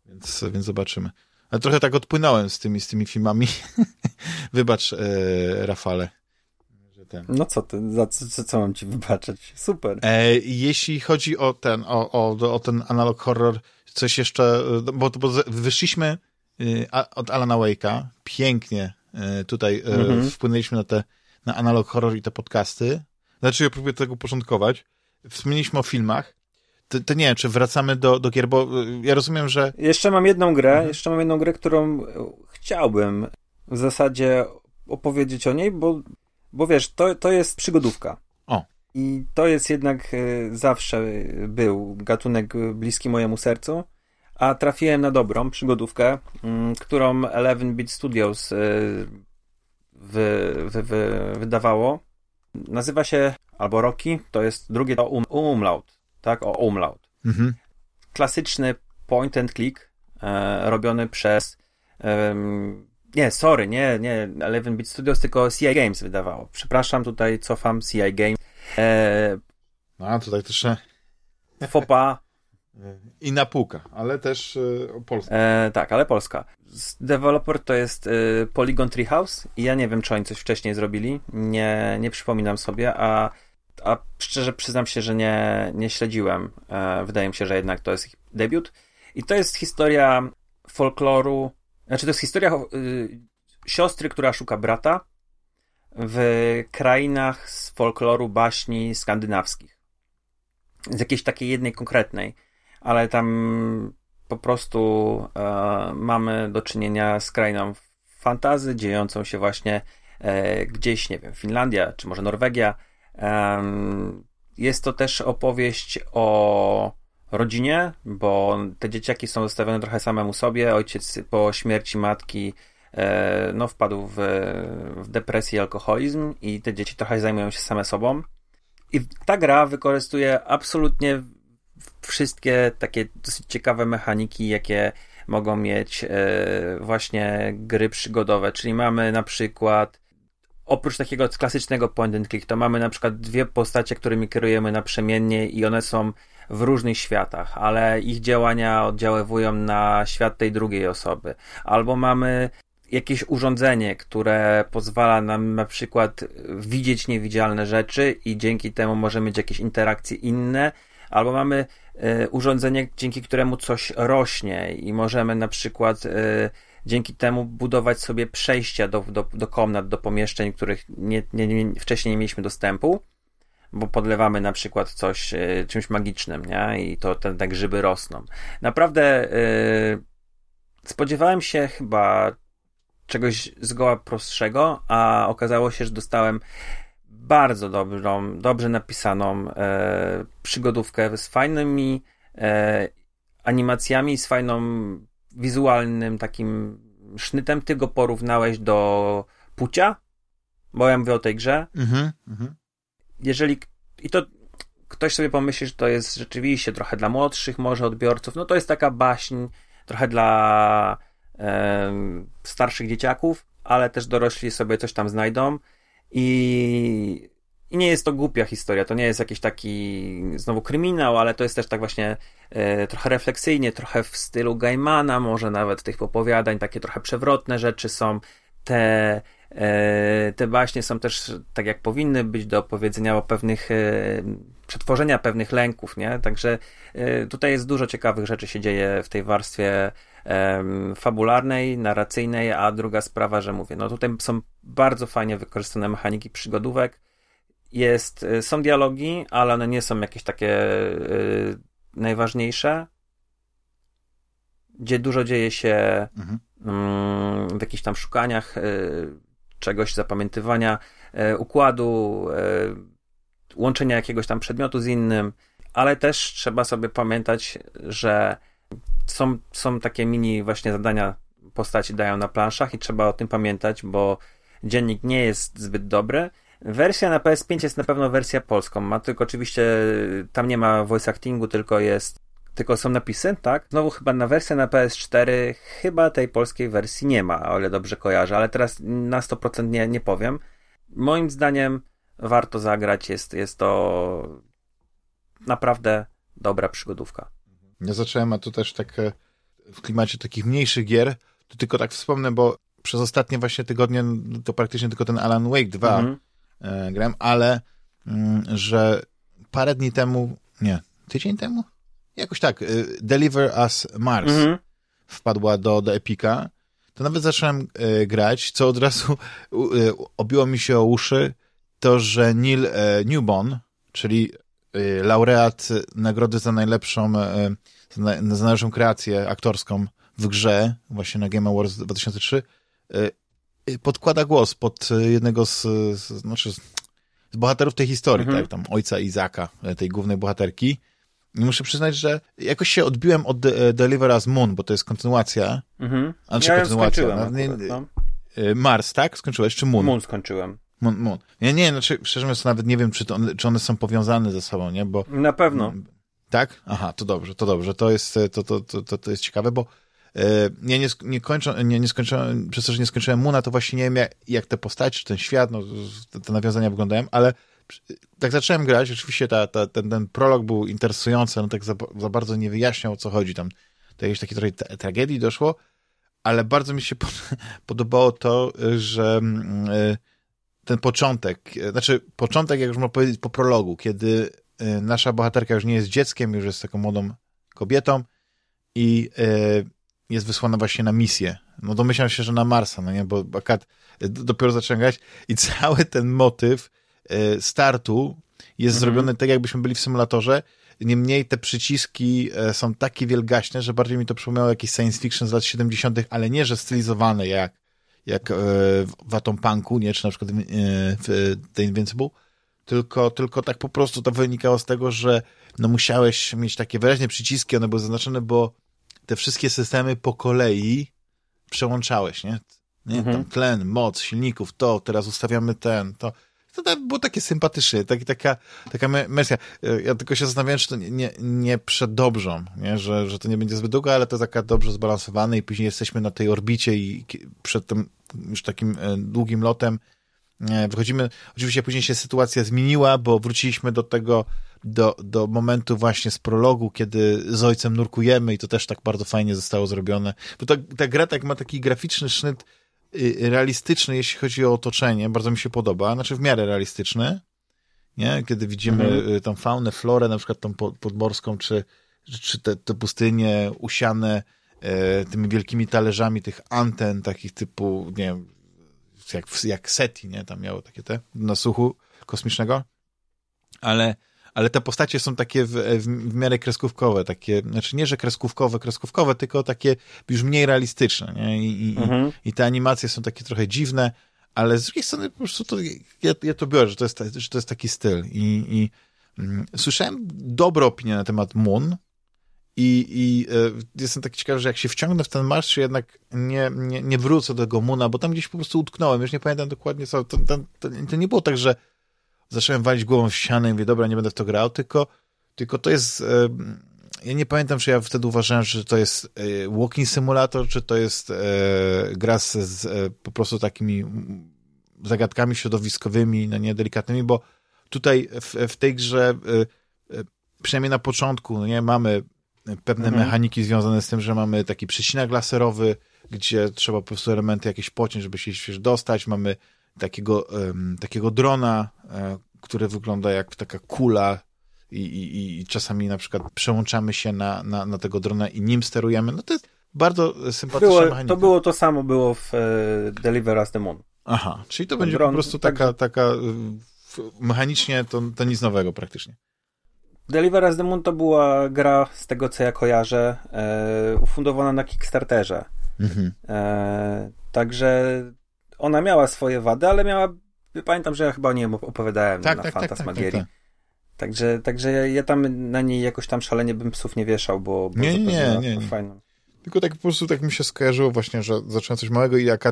Więc, więc zobaczymy. Ale trochę tak odpłynąłem z tymi, z tymi filmami. Wybacz, e, Rafale. No co ty, za co, co mam ci wybaczyć? Super. E, jeśli chodzi o ten, o, o, o ten analog horror, coś jeszcze, e, bo, bo wyszliśmy od Alana Wake'a, pięknie tutaj mhm. wpłynęliśmy na te, na analog horror i te podcasty. Znaczy ja próbuję tego porządkować wspomnieliśmy o filmach, to, to, nie wiem, czy wracamy do, do gier, bo y, ja rozumiem, że... Jeszcze mam jedną grę, mhm. jeszcze mam jedną grę, którą chciałbym w zasadzie opowiedzieć o niej, bo, bo wiesz, to, to jest przygodówka. O. I to jest jednak zawsze był gatunek bliski mojemu sercu, a trafiłem na dobrą przygodówkę, mm, którą Eleven Beat Studios y, wy, wy, wy, wydawało. Nazywa się albo Rocky, to jest drugie to um, umlaut, tak? O umlaut. Mhm. Klasyczny point and click e, robiony przez e, nie, sorry, nie, nie Eleven Bit Studios, tylko CI Games wydawało. Przepraszam, tutaj cofam CI Games. E, no, tutaj też Fopa. I na półka, ale też e, Polska. E, tak, ale Polska. Developer to jest e, Polygon Treehouse i ja nie wiem, czy oni coś wcześniej zrobili. Nie, nie przypominam sobie, a, a szczerze przyznam się, że nie, nie śledziłem. E, wydaje mi się, że jednak to jest ich debiut. I to jest historia folkloru, znaczy to jest historia y, siostry, która szuka brata w krainach z folkloru baśni skandynawskich. Z jakiejś takiej jednej konkretnej, ale tam po prostu e, mamy do czynienia z krainą fantazy dziejącą się właśnie e, gdzieś, nie wiem, Finlandia, czy może Norwegia. E, jest to też opowieść o rodzinie, bo te dzieciaki są zostawione trochę samemu sobie. Ojciec po śmierci matki e, no, wpadł w, w depresję i alkoholizm i te dzieci trochę zajmują się same sobą. I ta gra wykorzystuje absolutnie wszystkie takie dosyć ciekawe mechaniki, jakie mogą mieć e, właśnie gry przygodowe. Czyli mamy na przykład oprócz takiego klasycznego point and click, to mamy na przykład dwie postacie, którymi kierujemy naprzemiennie i one są w różnych światach, ale ich działania oddziaływują na świat tej drugiej osoby. Albo mamy jakieś urządzenie, które pozwala nam na przykład widzieć niewidzialne rzeczy i dzięki temu możemy mieć jakieś interakcje inne, albo mamy urządzenie, dzięki któremu coś rośnie i możemy na przykład y, dzięki temu budować sobie przejścia do, do, do komnat, do pomieszczeń, których nie, nie, nie, wcześniej nie mieliśmy dostępu bo podlewamy na przykład coś e, czymś magicznym, nie? I to te, te grzyby rosną. Naprawdę spodziewałem się chyba czegoś zgoła prostszego, a okazało się, że dostałem bardzo dobrą, dobrze napisaną e, przygodówkę z fajnymi e, animacjami, z fajną wizualnym takim sznytem. Ty go porównałeś do Pucia, bo ja mówię o tej grze. Mhm, mhm jeżeli i to ktoś sobie pomyśli, że to jest rzeczywiście trochę dla młodszych może odbiorców, no to jest taka baśń trochę dla e, starszych dzieciaków, ale też dorośli sobie coś tam znajdą i, i nie jest to głupia historia, to nie jest jakiś taki znowu kryminał, ale to jest też tak właśnie e, trochę refleksyjnie, trochę w stylu Gaimana, może nawet tych opowiadań, takie trochę przewrotne rzeczy są, te E, te baśnie są też tak jak powinny być do opowiedzenia o pewnych, e, przetworzenia pewnych lęków, nie? Także e, tutaj jest dużo ciekawych rzeczy się dzieje w tej warstwie fabularnej, narracyjnej, a druga sprawa, że mówię, no tutaj są bardzo fajnie wykorzystane mechaniki przygodówek, jest, są dialogi, ale one nie są jakieś takie najważniejsze, gdzie dużo dzieje się mhm. Mm, w jakichś tam szukaniach czegoś, zapamiętywania e, układu, e, łączenia jakiegoś tam przedmiotu z innym, ale też trzeba sobie pamiętać, że są, są takie mini właśnie zadania postaci dają na planszach i trzeba o tym pamiętać, bo dziennik nie jest zbyt dobry. Wersja na PS5 jest na pewno wersja polską. Ma tylko oczywiście, tam nie ma voice actingu, tylko jest tylko są napisy, tak? Znowu chyba na wersję na PS4 chyba tej polskiej wersji nie ma, o ile dobrze kojarzę, ale teraz na 100% nie, nie powiem. Moim zdaniem warto zagrać, jest, jest to naprawdę dobra przygodówka. Ja zacząłem, a tu też tak e, w klimacie takich mniejszych gier, to tylko tak wspomnę, bo przez ostatnie właśnie tygodnie to praktycznie tylko ten Alan Wake 2 mhm. e, grałem, ale mm, że parę dni temu, nie, tydzień temu? jakoś tak, y, Deliver Us Mars mhm. wpadła do, do Epika, to nawet zacząłem grać, co od razu obiło mi się o uszy, to, że Neil Newbon, czyli laureat nagrody za najlepszą, za, za najlepszą kreację aktorską w grze, właśnie na Game Awards 2003, podkłada głos pod jednego z, z znaczy z bohaterów tej historii, mhm. tak, tam ojca Izaka, tej głównej bohaterki. I muszę przyznać, że jakoś się odbiłem od De Deliver Us Moon, bo to jest kontynuacja. Mhm. A czy ja kontynuacja? No, akurat, no. Y, Mars, tak? Skończyłeś, czy Moon? Moon skończyłem. Moon, Moon. Ja nie, znaczy, szczerze mówiąc, nawet nie wiem, czy, to, czy one są powiązane ze sobą, nie? Bo... Na pewno. Tak? Aha, to dobrze, to dobrze. To jest, to, to, to, to jest ciekawe, bo e, ja nie, nie, kończę, nie, nie skończyłem, przez to, że nie skończyłem Moona, to właśnie nie wiem, jak, jak te postacie, czy ten świat, no, te nawiązania wyglądają, ale tak zacząłem grać, oczywiście ta, ta, ten, ten prolog był interesujący, no tak za, za bardzo nie wyjaśniał, o co chodzi. Tam do jakiejś takiej trochę tragedii doszło, ale bardzo mi się podobało to, że mm, ten początek, znaczy początek, jak już można powiedzieć, po prologu, kiedy y, nasza bohaterka już nie jest dzieckiem, już jest taką młodą kobietą i y, jest wysłana właśnie na misję. No domyślam się, że na Marsa, no nie, bo akad dopiero zacząłem grać i cały ten motyw startu jest mhm. zrobiony tak, jakbyśmy byli w symulatorze Niemniej te przyciski e, są takie wielgaśne, że bardziej mi to przypomniało jakieś science fiction z lat 70., ale nie, że stylizowane jak, jak e, w Atom Punku, nie, czy na przykład e, w The Invincible, tylko, tylko tak po prostu to wynikało z tego, że no musiałeś mieć takie wyraźne przyciski, one były zaznaczone, bo te wszystkie systemy po kolei przełączałeś, nie? nie? Mhm. Tam tlen, moc, silników, to, teraz ustawiamy ten, to to było takie sympatyczne, tak, taka, taka mesja. Ja tylko się zastanawiałem, czy to nie, nie, nie przedobrzą, nie? Że, że to nie będzie zbyt długo, ale to taka dobrze zbalansowane i później jesteśmy na tej orbicie i przed tym już takim e, długim lotem e, wychodzimy. Oczywiście później się sytuacja zmieniła, bo wróciliśmy do tego, do, do momentu właśnie z prologu, kiedy z ojcem nurkujemy i to też tak bardzo fajnie zostało zrobione. Bo ta, ta gra tak ma taki graficzny sznyt realistyczny, jeśli chodzi o otoczenie, bardzo mi się podoba, znaczy w miarę realistyczny, nie? Kiedy widzimy mhm. Y, tą faunę, florę, na przykład tą podmorską, czy, czy te, te pustynie usiane e, tymi wielkimi talerzami tych anten, takich typu, nie wiem, jak, jak SETI, nie? Tam miało takie te nasłuchu kosmicznego, ale ale te postacie są takie w, w, w miarę kreskówkowe, takie, znaczy nie, że kreskówkowe, kreskówkowe, tylko takie już mniej realistyczne, nie? I, i, mhm. i te animacje są takie trochę dziwne, ale z drugiej strony po prostu to, ja, ja to biorę, że to jest, że to jest taki styl i, i mm, słyszałem dobre opinie na temat Moon, i, i e, jestem taki ciekawy, że jak się wciągnę w ten marsz, jednak nie, nie, nie wrócę do tego Muna, bo tam gdzieś po prostu utknąłem, już nie pamiętam dokładnie co. To, to, to, to nie było tak, że zacząłem walić głową w ścianę i mówię, dobra, nie będę w to grał, tylko, tylko to jest... Ja nie pamiętam, czy ja wtedy uważałem, że to jest e, walking simulator, czy to jest e, gra z, z e, po prostu takimi zagadkami środowiskowymi, no nie delikatnymi, bo tutaj w, w tej grze, przynajmniej na początku, no nie, mamy pewne mhm. mechaniki związane z tym, że mamy taki przecinak laserowy, gdzie trzeba po prostu elementy jakieś pociąć, żeby się dostać, mamy takiego, takiego drona, um, który wygląda jak taka kula i, i, i czasami na przykład przełączamy się na, na, na tego drona i nim sterujemy. No to jest bardzo sympatyczna było, mechanika. To było to samo było w e, Deliver Us the Moon. Aha, czyli to będzie dron, po prostu taka, tak... taka mechanicznie to, to nic nowego praktycznie. Deliver Us the Moon to była gra, z tego co ja kojarzę, e, ufundowana na Kickstarterze. Mhm. E, także ona miała swoje wady, ale miała, pamiętam, że ja chyba nie opowiadałem tak, na tak, Fantasmagierii. Tak, tak, tak, Także, także ja, ja, tam na niej jakoś tam szalenie bym psów nie wieszał, bo, bo nie, nie, nie, nie. fajną. Tylko tak po prostu tak mi się skojarzyło właśnie, że zacząłem coś małego i jak, e,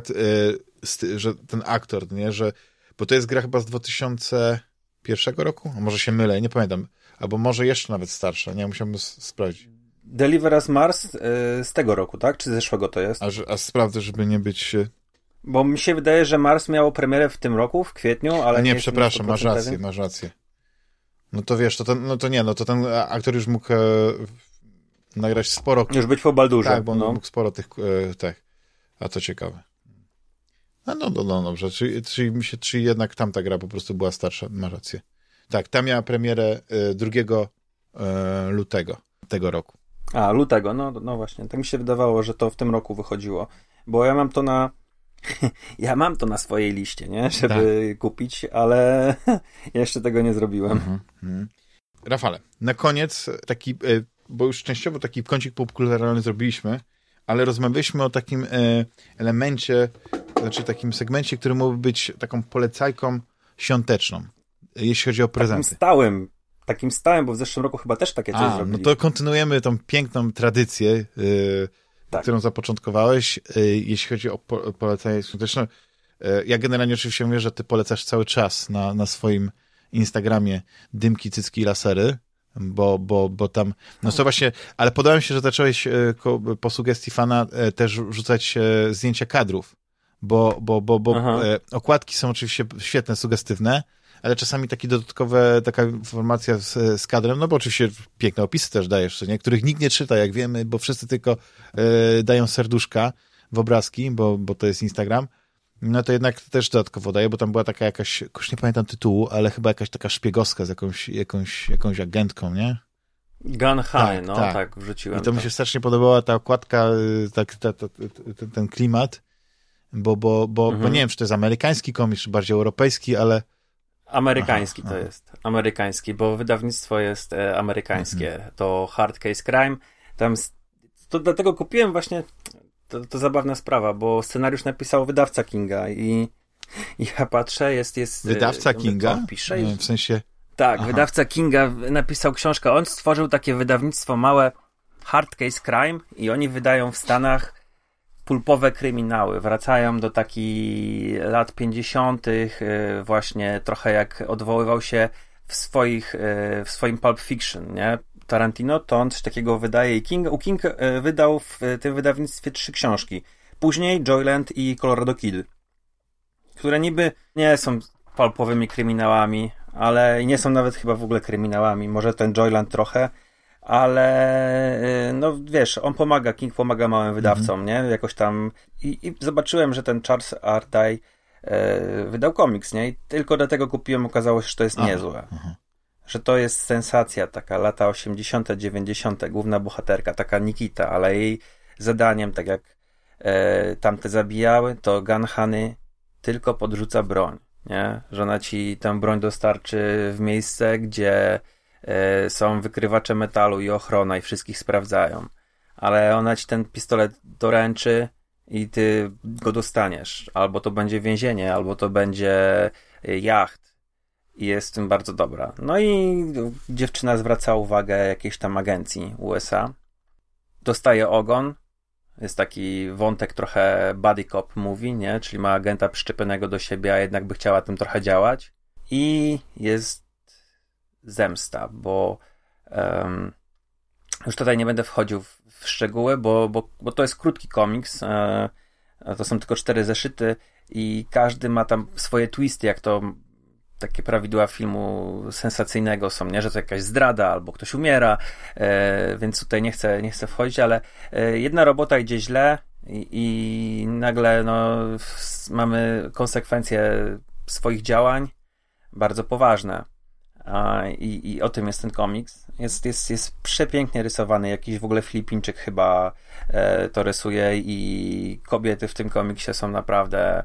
że ten aktor, nie, że, bo to jest gra chyba z 2001 roku, a może się mylę, nie pamiętam, albo może jeszcze nawet starsza, nie, musiałbym sprawdzić. Deliver Us Mars y, z tego roku, tak? Czy z zeszłego to jest? A, a sprawdzę, żeby nie być bo mi się wydaje, że Mars miał premierę w tym roku, w kwietniu, ale. A nie, nie przepraszam, masz rację, pewien. masz rację. No to wiesz, to ten, no to nie, no to ten aktor już mógł e, nagrać sporo. Już być po Baldurze. Tak, bo on no. mógł sporo tych, e, tak. A to ciekawe. A no, no, no dobrze, czyli, czyli, mi się, czyli jednak tamta gra po prostu była starsza, masz rację. Tak, ta miała premierę e, 2 e, lutego tego roku. A, lutego, no, no właśnie. Tak mi się wydawało, że to w tym roku wychodziło. Bo ja mam to na ja mam to na swojej liście, nie? Żeby tak. kupić, ale jeszcze tego nie zrobiłem. Mhm, mhm. Rafale, na koniec taki, e, bo już częściowo taki kącik popkulturalny zrobiliśmy, ale rozmawialiśmy o takim e, elemencie, znaczy takim segmencie, który mógłby być taką polecajką świąteczną, jeśli chodzi o prezenty. Takim stałym, takim stałym, bo w zeszłym roku chyba też takie coś A, No to kontynuujemy tą piękną tradycję, yy, tak. którą zapoczątkowałeś, y, jeśli chodzi o po, polecenie świąteczne. Y, ja generalnie oczywiście mówię, że ty polecasz cały czas na, na swoim Instagramie dymki, cycki i lasery, bo, bo, bo tam, no to właśnie, ale podoba mi się, że zacząłeś y, po sugestii fana też rzucać zdjęcia kadrów, bo, bo, bo, bo okładki są oczywiście świetne, sugestywne, ale czasami takie dodatkowe, taka informacja z, z kadrem, no bo oczywiście piękne opisy też dajesz, nie? których nikt nie czyta, jak wiemy, bo wszyscy tylko y, dają serduszka w obrazki, bo, bo to jest Instagram, no to jednak też dodatkowo daje, bo tam była taka jakaś, już nie pamiętam tytułu, ale chyba jakaś taka szpiegowska z jakąś, jakąś, jakąś agentką, nie? Gun High, tak, no tak. tak, wrzuciłem. I to, mi się strasznie podobała ta okładka, y, tak, ta, ta, ta, ten klimat, bo, bo, bo, mhm. bo nie wiem, czy to jest amerykański komiks, czy bardziej europejski, ale... Amerykański aha, to aha. jest, amerykański, bo wydawnictwo jest e, amerykańskie, mhm. to Hard Case Crime, tam, to dlatego kupiłem właśnie, to, to zabawna sprawa, bo scenariusz napisał wydawca Kinga i, i ja patrzę, jest... jest e, wydawca Kinga? Pisze i... W sensie... Tak, Aha. wydawca Kinga napisał książkę. On stworzył takie wydawnictwo małe Hard Case Crime i oni wydają w Stanach pulpowe kryminały. Wracają do takich lat 50., y, właśnie trochę jak odwoływał się w, swoich, y, w swoim Pulp Fiction, nie? Tarantino, to on coś takiego wydaje i King, u King y, wydał w tym wydawnictwie trzy książki. Później Joyland i Colorado Kid, które niby nie są pulpowymi kryminałami, ale nie są nawet chyba w ogóle kryminałami. Może ten Joyland trochę, ale y, no wiesz, on pomaga, King pomaga małym wydawcom, -hmm. nie? Jakoś tam i, i, zobaczyłem, że ten Charles Arday e, wydał komiks, nie? I tylko dlatego kupiłem, okazało się, że to jest Aha. niezłe. Aha. Że to jest sensacja, taka lata 80., 90., główna bohaterka, taka Nikita, ale jej zadaniem, tak jak e, tamte zabijały, to Ganhany tylko podrzuca broń nie? Że ona ci tę broń dostarczy w miejsce, gdzie są wykrywacze metalu i ochrona i wszystkich sprawdzają. Ale ona ci ten pistolet doręczy i ty go dostaniesz. Albo to będzie więzienie, albo to będzie e, jacht. I jest w tym bardzo dobra. No i dziewczyna zwraca uwagę jakiejś tam agencji USA. Dostaje ogon, jest taki wątek trochę buddy cop movie, nie? Czyli ma agenta przyczepionego do siebie, a jednak by chciała tym trochę działać. I jest zemsta, bo um, już tutaj nie będę wchodził w, w szczegóły, bo, bo, bo to jest krótki komiks. E, to są tylko cztery zeszyty i każdy ma tam swoje twisty, jak to takie prawidła filmu sensacyjnego są, nie? Że to jakaś zdrada albo ktoś umiera, e, więc tutaj nie chcę, nie chcę wchodzić, ale e, jedna robota idzie źle i, i nagle no, mamy konsekwencje swoich działań bardzo poważne. I, I o tym jest ten komiks. Jest, jest, jest przepięknie rysowany. Jakiś w ogóle Filipińczyk chyba e, to rysuje i kobiety w tym komiksie są naprawdę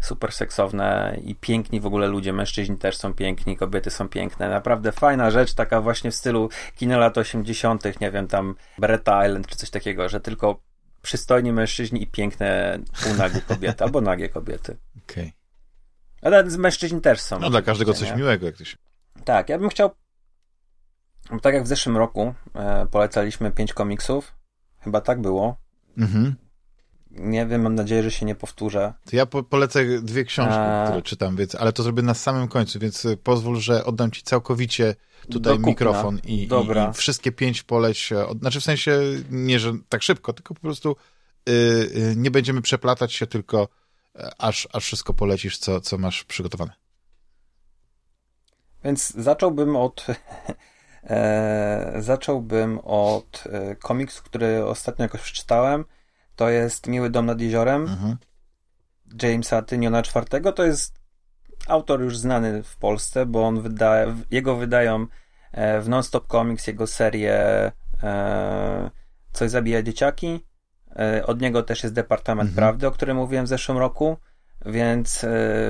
super seksowne i piękni w ogóle ludzie, mężczyźni też są piękni, kobiety są piękne. Naprawdę fajna rzecz, taka właśnie w stylu kina lat 80., nie wiem, tam Bretta Island czy coś takiego, że tylko przystojni mężczyźni i piękne półnagie kobiety, albo nagie kobiety. Okej. Okay. Ale mężczyźni też są. No dla każdego coś nie? miłego, jak to się... Tak, ja bym chciał tak jak w zeszłym roku e, polecaliśmy pięć komiksów, chyba tak było. Mhm nie wiem, mam nadzieję, że się nie powtórzę. To ja po polecę dwie książki, A... które czytam, więc, ale to zrobię na samym końcu, więc y, pozwól, że oddam ci całkowicie tutaj mikrofon i, i, i, wszystkie pięć poleć, od, znaczy w sensie nie, że tak szybko, tylko po prostu y, nie będziemy przeplatać się, tylko e, aż, aż wszystko polecisz, co, co masz przygotowane. Więc zacząłbym od e, zacząłbym od e, komiksu, który ostatnio jakoś przeczytałem, to jest Miły Dom nad Jeziorem mhm. Jamesa Tyniona IV. To jest autor już znany w Polsce, bo on wyda, jego wydają e, w Nonstop Comics, jego serię e, Coś zabija dzieciaki. E, od niego też jest Departament mhm. Prawdy, o którym mówiłem w zeszłym roku. Więc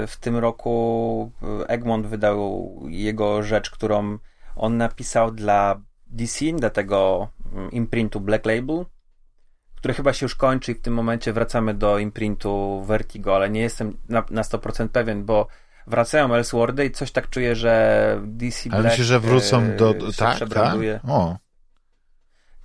w tym roku Egmont wydał jego rzecz, którą on napisał dla DC, dla tego mm, imprintu Black Label które chyba się już kończy i w tym momencie wracamy do imprintu Vertigo, ale nie jestem na, na 100% pewien, bo wracają Elseworldy i coś tak czuję, że DC Black Ale myślę, że wrócą do... do tak, tak? O.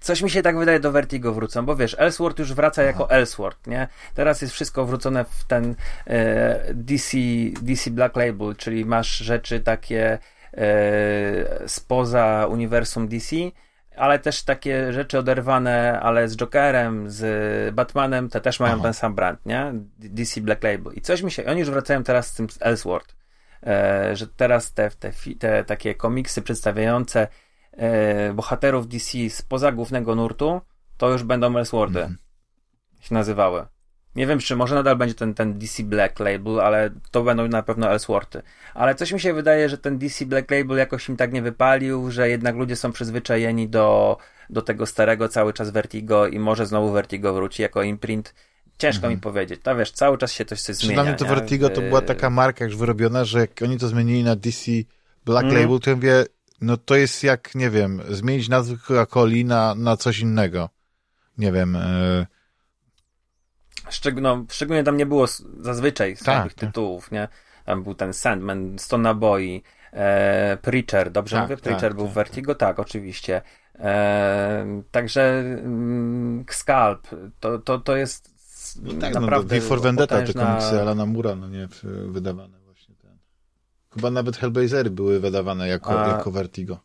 Coś mi się tak wydaje, do Vertigo wrócą, bo wiesz, Elseworld już wraca Aha. jako Elseworld, nie? Teraz jest wszystko wrócone w ten e, DC, DC Black Label, czyli masz rzeczy takie e, spoza uniwersum DC, ale też takie rzeczy oderwane, ale z Jokerem, z Batmanem, te też mają Aha. ten sam brand, nie? DC Black Label. I coś mi się, oni już wracają teraz z tym Elseworld. e, że teraz te, te, te takie komiksy przedstawiające bohaterów DC spoza głównego nurtu, to już będą Elseworldy mm. się nazywały. Nie wiem, czy może nadal będzie ten, ten DC Black Label, ale to będą na pewno Elseworldy. Ale coś mi się wydaje, że ten DC Black Label jakoś im tak nie wypalił, że jednak ludzie są przyzwyczajeni do, do tego starego cały czas Vertigo i może znowu Vertigo wróci jako imprint. Ciężko mhm. mi powiedzieć. To wiesz, cały czas się coś, coś zmienia. Dla mnie to Vertigo to była taka marka już wyrobiona, że jak oni to zmienili na DC Black mm. Label, to ja mówię, no to jest jak, nie wiem, zmienić nazwę Coca-Coli na, na coś innego. Nie wiem, e, Szczeg no, szczególnie tam nie było zazwyczaj tak, tak, tytułów, nie? Tam był ten Sandman, Stone Boy, e, Preacher, dobrze tak, mówię? Preacher tak, był w tak, Vertigo? Tak, oczywiście. E, także mm, Scalp, to, to, to jest no tak, no, naprawdę no, for Vendetta, potężna... te komiksy Alana Mura, no nie, wydawane. Chyba nawet Hellblazery były wydawane jako, A... jako Vertigo.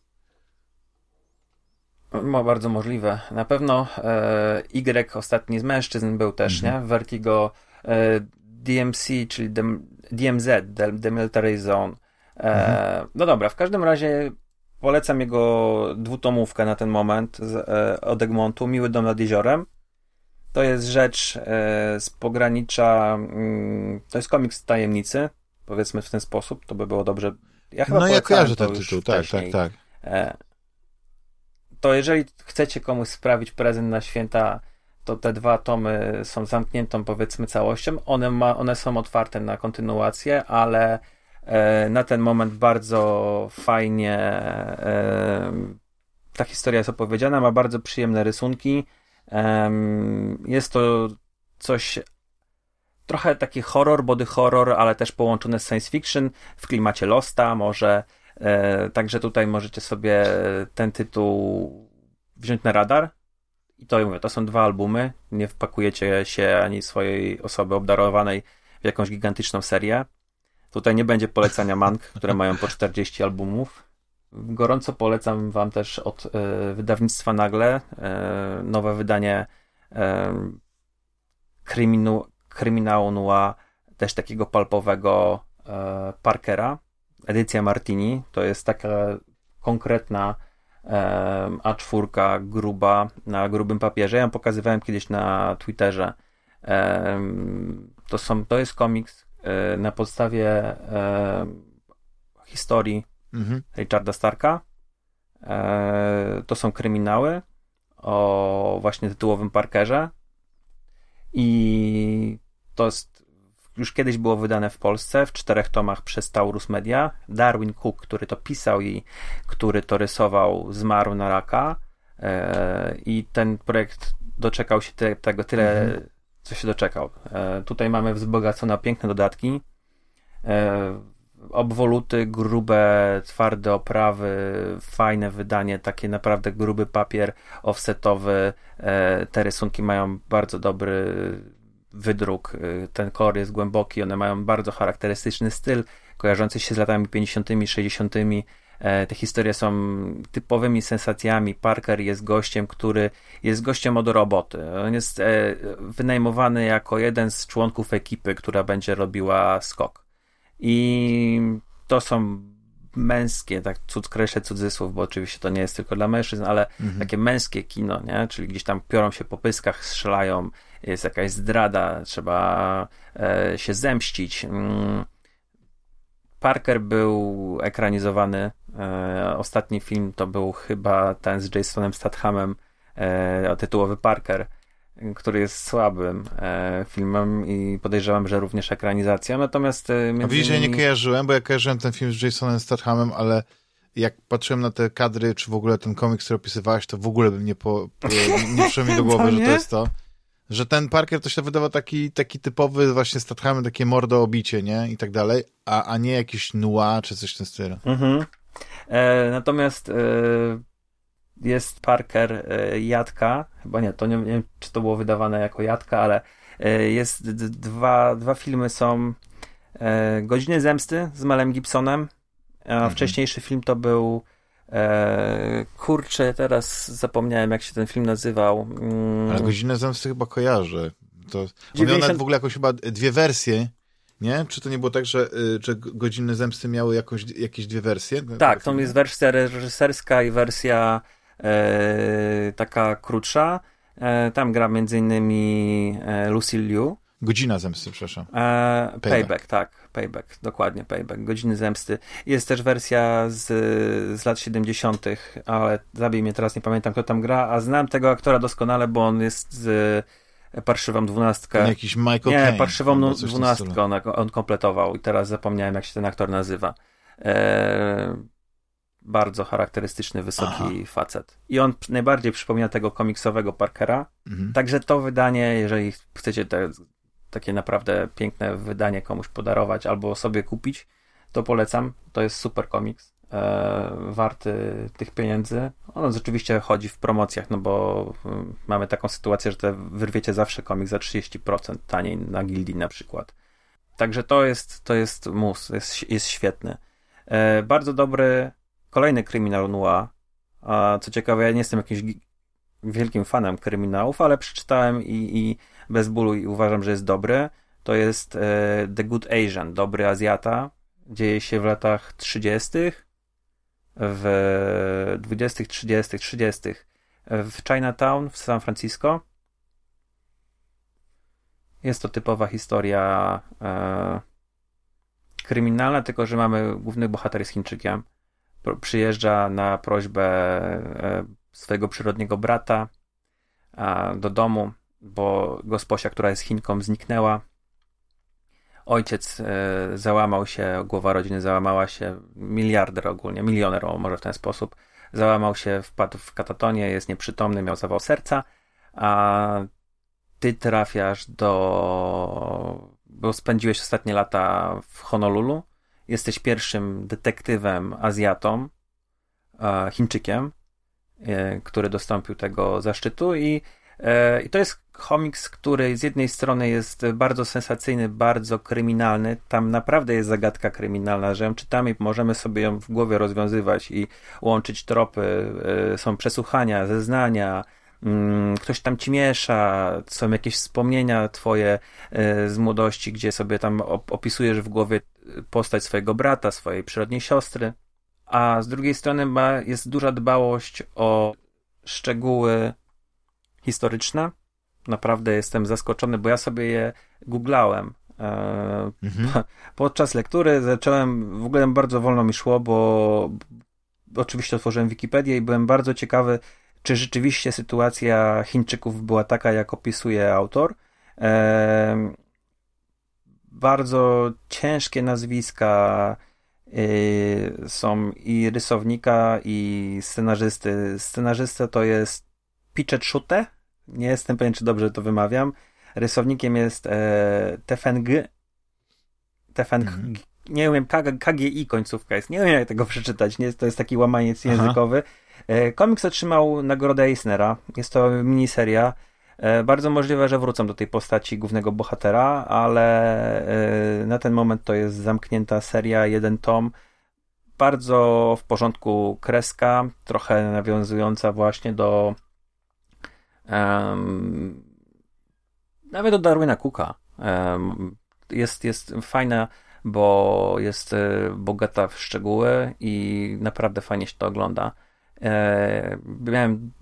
Ma bardzo możliwe. Na pewno e, Y, ostatni z mężczyzn, był też, mhm. nie? Vertigo e, DMC, czyli dem, DMZ, Demilitary Zone. E, mhm. No dobra, w każdym razie polecam jego dwutomówkę na ten moment z, e, od Egmontu, Miły dom nad jeziorem. To jest rzecz e, z pogranicza, mm, to jest komiks tajemnicy, powiedzmy w ten sposób, to by było dobrze. Ja chyba no ja kojarzę ten tytuł, tak, tak, tak. E, to jeżeli chcecie komuś sprawić prezent na święta, to te dwa tomy są zamkniętą powiedzmy całością. One, ma, one są otwarte na kontynuację, ale e, na ten moment bardzo fajnie e, ta historia jest opowiedziana, ma bardzo przyjemne rysunki. Jest to coś trochę taki horror, body horror, ale też połączone z science fiction w klimacie Losta, może E, także tutaj możecie sobie ten tytuł wziąć na radar. I to mówię, to są dwa albumy. Nie wpakujecie się ani swojej osoby obdarowanej w jakąś gigantyczną serię. Tutaj nie będzie polecania mank, które mają po 40 albumów. Gorąco polecam Wam też od e, wydawnictwa Nagle e, nowe wydanie e, kryminu, kryminału noir, też takiego palpowego e, Parkera edycja Martini to jest taka konkretna e, A4 gruba na grubym papierze. Ja ją pokazywałem kiedyś na Twitterze. E, to, są, to jest komiks e, na podstawie e, historii mhm. Richarda Starka. E, to są kryminały o właśnie tytułowym Parkerze. I to jest już kiedyś było wydane w Polsce w czterech tomach przez Taurus Media. Darwin Cook, który to pisał i który to rysował, zmarł na raka. E, I ten projekt doczekał się te, tego tyle, mhm. co się doczekał. E, tutaj mamy wzbogacone piękne dodatki. E, obwoluty, grube, twarde oprawy, fajne wydanie, takie naprawdę gruby papier offsetowy. E, te rysunki mają bardzo dobry wydruk, y, ten kolor jest głęboki, one mają bardzo charakterystyczny styl, kojarzący się z latami 50., 60. E, te historie są typowymi sensacjami. Parker jest gościem, który jest gościem od roboty. On jest e, wynajmowany jako jeden z członków ekipy, która będzie robiła skok. I to są męskie, tak cud, kreślę cudzysłów, bo oczywiście to nie jest tylko dla mężczyzn, ale mhm. takie męskie kino, nie? Czyli gdzieś tam piorą się po pyskach, strzelają, jest jakaś zdrada, trzeba e, się zemścić. Mm. Parker był ekranizowany. E, ostatni film to był chyba ten z Jasonem Stathamem, e, tytułowy Parker, który jest słabym e, filmem i podejrzewam, że również ekranizacją. Natomiast. E, między Widzisz, innymi... ja nie kojarzyłem, bo ja kojarzyłem ten film z Jasonem Stathamem, ale jak patrzyłem na te kadry, czy w ogóle ten komiks, który opisywałeś, to w ogóle bym nie, po, po nie przyszło mi do głowy, że to jest to. Że ten Parker to się wydawał taki, taki typowy właśnie Stathamy, takie mordo obicie, nie? I tak dalej, a, a nie jakiś noir czy coś w tym stylu. Mhm. E, natomiast e, jest Parker e, Jadka, chyba nie, to nie, nie, wiem, czy to było wydawane jako Jadka, ale e, jest dwa, dwa filmy są e, Godziny Zemsty z Melem Gibsonem, a mhm. wcześniejszy film to był kurczę, teraz zapomniałem, jak się ten film nazywał. Mm. Ale Godzinę Zemsty chyba kojarzę. To, 90... On miał w ogóle jakoś chyba dwie wersje. Nie? Czy to nie było tak, że, y, że Godziny Zemsty miały jakoś, jakieś dwie wersje? Tak, to jest wersja reżyserska i wersja taka krótsza. E, tam gra między innymi e, Lucy Liu. Godzina Zemsty, przepraszam. E, payback. payback. tak. Payback, dokładnie, Payback. Godziny Zemsty. Jest też wersja z, z lat 70., ale zabij mnie teraz, nie pamiętam kto tam gra, a znam tego aktora doskonale, bo on jest z Parszywą Dwunastkę. jakiś Michael Nie, Kane, Parszywą Dwunastkę on, on, kompletował i teraz zapomniałem, jak się ten aktor nazywa. E, bardzo charakterystyczny, wysoki Aha. facet. I on najbardziej przypomina tego komiksowego Parkera. Mhm. Także to wydanie, jeżeli chcecie te, takie naprawdę piękne wydanie komuś podarować albo sobie kupić, to polecam. To jest super komiks. E, warty tych pieniędzy. On oczywiście chodzi w promocjach, no bo y, mamy taką sytuację, że te wyrwiecie zawsze komiks za 30% taniej na gildii na przykład. Także to jest, to jest mus, jest, jest świetny. E, bardzo dobry kolejny kryminał noir. A co ciekawe, ja nie jestem jakimś wielkim fanem kryminałów, ale przeczytałem i, i bez bólu i uważam, że jest dobry. To jest e, The Good Asian, dobry Azjata. Dzieje się w latach 30 w 20., 30., 30. w Chinatown w San Francisco. Jest to typowa historia e, kryminalna, tylko że mamy główny bohater jest Chińczykiem. Przyjeżdża na prośbę e, swojego przyrodniego brata do domu, bo gosposia, która jest Chinką, zniknęła. Ojciec e, załamał się, głowa rodziny załamała się, miliarder ogólnie, milioner może w ten sposób, załamał się, wpadł w katatonie, jest nieprzytomny, miał zawał serca, a ty trafiasz do... bo spędziłeś ostatnie lata w Honolulu, jesteś pierwszym detektywem Azjatą, e, Chińczykiem, e, który dostąpił tego zaszczytu i E, I to jest komiks, który z jednej strony jest bardzo sensacyjny, bardzo kryminalny. Tam naprawdę jest zagadka kryminalna, że ją czytamy i możemy sobie ją w głowie rozwiązywać i łączyć tropy. Są przesłuchania, zeznania, mm, ktoś tam ci miesza, są jakieś wspomnienia twoje z młodości, gdzie sobie tam opisujesz w głowie postać swojego brata, swojej przyrodniej siostry. A z drugiej strony ma, jest duża dbałość o szczegóły historyczne. Naprawdę jestem zaskoczony, bo ja sobie je googlałem. E, mhm. Podczas lektury zacząłem, w ogóle bardzo wolno mi szło, bo oczywiście otworzyłem Wikipedię i byłem bardzo ciekawy, czy rzeczywiście sytuacja Chińczyków była taka, jak opisuje autor. E, bardzo ciężkie nazwiska e, są i rysownika, i scenarzysty. Scenarzysta to jest Pichet Shute. Nie jestem pewien, czy dobrze to wymawiam. Rysownikiem jest e, Tefeng. Tefeng. Mhm. Nie wiem, KGI końcówka jest. Nie wiem, jak tego przeczytać. Nie, to jest taki łamaniec Aha. językowy. E, komiks otrzymał nagrodę Eisnera. Jest to miniseria. E, bardzo możliwe, że wrócą do tej postaci głównego bohatera, ale e, na ten moment to jest zamknięta seria, jeden tom. Bardzo w porządku kreska, trochę nawiązująca właśnie do Um, nawet od Darwina Cooka. Um, jest, jest fajna, bo jest e, bogata w szczegóły i naprawdę fajnie się to ogląda. E, miałem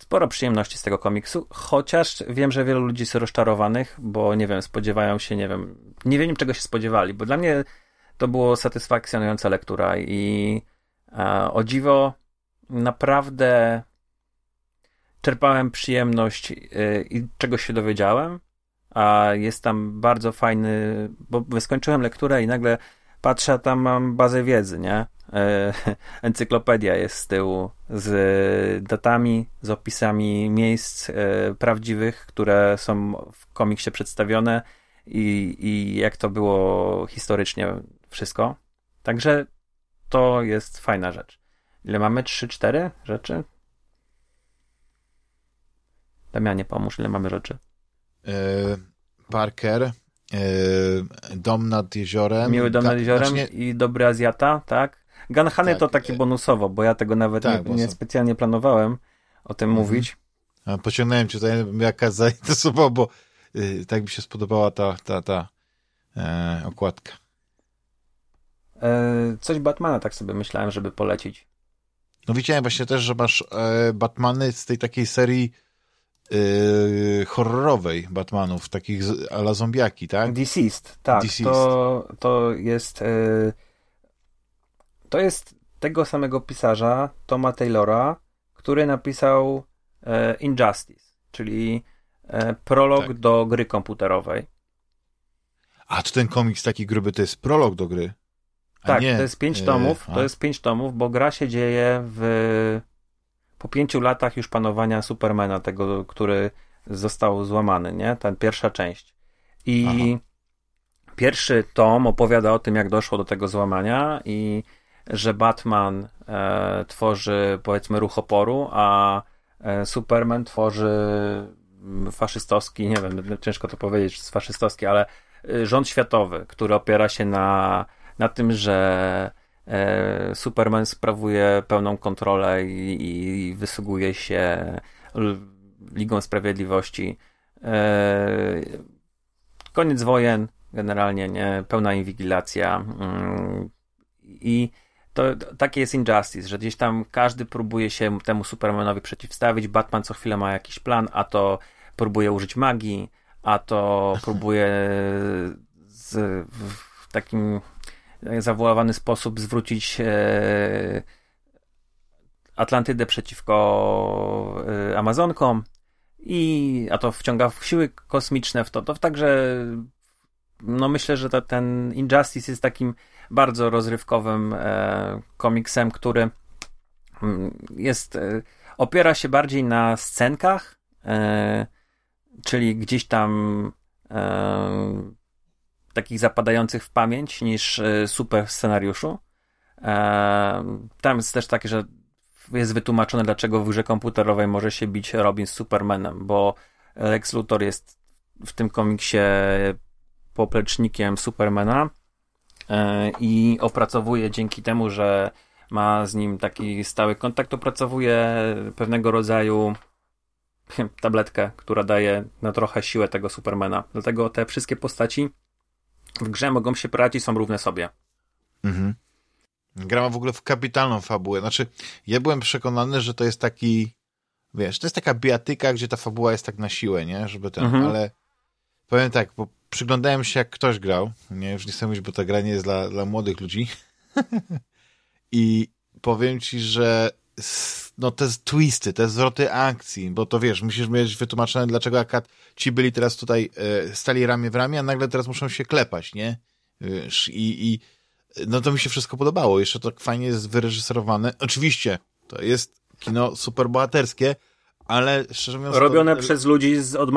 sporo przyjemności z tego komiksu, chociaż wiem, że wielu ludzi jest rozczarowanych, bo nie wiem, spodziewają się, nie wiem, nie wiem czego się spodziewali, bo dla mnie to było satysfakcjonująca lektura i e, o dziwo naprawdę czerpałem przyjemność y, i czegoś się dowiedziałem, a jest tam bardzo fajny, bo skończyłem lekturę i nagle patrzę, tam mam bazę wiedzy, nie? E, encyklopedia jest z tyłu z datami, z opisami miejsc e, prawdziwych, które są w komiksie przedstawione i, i jak to było historycznie wszystko. Także to jest fajna rzecz. Ile mamy? Trzy, cztery rzeczy? Damianie, pomóż, ile mamy rzeczy? Yy, Parker, Dom nad jeziorem. Miły Dom nad jeziorem znaczy nie... i Dobry Azjata, tak? Ganhany tak, to takie bonusowo, bo ja tego nawet tak, nie, nie specjalnie planowałem o tym mhm. mówić. A pociągnąłem cię tutaj jaka zainteresował, bo yy, tak mi się spodobała ta, ta, ta e, okładka. E, coś Batmana tak sobie myślałem, żeby polecić. No widziałem właśnie też, że masz e, Batmany z tej takiej serii e, horrorowej Batmanów, takich ala zombiaki, tak? Deceased, tak. Deceased. To, to jest e, to jest tego samego pisarza, Toma Taylora, który napisał e, Injustice, czyli e, prolog tak. do gry komputerowej. A to ten komiks taki gruby to jest prolog do gry? A tak, nie. to jest pięć e, tomów, to jest pięć tomów, bo gra się dzieje w po pięciu latach już panowania Supermana, tego, który został złamany, nie? Ten pierwsza część. I Aha. pierwszy tom opowiada o tym, jak doszło do tego złamania i że Batman e, tworzy powiedzmy ruch oporu, a e, Superman tworzy faszystowski, nie wiem, ciężko to powiedzieć, faszystowski, ale e, rząd światowy, który opiera się na, na tym, że Superman sprawuje pełną kontrolę i, i wysługuje się Ligą Sprawiedliwości. E, koniec wojen, generalnie, nie, pełna inwigilacja. Mm, I to, takie jest Injustice, że gdzieś tam każdy próbuje się temu Supermanowi przeciwstawić. Batman co chwilę ma jakiś plan, a to próbuje użyć magii, a to próbuje z, w takim zawoławany sposób zwrócić e, Atlantydę przeciwko e, Amazonkom i a to wciąga w siły kosmiczne w to. To także no myślę, że to, ten Injustice jest takim bardzo rozrywkowym e, komiksem, który mm, jest, e, opiera się bardziej na scenkach, e, czyli gdzieś tam e, takich zapadających w pamięć niż e, super scenariuszu. E, tam jest też takie, że jest wytłumaczone, dlaczego w grze komputerowej może się bić Robin z Supermanem, bo Lex Luthor jest w tym komiksie poplecznikiem Supermana e, i opracowuje dzięki temu, że ma z nim taki stały kontakt, opracowuje pewnego rodzaju tabletkę, która daje na trochę siłę tego Supermana. Dlatego te wszystkie postaci w grze mogą się poradzić, są równe sobie. Mhm. Gra ma w ogóle w kapitalną fabułę. Znaczy, ja byłem przekonany, że to jest taki, wiesz, to jest taka biatyka, gdzie ta fabuła jest tak na siłę, nie? Żeby ten, mhm. ale powiem tak, bo przyglądałem się, jak ktoś grał. Nie, już nie chcę mówić, bo ta gra nie jest dla, dla młodych ludzi. I powiem ci, że no te twisty, te zwroty akcji, bo to wiesz, musisz mieć wytłumaczone, dlaczego akad ci byli teraz tutaj, e, stali ramię w ramię, a nagle teraz muszą się klepać, nie? Wiesz, i, i no to mi się wszystko podobało. Jeszcze tak fajnie jest wyreżyserowane. Oczywiście, to jest kino superbohaterskie, ale szczerze mówiąc... Robione to... przez ludzi z, od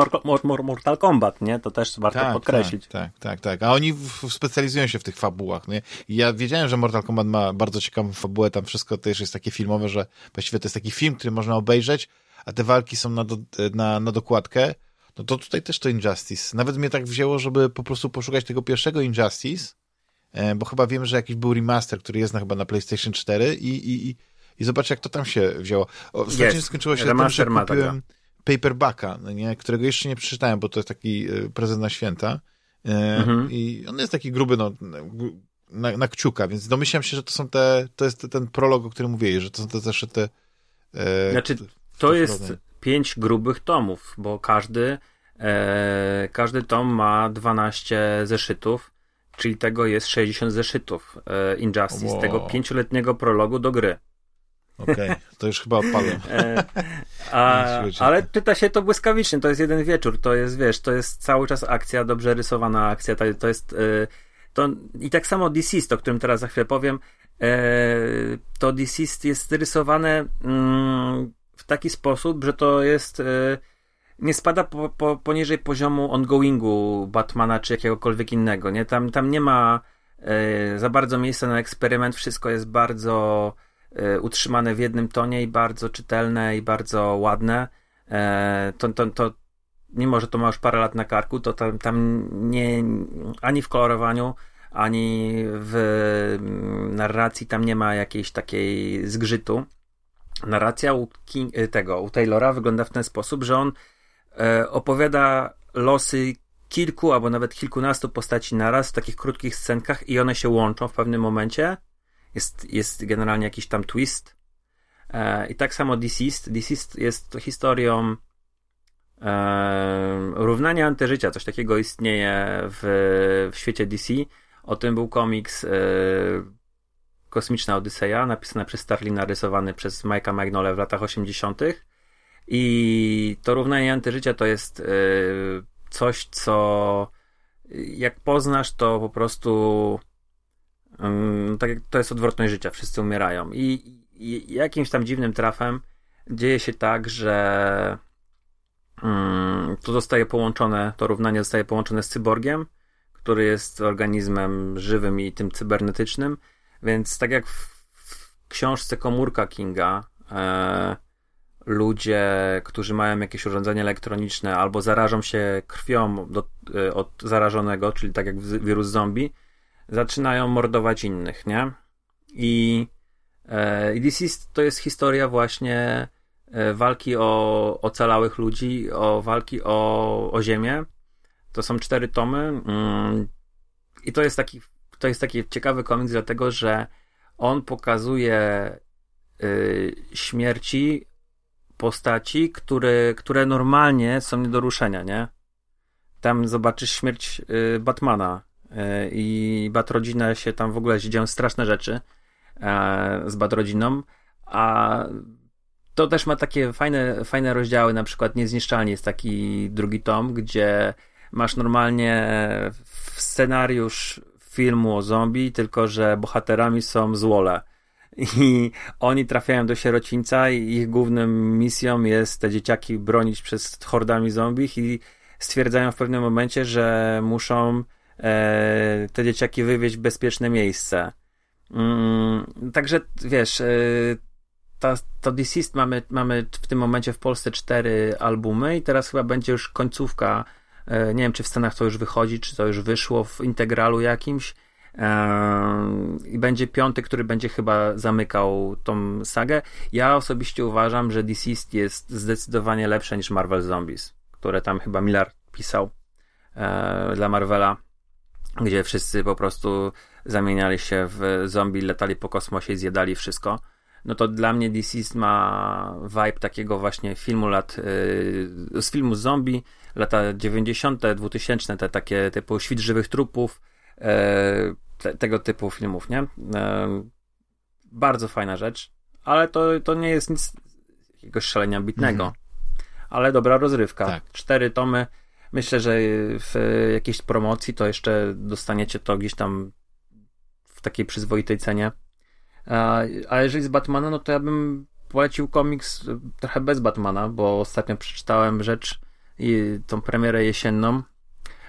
Mortal Kombat, nie? To też warto tak, podkreślić. Tak, tak, tak, tak. A oni w, specjalizują się w tych fabułach, nie? I ja wiedziałem, że Mortal Kombat ma bardzo ciekawą fabułę, tam wszystko też jest takie filmowe, że właściwie to jest taki film, który można obejrzeć, a te walki są na, do, na, na dokładkę. No to tutaj też to Injustice. Nawet mnie tak wzięło, żeby po prostu poszukać tego pierwszego Injustice, e, bo chyba wiem, że jakiś był remaster, który jest na, chyba na PlayStation 4 i, i, i i zobacz, jak to tam się wzięło. Ostatnio skończyło się tym, że kupiłem paperbacka, no nie, którego jeszcze nie przeczytałem, bo to jest taki e, prezent na święta. E, mhm. I on jest taki gruby, no, na, na kciuka, więc domyślam się, że to są te, to jest ten prolog, o którym mówiłeś, że to są te zawsze te... E, znaczy, to te jest pięć grubych tomów, bo każdy e, każdy tom ma 12 zeszytów, czyli tego jest 60 zeszytów e, Injustice, wow. tego pięcioletniego prologu do gry. Okej, okay, to już chyba odpadłem. E, a, ale czyta się to błyskawicznie, to jest jeden wieczór, to jest, wiesz, to jest cały czas akcja, dobrze rysowana akcja, to, to jest... E, to, I tak samo Deceased, o którym teraz za chwilę powiem, e, to Deceased jest rysowane mm, w taki sposób, że to jest nie spada po, po, poniżej poziomu ongoingu Batmana czy jakiegokolwiek innego, nie? Tam, tam nie ma za bardzo miejsca na eksperyment, wszystko jest bardzo utrzymane w jednym tonie i bardzo czytelne i bardzo ładne. E, to, to, to mimo, że to ma już parę lat na karku, to tam, tam nie, ani w kolorowaniu, ani w mm, narracji tam nie ma jakiejś takiej zgrzytu. Narracja u King, e, tego, u Taylora wygląda w ten sposób, że on opowiada losy kilku albo nawet kilkunastu postaci naraz w takich krótkich scenkach i one się łączą w pewnym momencie. Jest, jest generalnie jakiś tam twist. E, I tak samo Deceased. Deceased jest historią e, równania antyżycia. Coś takiego istnieje w, w świecie DC. O tym był komiks e, Kosmiczna Odyseja, napisany przez Starlina, rysowany przez Mike'a Magnola w latach 80. I to równanie antyżycia to jest e, coś, co jak poznasz, to po prostu tak jak to jest odwrotność życia, wszyscy umierają. I, I, jakimś tam dziwnym trafem dzieje się tak, że to zostaje połączone, to równanie zostaje połączone z cyborgiem, który jest organizmem żywym i tym cybernetycznym, więc tak jak w, w książce Komórka Kinga, e, ludzie, którzy mają jakieś urządzenie elektroniczne albo zarażą się krwią do, e, od zarażonego, czyli tak jak wirus zombie, zaczynają mordować innych, nie? I, e, DC's to jest historia właśnie e, walki o ocalałych ludzi, o walki o, o ziemię. To są cztery tomy mm, i to jest taki to jest taki ciekawy komiks, dlatego że on pokazuje y, śmierci postaci, które, które normalnie są nie do ruszenia, nie? Tam zobaczysz śmierć y, Batmana i Batrodzina się tam w ogóle dzieją straszne rzeczy y, z Batrodziną, a to też ma takie fajne, fajne rozdziały, na przykład Niezniszczalnie jest taki drugi tom, gdzie masz normalnie scenariusz filmu o zombie, tylko że bohaterami są złole. I oni trafiają do sierocińca i ich główną misją jest te dzieciaki bronić przed hordami zombich i stwierdzają w pewnym momencie, że muszą e, te dzieciaki wywieźć w bezpieczne miejsce. Mm, także wiesz, e, to Deceased mamy, mamy w tym momencie w Polsce cztery albumy i teraz chyba będzie już końcówka. E, nie wiem, czy w Stanach to już wychodzi, czy to już wyszło w integralu jakimś i będzie piąty, który będzie chyba zamykał tą sagę. Ja osobiście uważam, że Deceased jest zdecydowanie lepsze niż Marvel Zombies, które tam chyba Miller pisał e, dla Marvela, gdzie wszyscy po prostu zamieniali się w zombie, latali po kosmosie i zjadali wszystko. No to dla mnie Deceased ma vibe takiego właśnie filmu lat, e, z filmu zombie, lata 90., 2000, te takie typu świt żywych trupów, e, te, tego typu filmów, nie? E, bardzo fajna rzecz, ale to, to nie jest nic jakiegoś szalenia bitnego. Mm. Ale dobra rozrywka. Tak. Cztery tomy. Myślę, że w jakiejś promocji to jeszcze dostaniecie to gdzieś tam w takiej przyzwoitej cenie. A, jeżeli z Batmana, no to ja bym polecił komiks trochę bez Batmana, bo ostatnio przeczytałem rzecz i tą premierę jesienną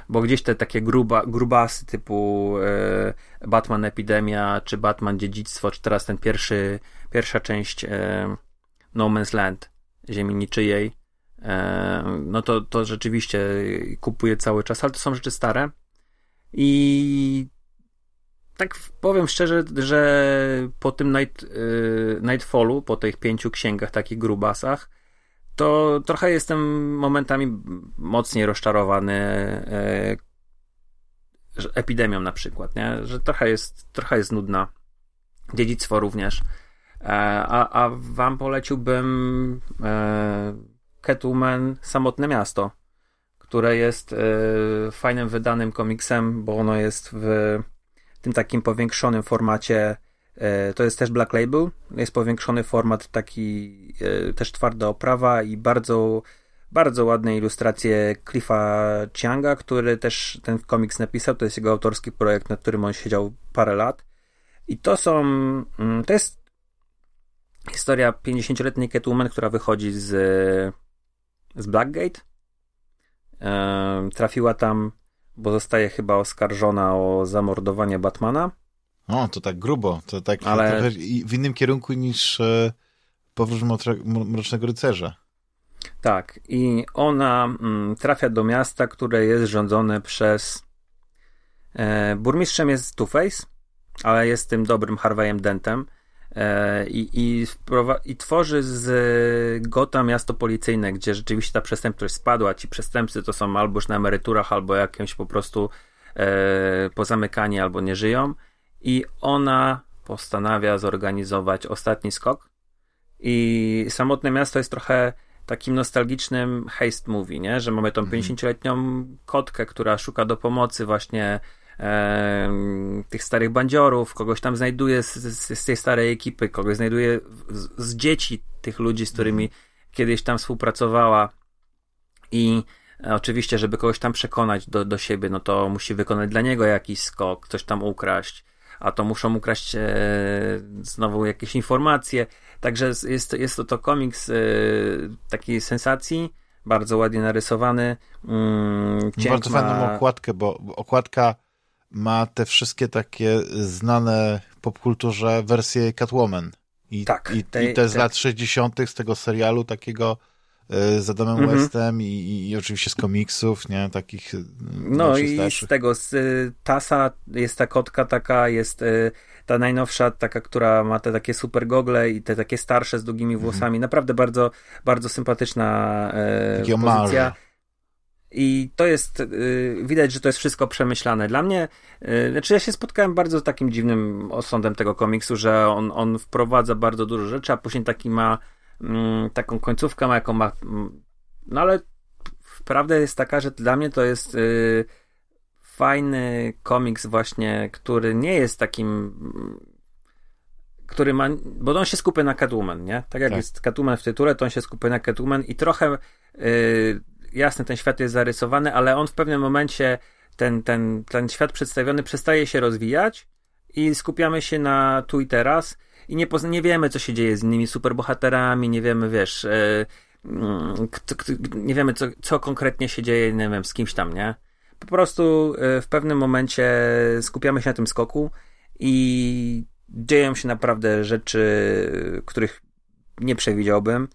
bo gdzieś te takie gruba, grubasy typu e, Batman Epidemia, czy Batman Dziedzictwo, czy teraz ten pierwszy, pierwsza część e, No Man's Land, Ziemi Niczyjej, e, no to, to rzeczywiście kupuję cały czas, ale to są rzeczy stare i tak powiem szczerze, że po tym Night, e, Nightfallu, po tych pięciu księgach, takich grubasach, to trochę jestem momentami mocniej rozczarowany e, epidemią na przykład, nie? że trochę jest, trochę jest nudna. Dziedzictwo również. E, a, a wam poleciłbym e, Catwoman Samotne Miasto, które jest e, fajnym wydanym komiksem, bo ono jest w tym takim powiększonym formacie E, to jest też Black Label. Jest powiększony format, taki e, też twarda oprawa i bardzo, bardzo ładne ilustracje Cliffa Chianga, który też ten komiks napisał. To jest jego autorski projekt, nad którym on siedział parę lat. I to są, mm, to jest historia 50-letniej Catwoman, która wychodzi z, z Blackgate. E, trafiła tam, bo zostaje chyba oskarżona o zamordowanie Batmana o, to tak grubo. To tak Ale... w innym kierunku niż e, Powrót Mrocznego Rycerza. Tak. I ona mm, trafia do miasta, które jest rządzone przez... E, burmistrzem jest Two-Face, ale jest tym dobrym Harveyem Dentem. E, i, i, i tworzy z Gota miasto policyjne, gdzie rzeczywiście ta przestępczość spadła. Ci przestępcy to są albo już na emeryturach, albo jakimś po prostu e, pozamykani, albo nie żyją. I ona postanawia zorganizować ostatni skok. I samotne miasto jest trochę takim nostalgicznym heist movie, nie? Że mamy tą 50-letnią mhm. kotkę, która szuka do pomocy właśnie e, tych starych bandziorów, kogoś tam znajduje z, z, z tej starej ekipy, kogoś znajduje z, z, dzieci tych ludzi, z którymi kiedyś tam współpracowała i Oczywiście, żeby kogoś tam przekonać do, do siebie, no to musi wykonać dla niego jakiś skok, coś tam ukraść, a to muszą ukraść e, znowu jakieś informacje. Także jest, jest to, to komiks e, takiej sensacji, bardzo ładnie narysowany. Mm, bardzo ma... fajną okładkę, bo okładka ma te wszystkie takie znane w popkulturze wersje Catwoman. I, tak, i, te, i te... lat 60. z tego serialu takiego e, z Adamem -hmm. Westem i, i, oczywiście z komiksów, nie, takich No i starszych. z tego, z y, Tasa jest ta kotka taka, jest ta najnowsza, taka, która ma te takie super gogle i te takie starsze z długimi mhm. włosami. -hmm. Naprawdę bardzo, bardzo sympatyczna y, pozycja. I to jest, yy, widać, że to jest wszystko przemyślane. Dla mnie, yy, znaczy ja się spotkałem bardzo z takim dziwnym osądem tego komiksu, że on, on wprowadza bardzo dużo rzeczy, a później taki ma yy, taką końcówkę, ma jaką ma. Mm, no ale prawda jest taka, że dla mnie to jest y, fajny komiks właśnie, który nie jest takim który ma, bo on się skupia na Catwoman, nie? Tak jak tak. jest Catwoman w tytule, to on się skupia na Catwoman i trochę y, jasne, ten świat jest zarysowany, ale on w pewnym momencie, ten, ten, ten świat przedstawiony przestaje się rozwijać i skupiamy się na tu i teraz i nie, nie wiemy, co się dzieje z innymi superbohaterami, nie wiemy, wiesz, yy, nie wiemy, co, co konkretnie się dzieje, nie wiem, z kimś tam, nie? Po prostu yy, w pewnym momencie skupiamy się na tym skoku i dzieją się naprawdę rzeczy, których nie przewidziałbym.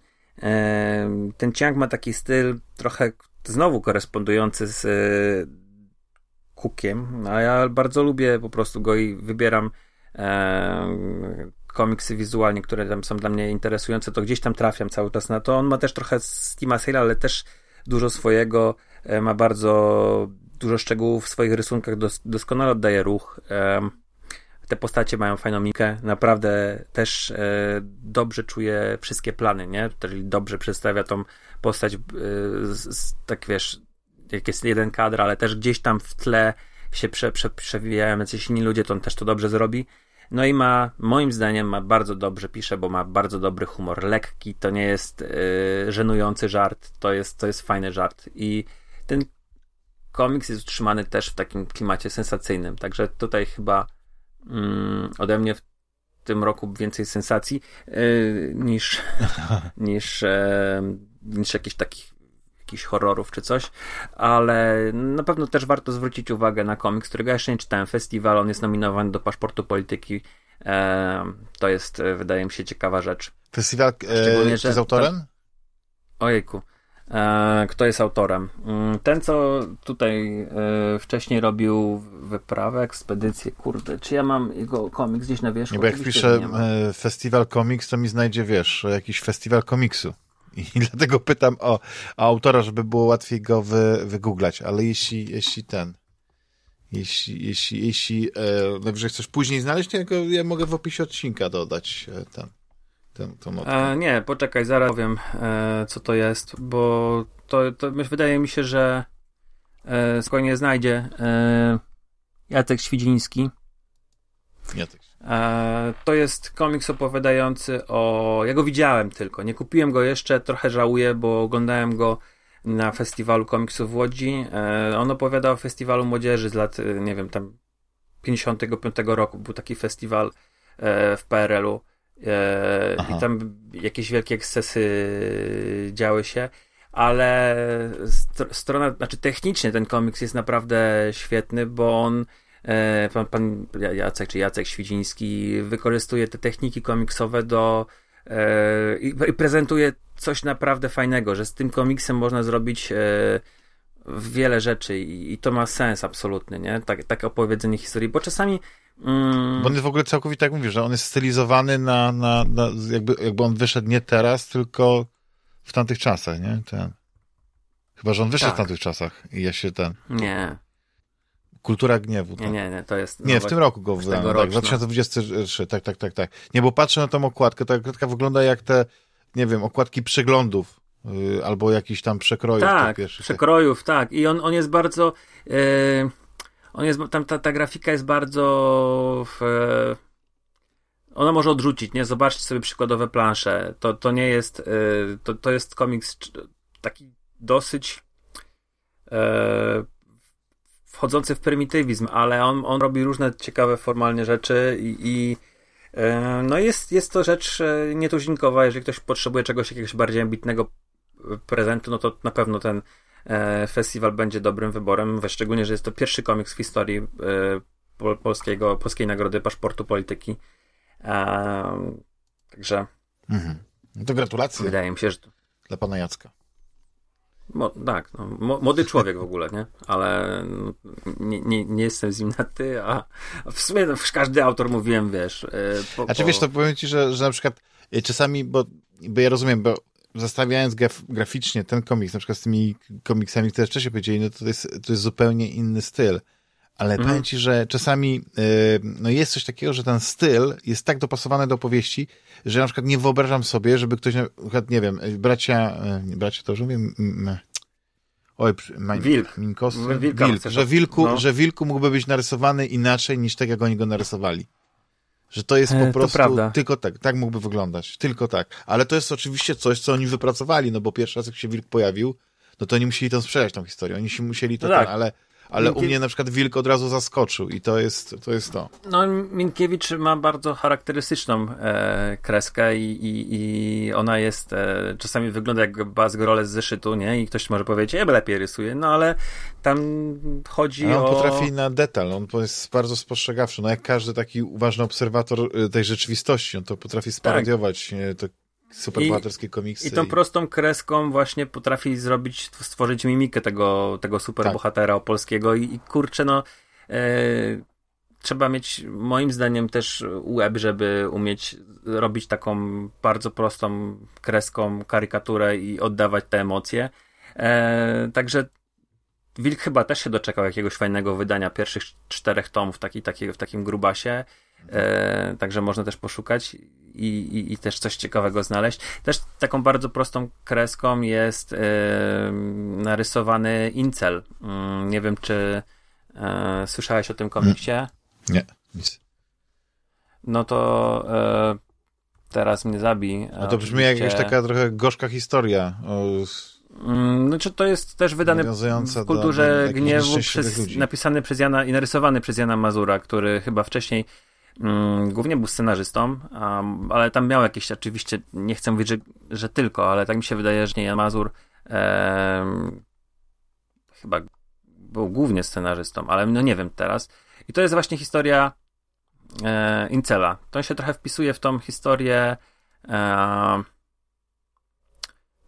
Ten ciąg ma taki styl trochę znowu korespondujący z Cookiem, a ja bardzo lubię po prostu go i wybieram komiksy wizualnie, które tam są dla mnie interesujące, to gdzieś tam trafiam cały czas na to. On ma też trochę Steama Sale, ale też dużo swojego, e, ma bardzo dużo szczegółów w swoich rysunkach, dos doskonale oddaje ruch. Te postacie mają fajną mikę, naprawdę też e, dobrze czuje wszystkie plany, nie? Czyli dobrze przedstawia tą postać, e, tak wiesz, jak jest jeden kadr, ale też gdzieś tam w tle się prze, prze, przewijają jacyś inni ludzie, to on też to dobrze zrobi. No i ma, moim zdaniem, ma bardzo dobrze pisze, bo ma bardzo dobry humor. Lekki, to nie jest yy, żenujący żart, to jest, to jest fajny żart. I ten komiks jest utrzymany też w takim klimacie sensacyjnym. Także tutaj chyba mm, ode mnie w tym roku więcej sensacji yy, niż, niż, yy, niż jakichś takich jakichś horrorów czy coś, ale na pewno też warto zwrócić uwagę na komiks, którego jeszcze nie czytałem. Festiwal, on jest nominowany do paszportu polityki. E, to jest, wydaje mi się, ciekawa rzecz. Festiwal e, z autorem? Ojejku. E, kto jest autorem. Mm, ten, co tutaj e, wcześniej robił wyprawę, ekspedycję, kurde, czy ja mam jego komiks gdzieś na wierzchu? Nie, bo jak piszę e, festiwal komiks, to mi znajdzie, wiesz, jakiś festiwal komiksu. I dlatego pytam o, o autora, żeby było łatwiej go wy, wygooglać, ale jeśli, jeśli ten, jeśli, jeśli, jeśli e, najwyżej chcesz później znaleźć, to ja, go, ja mogę w opisie odcinka dodać ten ten, E, nie, poczekaj, zaraz powiem, e, co to jest, bo to, to wydaje mi się, że e, spokojnie znajdzie e, Jacek Świdziński. Jacek. E, to jest komiks opowiadający o... Ja go widziałem tylko, nie kupiłem go jeszcze, trochę żałuję, bo oglądałem go na festiwalu komiksów w Łodzi. E, on opowiada o festiwalu młodzieży z lat, nie wiem, tam 55 roku. Był taki festiwal w PRL-u E, I tam jakieś wielkie ekscesy działy się, ale strona, znaczy technicznie ten komiks jest naprawdę świetny, bo on e, pan, pan Jacek czy Jacek Świdziński wykorzystuje te techniki komiksowe do e, i, prezentuje coś naprawdę fajnego, że z tym komiksem można zrobić w wiele rzeczy i, i, to ma sens absolutny, nie? Tak, takie opowiedzenie historii, bo czasami Mm. Bo on jest w ogóle całkowicie tak mówi, że on jest stylizowany na, na, na jakby, jakby on wyszedł nie teraz, tylko w tamtych czasach, nie? Ten. Chyba, że on wyszedł tak. w tamtych czasach i ja się ten... Nie. Kultura gniewu. Tak. Nie, nie, nie, to jest... Nie, w tym roku go wydano, tak, 2023, tak, tak, tak, tak. Nie, bo patrzę na tą okładkę, ta okładka wygląda jak te, nie wiem, okładki przeglądów, yy, albo jakiś tam przekrojów. Tak, przekrojów, tak. I on, on jest bardzo... Yy on jest, tam ta, ta grafika jest bardzo. W, ona może odrzucić, nie? Zobaczcie sobie przykładowe plansze. To, to nie jest. E, to, to jest komiks taki dosyć. E, wchodzący w prymitywizm, ale on, on robi różne ciekawe formalnie rzeczy i, i e, no jest, jest to rzecz nietuzinkowa. Jeżeli ktoś potrzebuje czegoś jakiegoś bardziej ambitnego prezentu, no to na pewno ten E, festiwal będzie dobrym wyborem, szczególnie, że jest to pierwszy komiks w historii e, polskiego, polskiej nagrody paszportu polityki. E, także. Mhm. No to gratulacje. Wydaje mi się, że. Dla pana Jacka. Mo, tak, no, młody człowiek w ogóle, nie? Ale nie, nie, nie jestem z nim na ty, a w sumie no, każdy autor mówiłem, wiesz. Po, a czy wiesz, to powiem ci, że, że na przykład czasami, bo, bo ja rozumiem, bo zestawiając graf, graficznie ten komiks, na przykład z tymi komiksami, które wcześniej powiedzieli, no to jest, to jest zupełnie inny styl. Ale mm. powiem ci, że czasami yy, no jest coś takiego, że ten styl jest tak dopasowany do opowieści, że ja na przykład nie wyobrażam sobie, żeby ktoś, na przykład, nie wiem, bracia, yy, bracia to już mówię, oj, Min, Wilk. Minkos, Wilk, że, wilku, no. że Wilku mógłby być narysowany inaczej niż tak, jak oni go narysowali. Że to jest po e, prostu tylko tak, tak mógłby wyglądać, tylko tak. Ale to jest oczywiście coś, co oni wypracowali, no bo pierwszy raz jak się wilk pojawił, no to oni musieli tam sprzedać tą historię, oni się musieli to, no tak. ten, ale ale u mnie na przykład Wilk od razu zaskoczył i to jest to. Jest to. No, Minkiewicz ma bardzo charakterystyczną e, kreskę i, i, i, ona jest, e, czasami wygląda jak Baz z zeszytu, nie? I ktoś może powiedzieć, ja lepiej rysuje, no ale tam chodzi on o... On potrafi na detal, on jest bardzo spostrzegawczy, no jak każdy taki uważny obserwator e, tej rzeczywistości, on to potrafi sparodiować tak. to superbohaterskie komiksy. I tą prostą kreską właśnie potrafi zrobić, stworzyć mimikę tego, tego superbohatera tak. polskiego i, i kurczę, no e, trzeba mieć moim zdaniem też web, żeby umieć robić taką bardzo prostą kreską karykaturę i oddawać te emocje. E, także Wilk chyba też się doczekał jakiegoś fajnego wydania pierwszych czterech tomów taki, taki, w takim grubasie. E, także można też poszukać i, i, też coś ciekawego znaleźć. Też taką bardzo prostą kreską jest e, narysowany incel. Mm, nie wiem, czy e, słyszałeś o tym komiksie? Nie, nic. No to e, teraz mnie zabij. No to brzmi jak jakaś taka trochę gorzka historia. O... Znaczy to jest też wydany w kulturze do, gniewu przez, napisany przez Jana i narysowany przez Jana Mazura, który chyba wcześniej głównie był scenarzystą, ale tam miał jakieś, oczywiście, nie chcę mówić, że, że tylko, ale tak mi się wydaje, że nie Jan Mazur chyba był głównie scenarzystą, ale no nie wiem teraz. I to jest właśnie historia e, Incela. To się trochę wpisuje w tą historię e,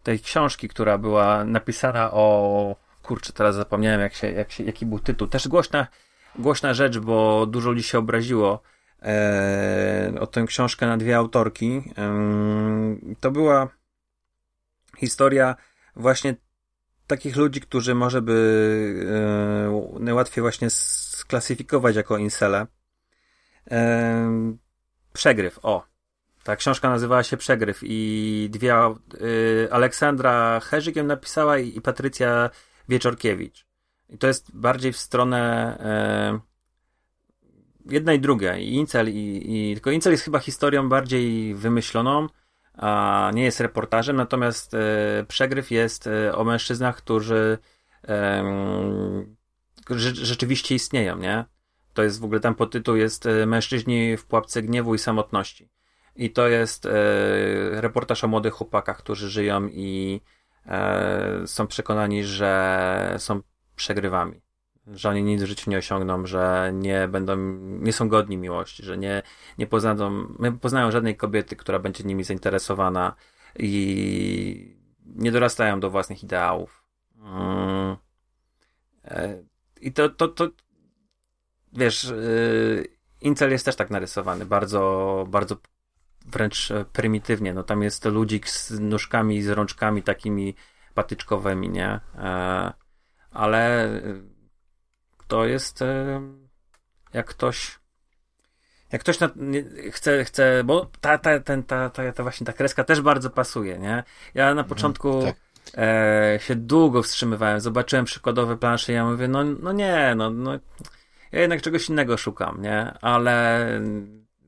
tej książki, która była napisana o kurczę, teraz zapomniałem jak się, jak się, jaki był tytuł. Też głośna, głośna rzecz, bo dużo ludzi się obraziło e, o tę książkę na dwie autorki. E, to była historia właśnie takich ludzi, którzy może by e, najłatwiej właśnie sklasyfikować jako insele. E, przegryw, o. Ta książka nazywała się Przegryw i dwie, e, Aleksandra Herzyk ją napisała i, i Patrycja Wieczorkiewicz. I to jest bardziej w stronę e, jedna i druga, i Incel, i, i, tylko Incel jest chyba historią bardziej wymyśloną, a nie jest reportażem, natomiast e, Przegryw jest e, o mężczyznach, którzy e, rzeczywiście istnieją, nie? To jest w ogóle tam podtytuł jest e, Mężczyźni w pułapce gniewu i samotności. I to jest e, reportaż o młodych chłopakach, którzy żyją i e, są przekonani, że są przegrywami że oni nic w życiu nie osiągną, że nie będą, nie są godni miłości, że nie, nie poznają, nie poznają żadnej kobiety, która będzie nimi zainteresowana i nie dorastają do własnych ideałów. Mm. I to, to, to wiesz, Incel jest też tak narysowany, bardzo, bardzo wręcz prymitywnie. No tam jest ludzik z nóżkami, z rączkami takimi patyczkowymi, nie? Ale to jest jak ktoś jak ktoś na, nie, chce, chce, bo ta, ta, ten, ta, ta, ta właśnie ta kreska też bardzo pasuje, nie? Ja na mhm, początku tak. e, się długo wstrzymywałem, zobaczyłem przykładowe plansze i ja mówię, no, no nie, no, no ja jednak czegoś innego szukam, nie? Ale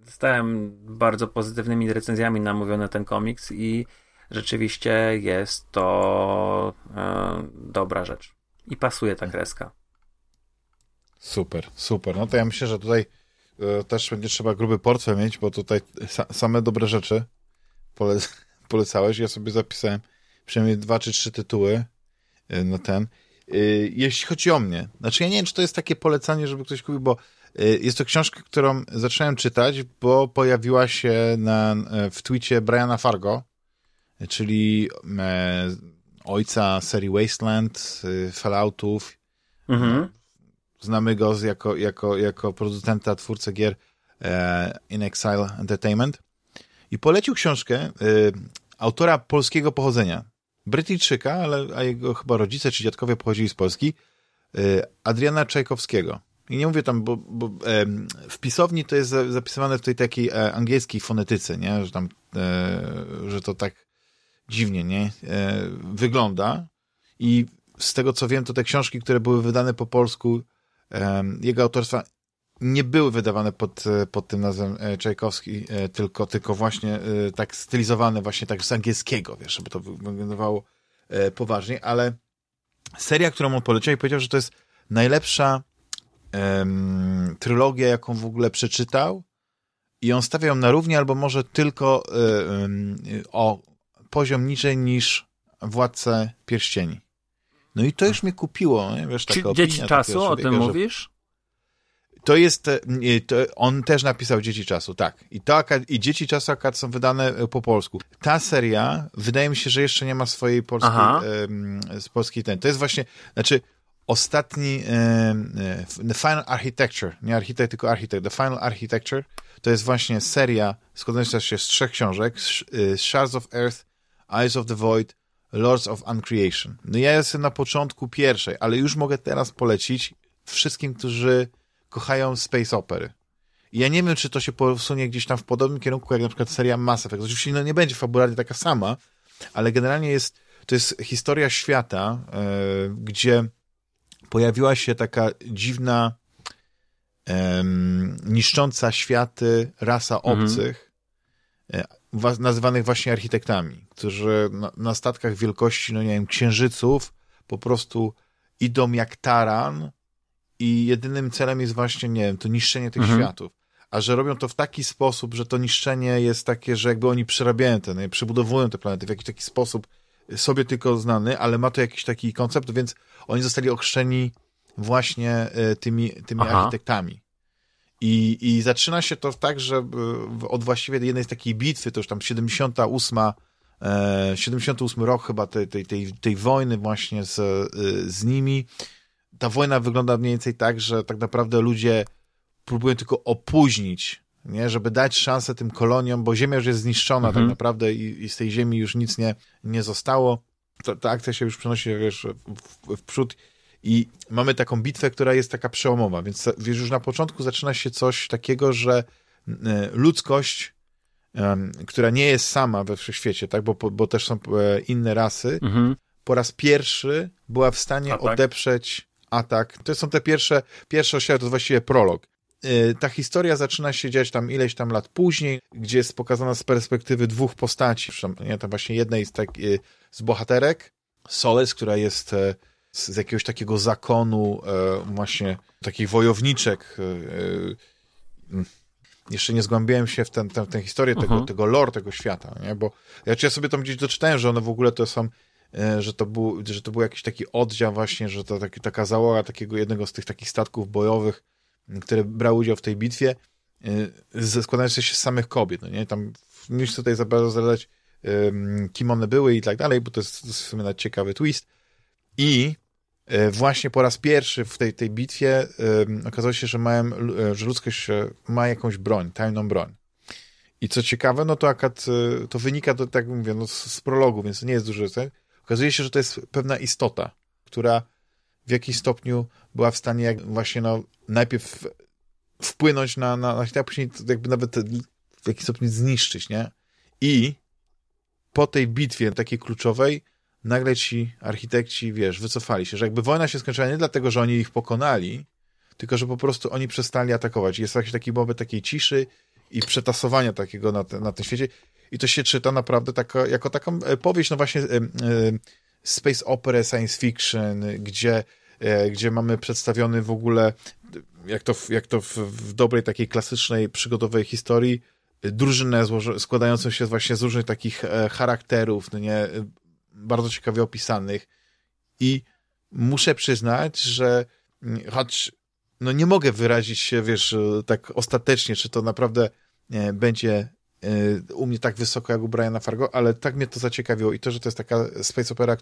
zostałem bardzo pozytywnymi recenzjami namówiony ten komiks i rzeczywiście jest to e, dobra rzecz. I pasuje ta kreska. Super, super. No to ja myślę, że tutaj e, też będzie trzeba gruby portfel mieć, bo tutaj sa same dobre rzeczy pole polecałeś. Ja sobie zapisałem przynajmniej dwa czy trzy tytuły e, na ten. E, jeśli chodzi o mnie, znaczy ja nie wiem, czy to jest takie polecanie, żeby ktoś kupił, bo jest to książka, którą zacząłem czytać, bo pojawiła się na, w tweetie Briana Fargo, czyli ojca serii Wasteland, Falloutów, mhm. Znamy go jako, jako, jako producenta, twórcę gier e, In Exile Entertainment. I polecił książkę e, autora polskiego pochodzenia. Brytyjczyka, ale a jego chyba rodzice czy dziadkowie pochodzili z Polski. E, Adriana Czajkowskiego. I nie mówię tam, bo, bo e, w pisowni to jest zapisywane w tej takiej e, angielskiej fonetyce, nie? Że tam, e, że to tak dziwnie, nie? Wygląda. I z tego co wiem, to te książki, które były wydane po polsku, jego autorstwa nie były wydawane pod, pod tym nazwem e, Czajkowski, e, tylko, tylko właśnie e, tak stylizowane właśnie tak z angielskiego, wiesz, żeby to wyglądało poważnie, ale seria, którą on poleciał i powiedział, że to jest najlepsza um, trylogia, jaką w ogóle przeczytał i on stawia ją na równi albo może tylko um, o poziom niżej niż Władcę Pierścieni. No i to już mnie kupiło, nie? wiesz, taka Czy Dzieci Czasu, o tym mówisz? To jest, e, to on też napisał Dzieci Czasu, tak. I, to, i Dzieci Czasu akad są wydane e, po polsku. Ta seria, wydaje mi się, że jeszcze nie ma swojej polskiej, z polskiej ten. To jest właśnie, znaczy ostatni e, The Final Architecture, nie architekt, tylko architekt. The Final Architecture to jest właśnie seria składająca się z trzech książek, Shards of Earth, Eyes of the Void Lords of Uncreation. No ja jestem na początku pierwszej, ale już mogę teraz polecić wszystkim, którzy kochają space opery. I ja nie wiem, czy to się posunie gdzieś tam w podobnym kierunku, jak na przykład seria Mass Effect. Oczywiście no, nie będzie fabularnie taka sama, ale generalnie jest, to jest historia świata, yy, gdzie pojawiła się taka dziwna, yy, niszcząca światy rasa mhm. obcych, mhm nazywanych właśnie architektami, którzy na, na, statkach wielkości, no nie wiem, księżyców po prostu idą jak taran i jedynym celem jest właśnie, nie wiem, to niszczenie tych mhm. światów. A że robią to w taki sposób, że to niszczenie jest takie, że jakby oni przerabiają te, nie, przebudowują te planety w jakiś taki sposób sobie tylko znany, ale ma to jakiś taki koncept, więc oni zostali ochrzczeni właśnie y, tymi, tymi architektami. I, I zaczyna się to tak, że e, od właściwie jednej z takiej bitwy, to już tam 78, e, 78 rok chyba tej, tej, tej, tej wojny właśnie z, e, z nimi. Ta wojna wygląda mniej więcej tak, że tak naprawdę ludzie próbują tylko opóźnić, nie? żeby dać szansę tym koloniom, bo ziemia już jest zniszczona tak mhm. tak naprawdę i, i, z tej ziemi już nic nie, nie zostało. Ta, ta akcja się już przenosi wiesz, w, w przód i mamy taką bitwę, która jest taka przełomowa, więc wiesz, już na początku zaczyna się coś takiego, że e, ludzkość, która nie jest sama we wszechświecie, tak, bo, bo też są e, inne rasy, mhm. po raz pierwszy była w stanie atak. odeprzeć atak. To są te pierwsze, pierwsze osiągnięcia, to właściwie prolog. E, ta historia zaczyna się dziać tam ileś tam lat później, gdzie jest pokazana z perspektywy dwóch postaci. Nie, tam właśnie jednej z, tak, z bohaterek, Soles, która jest z jakiegoś takiego zakonu e, właśnie takich wojowniczek. E, e, jeszcze nie zgłębiałem się w tę ten, ten, historię tego, uh-huh. tego lore tego świata, nie? bo ja, ja sobie tam gdzieś doczytałem, że one w ogóle to są że to, był, że to był jakiś taki oddział właśnie, że to taki, taka załoga takiego jednego z tych takich statków bojowych, które brały udział w tej bitwie, składające się z samych kobiet, no nie? Tam nie chcę tutaj za bardzo zdradzać, kim one były i tak dalej, bo to jest, to jest w sumie ciekawy twist. I właśnie po raz pierwszy w tej, tej bitwie okazało się, że, mają, że ludzkość ma jakąś broń, tajną broń. I co ciekawe, no to akad, to wynika, to, tak mówię, no z, prologu, więc nie jest dużo. Tak? Okazuje się, że to jest pewna istota, która w jakimś stopniu była w stanie jak właśnie no, najpierw wpłynąć na, na, na a później jakby nawet w jakiś stopniu zniszczyć, nie? I po tej bitwie takiej kluczowej nagle ci architekci, wiesz, wycofali się, że jakby wojna się skończyła nie dlatego, że oni ich pokonali, tylko że po prostu oni przestali atakować. Jest jakiś taki moment takiej ciszy i przetasowania takiego na, te, na tym świecie i to się czyta naprawdę jako taką e, powieść, no właśnie e, space opera, science fiction, gdzie, gdzie mamy przedstawiony w ogóle, jak to, jak to w, w dobrej takiej klasycznej przygodowej historii, drużynę składającą się właśnie z różnych takich charakterów, no nie, bardzo ciekawie opisanych i muszę przyznać, że mm, choć no nie mogę wyrazić się, wiesz, tak ostatecznie, czy to naprawdę będzie E, u mnie tak wysoko jak u Briana Fargo, ale tak mnie to zaciekawiło i to, że to jest taka space opera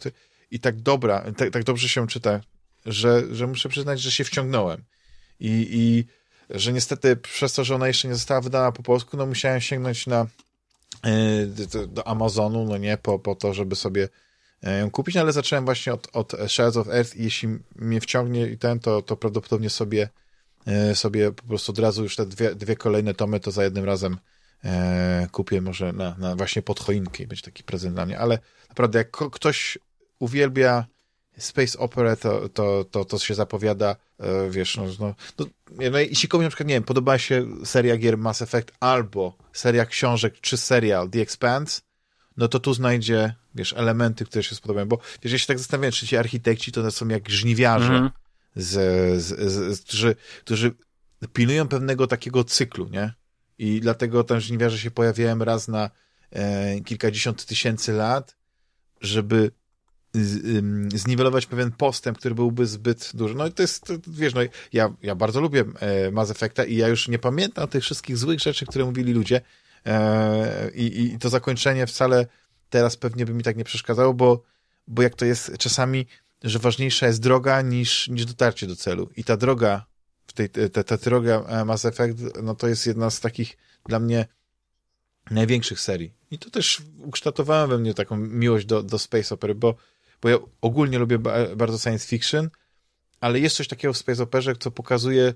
i tak dobra, tak, tak dobrze się czyta, że, że muszę przyznać, że się wciągnąłem. I, I że niestety przez to, że ona jeszcze nie została wydana po polsku, no musiałem sięgnąć na e, do, do Amazonu, no nie, po, po to, żeby sobie e, ją kupić, no ale zacząłem właśnie od, od Shards of Earth i jeśli mnie wciągnie i ten, to, to prawdopodobnie sobie sobie po prostu od razu już te dwie, dwie kolejne tomy to za jednym razem e, kupię może na, na właśnie pod choinkę i będzie taki prezent dla mnie, ale naprawdę jak ktoś uwielbia Space Opera, to, to, to, to się zapowiada, e, wiesz, no, no, no, no jeśli komuś na przykład, nie wiem, podoba się seria gier Mass Effect albo seria książek czy serial The Expanse, no to tu znajdzie, wiesz, elementy, które się spodobają, bo wiesz, ja się tak zastanawiam, czy ci architekci to są jak żniwiarze, mm. z, z, z, z, którzy, którzy pilnują pewnego takiego cyklu, nie? I dlatego tam żniwiarze się pojawiają raz na e, kilkadziesiąt tysięcy lat, żeby zniwelować pewien postęp, który byłby zbyt duży. No i to jest, to, wiesz, no ja, ja bardzo lubię e, Mass Effecta i ja już nie pamiętam tych wszystkich złych rzeczy, które mówili ludzie e, i, i to zakończenie wcale teraz pewnie by mi tak nie przeszkadzało, bo, bo jak to jest czasami, że ważniejsza jest droga niż, niż dotarcie do celu. I ta droga tej, ta, ta trylogia e, Mass Effect, no to jest jedna z takich dla mnie największych serii. I to też ukształtowałem we mnie taką miłość do, do space opery, bo, bo ja ogólnie lubię bardzo science fiction, ale jest coś takiego w space operze, co pokazuje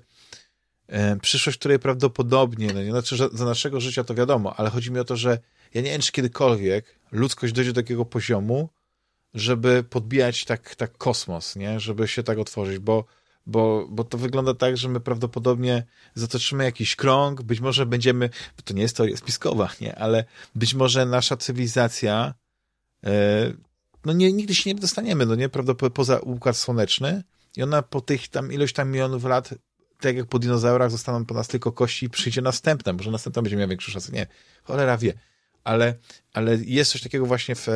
e, przyszłość, której prawdopodobnie, no nie znaczy, że za naszego życia to wiadomo, ale chodzi mi o to, że ja nie wiem, czy kiedykolwiek ludzkość dojdzie do takiego poziomu, żeby podbijać tak, tak kosmos, nie? Żeby się tak otworzyć, bo bo, bo to wygląda tak, że my prawdopodobnie zatoczymy jakiś krąg, być może będziemy, to nie jest teoria spiskowa, nie, ale być może nasza cywilizacja, e, no nie, nigdy się nie dostaniemy, no nie, prawdopodobnie poza Układ Słoneczny. I ona po tych tam ilość tam milionów lat, tak jak po dinozaurach, zostaną po nas tylko kości i przyjdzie następna, może następna będzie miała większą szansę, nie, cholera wie, ale, ale jest coś takiego właśnie w,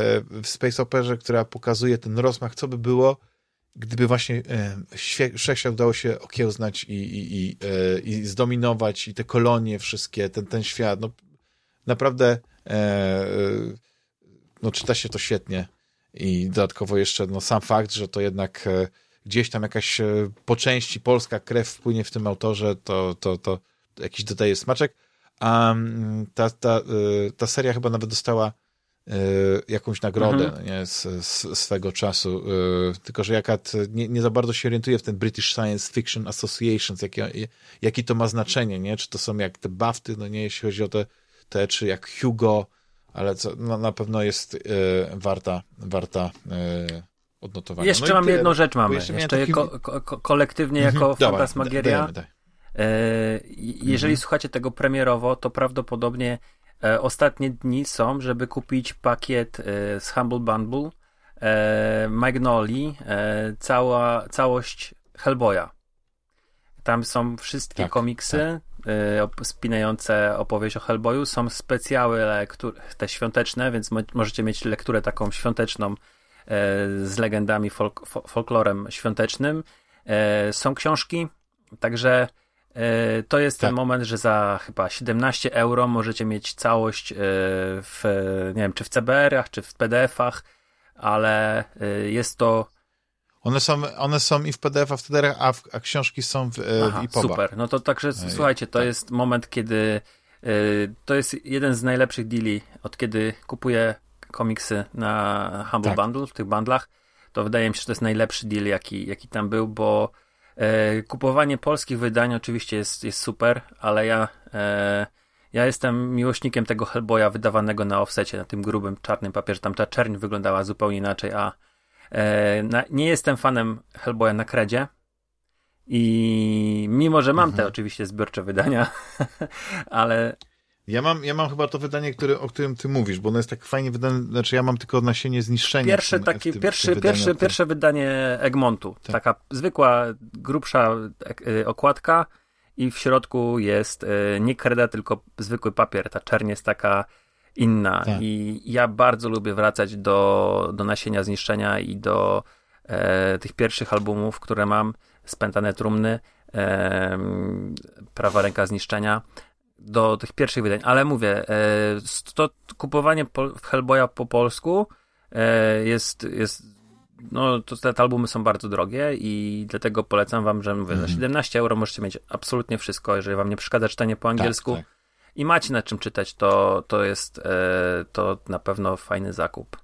w Space Operze, która pokazuje ten rozmach, co by było, gdyby właśnie e, wszechświat udało się okiełznać i, i, i, e, i zdominować i te kolonie wszystkie, ten, ten świat, no naprawdę e, e, no czyta się to świetnie i dodatkowo jeszcze no, sam fakt, że to jednak e, gdzieś tam jakaś e, po części polska krew wpłynie w tym autorze, to, to, to jakiś dodaje smaczek, a mm, ta, ta, ta seria chyba nawet dostała jakąś nagrodę mhm. nie, z, z, swego czasu. Tylko, że jaka nie, nie za bardzo się orientuje w ten British Science Fiction Association, jakie, jaki to ma znaczenie, nie? Czy to są jak te BAFTY, no nie, jeśli chodzi o te, te czy jak Hugo, ale co, no, na pewno jest y, warta, warta y, odnotowania. Jeszcze no mam tyle, jedną rzecz mamy. Jeszcze, jeszcze taki... ko ko kolektywnie mhm. jako Fantasmagieria. E, jeżeli mhm. słuchacie tego premierowo, to prawdopodobnie ostatnie dni są, żeby kupić pakiet z Humble Bundle Magnoli, cała, całość Hellboya. Tam są wszystkie tak, komiksy tak. Spinające opowieść o Hellboyu. Są specjały lektur, te świąteczne, więc możecie mieć lekturę taką świąteczną z legendami, folk, folklorem świątecznym. Są książki, także to jest tak. ten moment, że za chyba 17 euro możecie mieć całość w, nie wiem, czy w CBR-ach, czy w PDF-ach, ale jest to One są, one są i w PDF, a w TDR, a, w, a książki są w, e, Aha, w Super, no to także e, słuchajcie, to tak. jest moment, kiedy y, to jest jeden z najlepszych deali, od kiedy kupuję komiksy na Humble tak. Bundle, w tych bundlach, to wydaje mi się, że to jest najlepszy deal, jaki, jaki tam był, bo e, kupowanie polskich wydań oczywiście jest, jest super, ale ja e, ja jestem miłośnikiem tego Hellboya wydawanego na offsecie, na tym grubym, czarnym papierze. Tam ta czerń wyglądała zupełnie inaczej, a e, na, nie jestem fanem Hellboya na kredzie. I mimo, że mam mhm. te oczywiście zbiorcze wydania, ale ja mam, ja mam chyba to wydanie, które, o którym ty mówisz, bo ono jest tak fajnie wydane, znaczy ja mam tylko nasienie zniszczenia. Pierwsze, tym, takie, tym, pierwszy, pierwszy, pierwsze wydanie Egmontu. Tak. Taka zwykła, grubsza e, okładka i w środku jest e, nie kreda, tylko zwykły papier. Ta czerń jest taka inna tak. i ja bardzo lubię wracać do, do nasienia zniszczenia i do e, tych pierwszych albumów, które mam, Spętane trumny, e, Prawa ręka zniszczenia, do tych pierwszych wydań, ale mówię, e, to kupowanie Hellboya po polsku e, jest, jest no to te, albumy są bardzo drogie i dlatego polecam wam, że mówię, mm. za 17 mhm. euro możecie mieć absolutnie wszystko, jeżeli wam nie przeszkadza czytanie po tak, angielsku tak, tak. I macie na czym czytać, to, to jest e, to na pewno fajny zakup.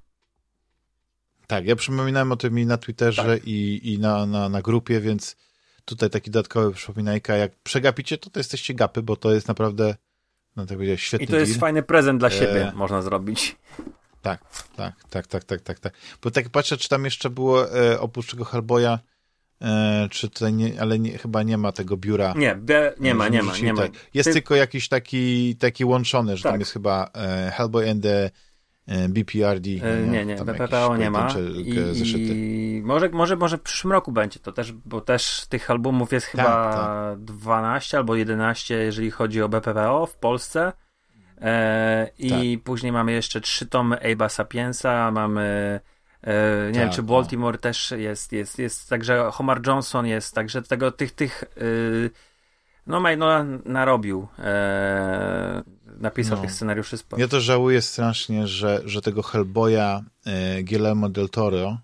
Tak, ja przypominałem o tym i na Twitterze tak. i, i na, na, na grupie, więc tutaj taki dodatkowy przypominajka, jak przegapicie, to to jesteście gapy, bo to jest naprawdę, no tak powiedzieć, świetny I to jest deal. fajny prezent dla siebie, e... można zrobić. Tak, tak, tak, tak, tak, tak, tak. Bo tak patrzę, czy tam jeszcze było e, oprócz tego Hellboya, e, czy tutaj nie, ale nie, chyba nie ma tego biura. Nie, be, nie ma, nie ma, nie ma. Jest Ty... tylko jakiś taki, taki łączony, że tak. tam jest chyba e, Hellboy and the e, BPRD. E, nie, nie, BPPO nie ma. I, I, może, może, może w przyszłym roku będzie to też, bo też tych albumów jest chyba tak, tak. 12 albo 11, jeżeli chodzi o BPPO w Polsce. E, I tak. później mamy jeszcze trzy tomy Abe'a Sapiensa, mamy nie tak, wiem, czy no. Baltimore no. też jest, jest, jest, także Homer Johnson jest, także tego, tych, tych y, no, no narobił, e, napisał no. tych scenariuszy sporo. Ja to żałuję strasznie, że, że tego Hellboya e, Guillermo del Toro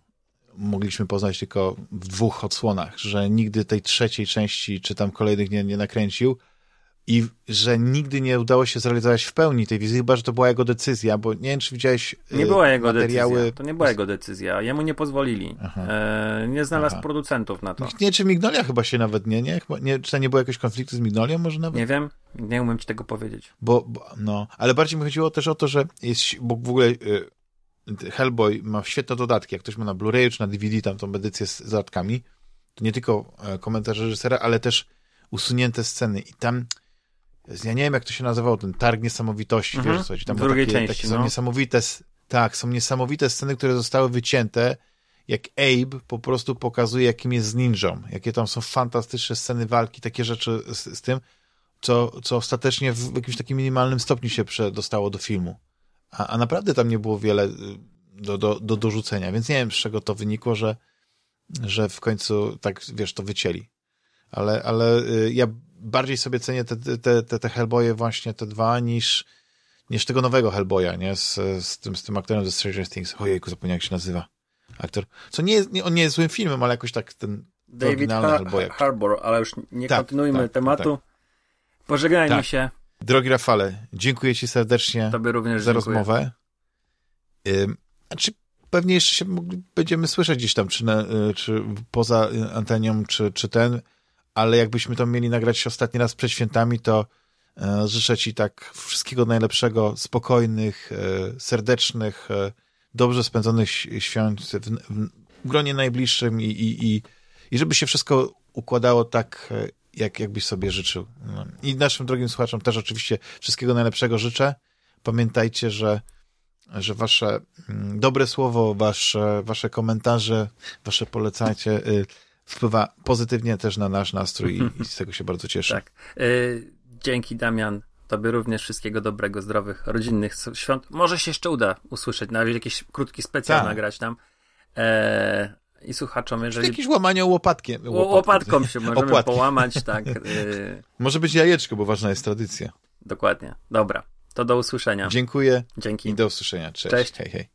mogliśmy poznać tylko w dwóch odsłonach, że nigdy tej trzeciej części, czy tam kolejnych nie, nie nakręcił, i że nigdy nie udało się zrealizować w pełni tej wizji, chyba że to była jego decyzja, bo nie wiem, czy widziałeś Nie była jego materiały... decyzja, to nie była jego decyzja, jemu nie pozwolili. E, nie znalazł Aha. producentów na to. Nie, czy Mignolia chyba się nawet nie, nie? Nie czy to nie było jakiegoś konfliktu z Mignolią może nawet? Nie wiem, nie umiem ci tego powiedzieć. Bo, bo no, ale bardziej mi chodziło też o to, że jest, bo w ogóle y, Hellboy ma świetne dodatki, jak ktoś ma na Blu-rayu czy na DVD tam tą edycję z dodatkami, to nie tylko e, komentarz reżysera, ale też usunięte sceny i tam ja nie wiem jak to się nazywało, ten targ niesamowitości, mhm. wiesz co, tam drugiej takie, części, takie no. są niesamowite, tak, są niesamowite sceny, które zostały wycięte, jak Abe po prostu pokazuje, jakim jest ninją, jakie tam są fantastyczne sceny walki, takie rzeczy z, z tym, co, co ostatecznie w jakimś takim minimalnym stopniu się przedostało do filmu. A, a naprawdę tam nie było wiele y, do, do, do dorzucenia, więc nie wiem, z czego to wynikło, że, że w końcu tak, wiesz, to wycięli. Ale, ale y, ja bardziej sobie cenię te, te, te, te Hellboye właśnie, te dwa, niż, niż tego nowego Hellboya, nie? Z, z, tym, z tym aktorem ze Stranger Things. Ojejku, zapomniałem jak się nazywa. Aktor. Co nie jest, nie, on nie jest złym filmem, ale jakoś tak ten David ha Harbour, ale już nie tak, kontynuujmy tak, tematu. Tak. Pożegnajmy tak. się. Drogi Rafale, dziękuję Ci serdecznie Tobie również za dziękuję. rozmowę. Ym, znaczy, pewnie jeszcze się będziemy słyszeć gdzieś tam, czy, na, y, czy poza antenią, czy, czy ten ale jakbyśmy to mieli nagrać ostatni raz przed świętami, to e, życzę Ci tak wszystkiego najlepszego, spokojnych, e, serdecznych, e, dobrze spędzonych świąt w, w gronie najbliższym i, i, i, i żeby się wszystko układało tak, jak, jakbyś sobie życzył. No. I naszym drogim słuchaczom też oczywiście wszystkiego najlepszego życzę. Pamiętajcie, że, że wasze mm, dobre słowo, wasze, wasze komentarze, wasze polecajcie y, wpływa pozytywnie też na nasz nastrój i, i z tego się bardzo cieszę. Tak. Yy, dzięki Damian. Tobie również wszystkiego dobrego, zdrowych, rodzinnych świąt. Może się jeszcze uda usłyszeć, nawet jakiś krótki specjal tak. nagrać tam. Eee, I słuchaczom, jeżeli... Jakieś łamanie łopatkiem. Łopatką się możemy Opłatki. połamać, tak. Yy... Może być jajeczko, bo ważna jest tradycja. Dokładnie. Dobra. To do usłyszenia. Dziękuję. Dzięki. I do usłyszenia. Cześć. Cześć. Hej, hej.